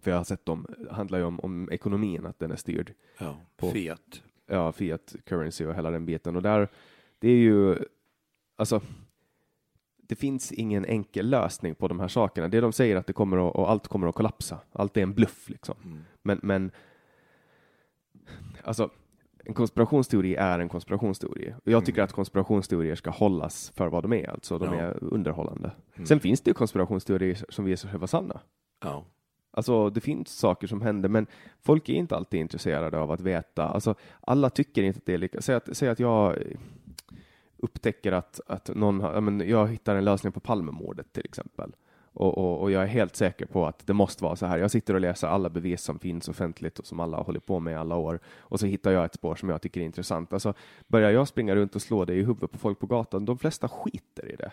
för jag har sett dem, handlar ju om, om ekonomin, att den är styrd ja. På- Fiat. ja, fiat currency och hela den biten. Och där, det är ju, alltså, det finns ingen enkel lösning på de här sakerna. Det de säger att det kommer att, och allt kommer att kollapsa. Allt är en bluff liksom. Mm. Men, men, alltså, en konspirationsteori är en konspirationsteori. Och jag tycker Mm. att konspirationsteorier ska hållas för vad de är, alltså de Ja. är underhållande. Mm. Sen finns det ju konspirationsteorier som visar sig vara sanna. Ja. Alltså det finns saker som händer, men folk är inte alltid intresserade av att veta. Alltså alla tycker inte att det är lika. Säg att, säg att jag upptäcker att, att någon har, ja, men jag hittar en lösning på Palmemordet till exempel. Och, och, och, jag är helt säker på att det måste vara så här. Jag sitter och läser alla bevis som finns offentligt och som alla har hållit på med i alla år och så hittar jag ett spår som jag tycker är intressant. Alltså, börjar jag springa runt och slå det i huvudet på folk på gatan, de flesta skiter i det.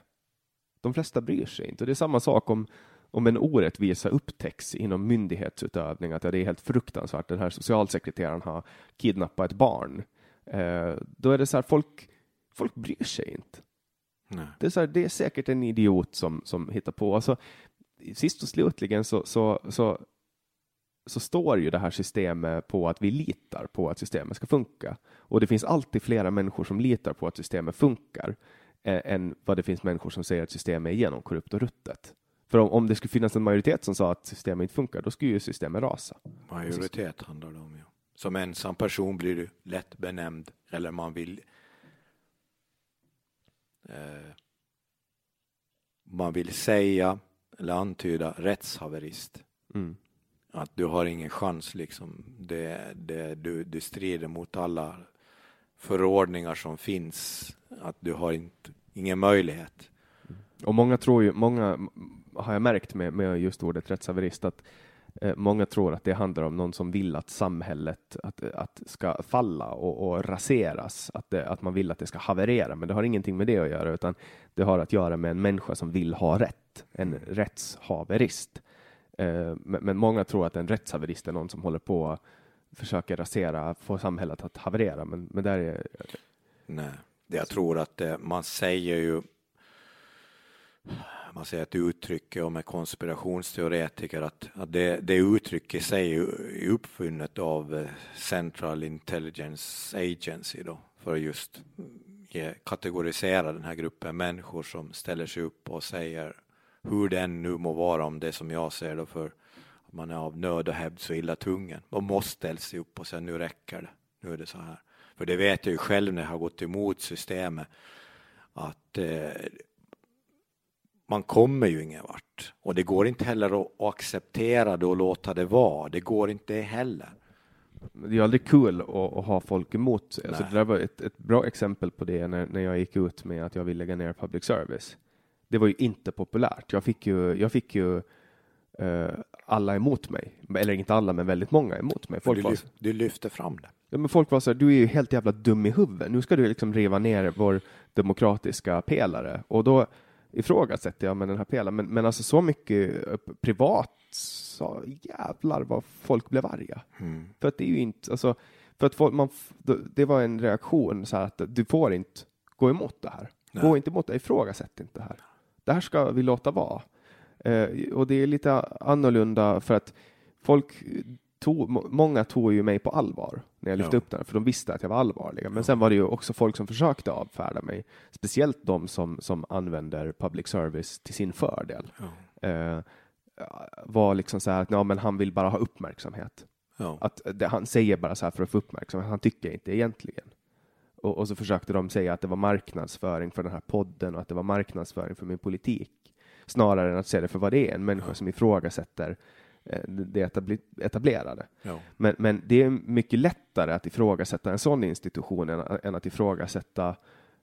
De flesta bryr sig inte. Och det är samma sak om, om en orättvisa upptäcks inom myndighetsutövning, att ja, det är helt fruktansvärt, den här socialsekreteraren har kidnappat ett barn. Eh, då är det så här, folk, folk bryr sig inte. Det är, så här, det är säkert en idiot som, som hittar på. Alltså, sist och slutligen så, så, så, så står ju det här systemet på att vi litar på att systemet ska funka. Och det finns alltid flera människor som litar på att systemet funkar eh, än vad det finns människor som säger att systemet är genomkorrupt och ruttet. För om, om det skulle finnas en majoritet som sa att systemet inte funkar, då skulle ju systemet rasa. Majoritet handlar det om, ja. Som ensam person blir du lätt benämnd, eller man vill man vill säga eller antyda rättshaverist. Mm. Att du har ingen chans liksom. Det, det, du, du strider mot alla förordningar som finns. Att du har inte, ingen möjlighet. Och många tror ju, många har jag märkt med, med just ordet rättshaverist, att Eh, många tror att det handlar om någon som vill att samhället att, att ska falla och, och raseras, att, det, att man vill att det ska haverera, men det har ingenting med det att göra, utan det har att göra med en människa som vill ha rätt, en rättshaverist. Eh, men, men många tror att en rättshaverist är någon som håller på att försöka rasera, få samhället att haverera, men, men där är... Nej, jag tror att det, man säger ju man säger ett uttryck om en konspirationsteoretiker att, att det, det uttrycket i sig är uppfunnet av eh, Central Intelligence Agency då för att just ge, kategorisera den här gruppen människor som ställer sig upp och säger hur den nu må vara om det som jag ser då för att man är av nöd och hävd så illa tvungen och måste ställa sig upp och säga nu räcker det, nu är det så här. För det vet jag ju själv när jag har gått emot systemet att eh, man kommer ju ingen vart. Och det går inte heller att acceptera det och låta det vara. Det går inte heller. Det är aldrig kul att, att ha folk emot sig. Alltså det där var ett, ett, bra exempel på det när, när jag gick ut med att jag vill lägga ner public service. Det var ju inte populärt. Jag fick ju, jag fick ju uh, alla emot mig. Eller inte alla, men väldigt många emot mig. Folk du, lyft, du lyfte fram det. Ja, men folk var så här, du är ju helt jävla dum i huvudet. Nu ska du liksom riva ner vår demokratiska pelare. Och då ifrågasätter jag med den här pelaren. Men, men alltså så mycket eh, privat, så jävlar vad folk blev arga. Mm. För att det är ju inte, alltså, för att folk, man, det var en reaktion så här att du får inte gå emot det här. Nej. Gå inte emot det, ifrågasätt inte det här. Det här ska vi låta vara. Eh, och det är lite annorlunda för att folk tog, många tog ju mig på allvar när jag lyfte ja. upp den, för de visste att jag var allvarlig. Men ja. sen var det ju också folk som försökte avfärda mig, speciellt de som, som använder public service till sin fördel. Ja. Eh, var liksom så här att ja, men han vill bara ha uppmärksamhet. Att det, han säger bara så här för att få uppmärksamhet, han tycker inte egentligen. Och, och, så försökte de säga att det var marknadsföring för den här podden och att det var marknadsföring för min politik, snarare än att se det för vad det är, en människa som ifrågasätter det etablerade. Ja. Men, men det är mycket lättare att ifrågasätta en sån institution än, än att ifrågasätta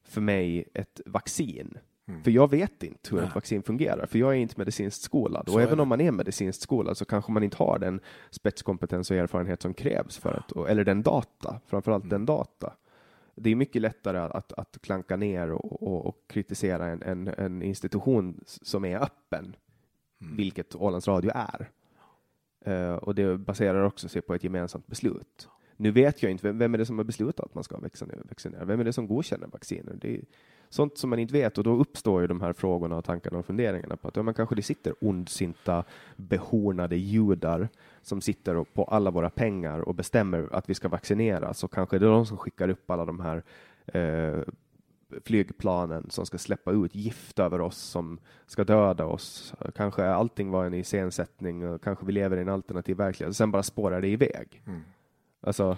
för mig ett vaccin. Mm. För jag vet inte hur Nej. ett vaccin fungerar, för jag är inte medicinskt skolad. Så och även om man är medicinskt skolad så kanske man inte har den spetskompetens och erfarenhet som krävs för att, eller den data, framförallt mm. den data. Det är mycket lättare att, att klanka ner och, och, och kritisera en, en, en, institution som är öppen, mm. vilket Ålands Radio är. Uh, och det baserar också sig på ett gemensamt beslut. Nu vet jag inte, vem, vem är det som har beslutat att man ska vaccinera? Vem är det som godkänner vacciner? Det är sånt som man inte vet och då uppstår ju de här frågorna och tankarna och funderingarna på att ja, man kanske det sitter ondsinta, behornade judar som sitter på alla våra pengar och bestämmer att vi ska vaccineras och kanske det är de som skickar upp alla de här eh, flygplanen som ska släppa ut gift över oss som ska döda oss. Kanske allting var en iscensättning och kanske vi lever i en alternativ verklighet. Sen bara spårar det iväg. Mm. Alltså.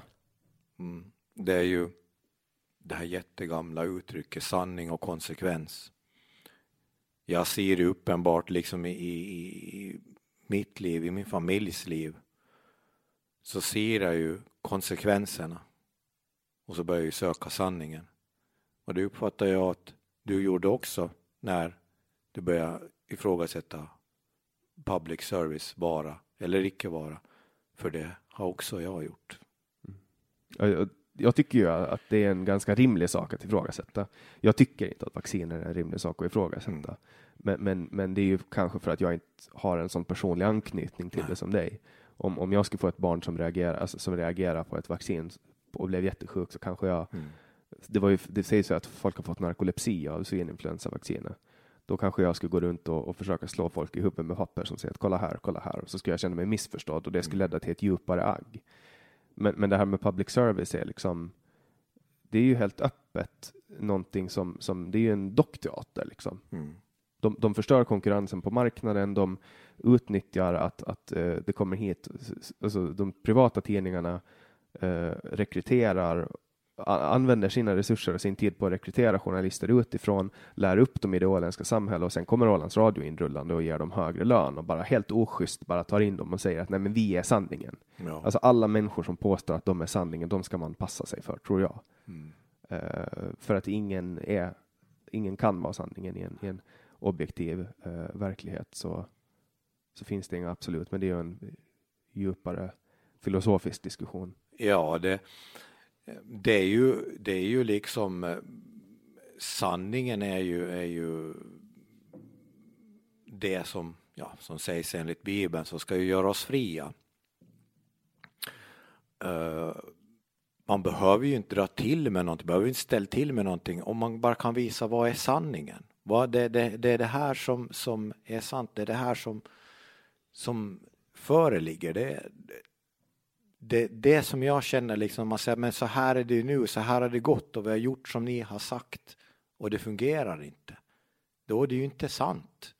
Mm. Det är ju det här jättegamla uttrycket sanning och konsekvens. Jag ser det uppenbart liksom i, i, i mitt liv, i min familjs liv. Så ser jag ju konsekvenserna. Och så börjar jag söka sanningen. Och det uppfattar jag att du gjorde också när du började ifrågasätta public service vara eller icke vara. För det har också jag gjort. Jag, jag tycker ju att det är en ganska rimlig sak att ifrågasätta. Jag tycker inte att vacciner är en rimlig sak att ifrågasätta. Mm. Men, men, men det är ju kanske för att jag inte har en sån personlig anknytning till Nej. det som dig. Om, om jag skulle få ett barn som reagerar, alltså, som reagerar på ett vaccin och blev jättesjuk så kanske jag mm. Det, var ju, det sägs ju att folk har fått narkolepsi av svininfluensavaccinet. Då kanske jag skulle gå runt och, och, försöka slå folk i huvudet med papper som säger att kolla här, kolla här. Och så skulle jag känna mig missförstådd och det skulle mm. leda till ett djupare agg. Men, men det här med public service är liksom, det är ju helt öppet någonting som, som det är ju en dockteater liksom. Mm. De, de förstör konkurrensen på marknaden, de utnyttjar att, att uh, det kommer hit, alltså de privata tidningarna uh, rekryterar använder sina resurser och sin tid på att rekrytera journalister utifrån, lär upp dem i det åländska samhället och sen kommer Ålands Radio inrullande och ger dem högre lön och bara helt oschysst bara tar in dem och säger att nej men vi är sanningen. Ja. Alltså alla människor som påstår att de är sanningen, de ska man passa sig för, tror jag. Mm. Uh, för att ingen är, ingen kan vara sanningen i en, i en objektiv uh, verklighet så, så finns det inga absolut, men det är ju en djupare filosofisk diskussion. Ja, det det är ju, det är ju liksom eh, sanningen är ju, är ju det som, ja, som sägs enligt Bibeln, som ska ju göra oss fria. Uh, man behöver ju inte dra till med någonting, behöver inte ställa till med någonting om man bara kan visa vad är sanningen. Vad det, det, det är det här som, som är sant, det är det här som, som föreligger. Det, det, det som jag känner liksom, man säger men så här är det nu, så här har det gått och vi har gjort som ni har sagt och det fungerar inte. Då är det ju inte sant.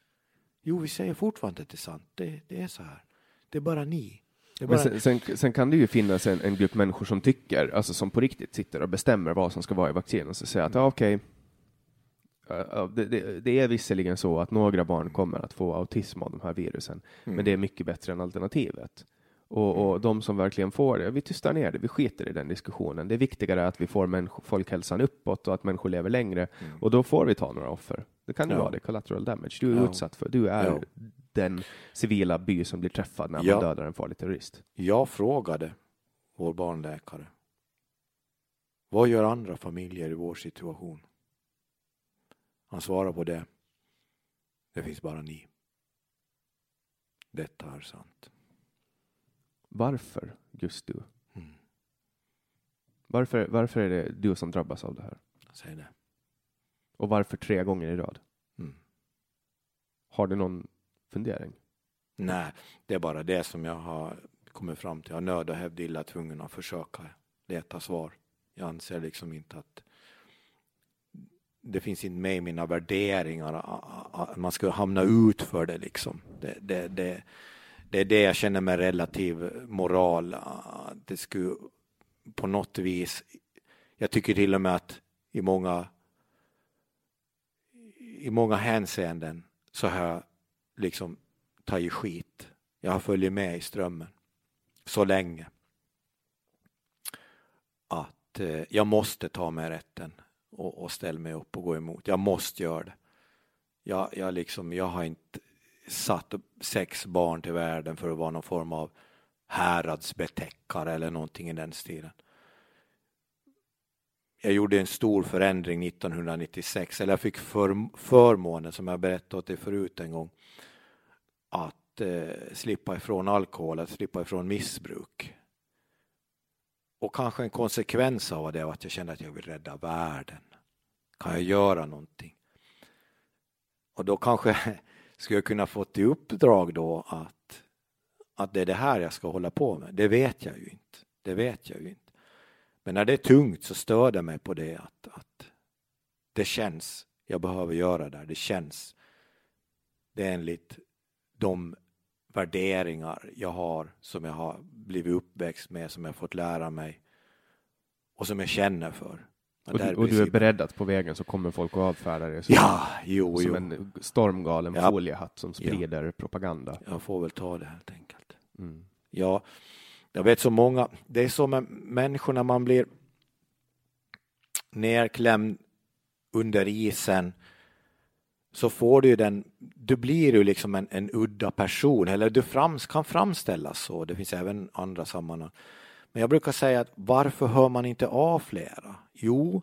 Jo, vi säger fortfarande att det är sant. Det, det är så här. Det är bara ni. Är bara... Sen, sen, sen, kan det ju finnas en, en, grupp människor som tycker, alltså som på riktigt sitter och bestämmer vad som ska vara i vaccinet och så säger att ja, okej, okay, det, det, det, är visserligen så att några barn kommer att få autism av de här virusen, mm. men det är mycket bättre än alternativet. Och, och mm. de som verkligen får det, vi tystar ner det, vi skiter i den diskussionen. Det är viktigare att vi får folkhälsan uppåt och att människor lever längre. Mm. Och då får vi ta några offer. Det kan ju ja. vara det, collateral damage. Du är ja. utsatt för, du är ja. den civila by som blir träffad när man dödar en farlig terrorist. Jag frågade vår barnläkare. Vad gör andra familjer i vår situation? Han svarar på det. Det finns bara ni. Detta är sant. Varför just du? Mm. Varför, varför är det du som drabbas av det här? Säg det. Och varför tre gånger i rad? Mm. Har du någon fundering? Nej, det är bara det som jag har kommit fram till. Jag nöd och hävd illa tvungen att försöka leta svar. Jag anser liksom inte att det finns inte med i mina värderingar att man ska hamna ut för det liksom. Det, det, det, det är det jag känner med relativ moral. Det skulle på något vis, jag tycker till och med att i många i många hänseenden så har jag liksom tagit skit. Jag har följt med i strömmen så länge att eh, jag måste ta mig rätten och, och ställa mig upp och gå emot. Jag måste göra det. Jag, jag, liksom, jag har inte satt sex barn till världen för att vara någon form av häradsbetäckare eller någonting i den stilen. Jag gjorde en stor förändring 1996, eller jag fick för, förmånen, som jag berättade åt dig förut en gång, att eh, slippa ifrån alkohol, att slippa ifrån missbruk. Och kanske en konsekvens av det var att jag kände att jag vill rädda världen. Kan jag göra någonting? Och då kanske skulle jag kunna fått i uppdrag då att, att det är det här jag ska hålla på med? Det vet jag ju inte. Det vet jag ju inte. Men när det är tungt så stör det mig på det att, att det känns. Jag behöver göra det. här. Det känns. Det är enligt de värderingar jag har som jag har blivit uppväxt med, som jag fått lära mig och som jag känner för. Och du, och du, är beredd att på vägen så kommer folk att avfärda det som, ja, jo, som jo. en stormgalen ja. foliehatt som sprider ja. propaganda. Jag får väl ta det helt enkelt. Mm. Ja, jag vet så många, det är så med människor när man blir nerklämd under isen så får du den, du blir ju liksom en, en udda person eller du frams, kan framställas så. Det finns även andra sammanhang. Men jag brukar säga att varför hör man inte av flera? Jo,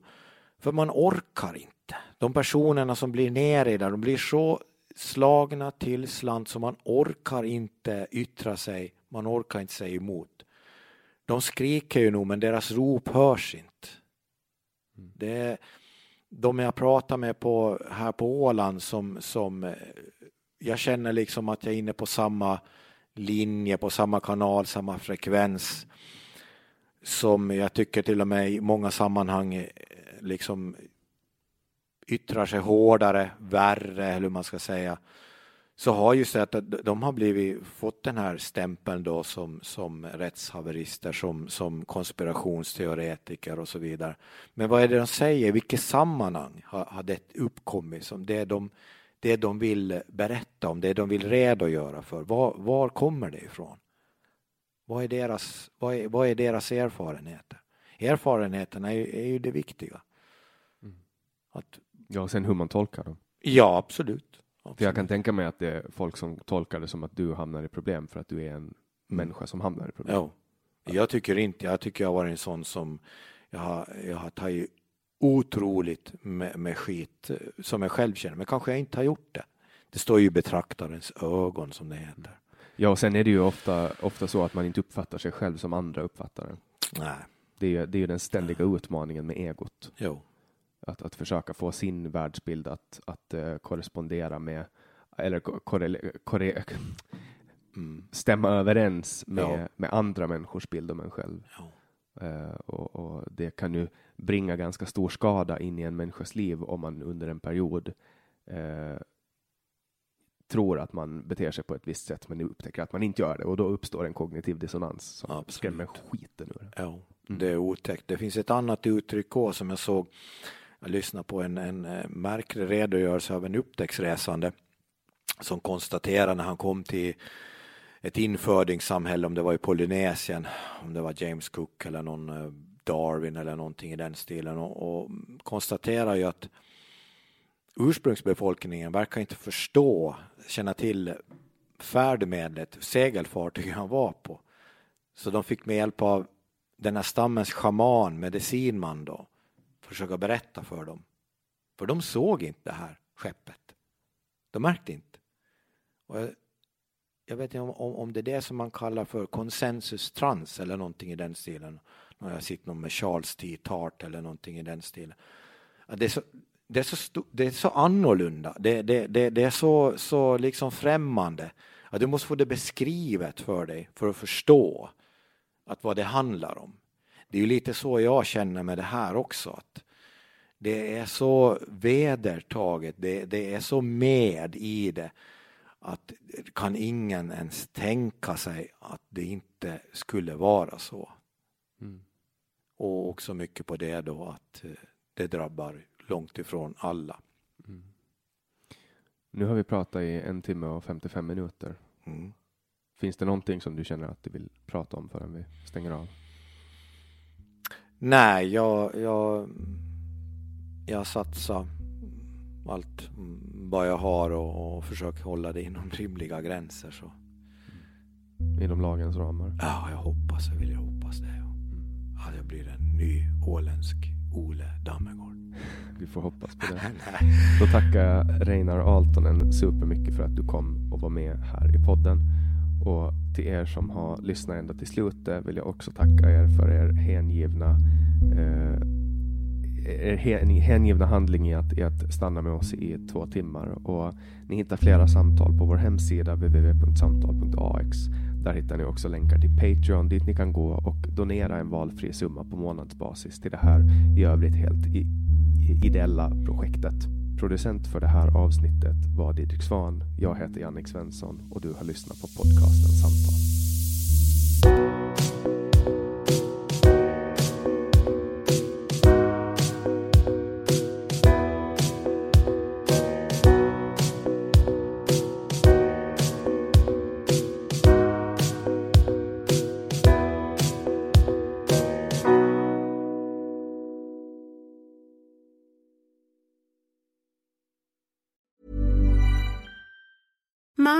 för man orkar inte. De personerna som blir nere där, de blir så slagna till slant så man orkar inte yttra sig, man orkar inte säga emot. De skriker ju nog men deras rop hörs inte. Det är de jag pratar med på, här på Åland som, som eh, jag känner liksom att jag är inne på samma linje, på samma kanal, samma frekvens som jag tycker till och med i många sammanhang eh, liksom yttrar sig hårdare, värre, eller hur man ska säga, så har ju sett att de har blivit, fått den här stämpeln då som, som rättshaverister, som, som konspirationsteoretiker och så vidare. Men vad är det de säger? I vilket sammanhang har, har det uppkommit? Som det, de, det de vill berätta om, det de vill redogöra för. Var, var kommer det ifrån? Vad är deras, vad är, vad är deras erfarenheter? Erfarenheterna är, är ju det viktiga. Mm. Att, ja, och sen hur man tolkar dem. Ja, absolut. För jag kan tänka mig att det är folk som tolkar det som att du hamnar i problem för att du är en mm. människa som hamnar i problem. Ja. Jag tycker inte, jag tycker jag har varit en sån som jag har, jag har tagit otroligt med, med skit som jag själv känner, men kanske jag inte har gjort det. Det står ju betraktarens ögon som det heter. Ja, och sen är det ju ofta, ofta så att man inte uppfattar sig själv som andra uppfattar det. Nej. Det är ju det är den ständiga utmaningen med egot. Jo. Att, att försöka få sin världsbild att, att uh, korrespondera med, eller korre, korre, <laughs> mm. stämma överens med, med andra människors bild om en själv. Uh, och, och, det kan ju bringa ganska stor skada in i en människas liv om man under en period uh, tror att man beter sig på ett visst sätt men upptäcker att man inte gör det och då uppstår en kognitiv dissonans som Absolut. skrämmer skiten ur Ja, mm. det är otäckt. Det finns ett annat uttryck också som jag såg jag lyssnade på en, en eh, märklig redogörelse av en upptäcktsresande som konstaterade när han kom till ett infödingssamhälle, om det var i Polynesien, om det var James Cook eller någon eh, Darwin eller någonting i den stilen och, och konstaterar ju att ursprungsbefolkningen verkar inte förstå, känna till färdmedlet, segelfartyget han var på. Så de fick med hjälp av den här stammens schaman, medicinman då, försöka berätta för dem. För de såg inte det här skeppet. De märkte inte. Och jag, jag vet inte om, om, om, det är det som man kallar för konsensus trans eller någonting i den stilen. När jag sitter med Charles T. Tart eller någonting i den stilen. Det är så, det är så, det är så annorlunda. Det, det, det, det är så, så liksom främmande. Att du måste få det beskrivet för dig för att förstå att vad det handlar om. Det är ju lite så jag känner med det här också. Att det är så vedertaget, det, det är så med i det att kan ingen ens tänka sig att det inte skulle vara så. Mm. Och också mycket på det då att eh, det drabbar långt ifrån alla. Mm. Nu har vi pratat i en timme och 55 minuter. Mm. Finns det någonting som du känner att du vill prata om förrän vi stänger av? Nej, jag, jag, jag satsar allt vad jag har och, och försöker hålla det inom rimliga gränser. Så. Inom lagens ramar? Ja, jag hoppas, jag vill jag hoppas det. Ja. Att jag blir en ny åländsk Ole Dammegård. Vi får hoppas på det. <laughs> Då tackar jag Reinar Aaltonen supermycket för att du kom och var med här i podden. Och till er som har lyssnat ända till slutet vill jag också tacka er för er hängivna eh, er hängivna handling i att, i att stanna med oss i två timmar. Och ni hittar flera samtal på vår hemsida www.samtal.ax. Där hittar ni också länkar till Patreon dit ni kan gå och donera en valfri summa på månadsbasis till det här i övrigt helt i, i ideella projektet. Producent för det här avsnittet var Didrik Svan. Jag heter Jannik Svensson och du har lyssnat på podcasten Samtal.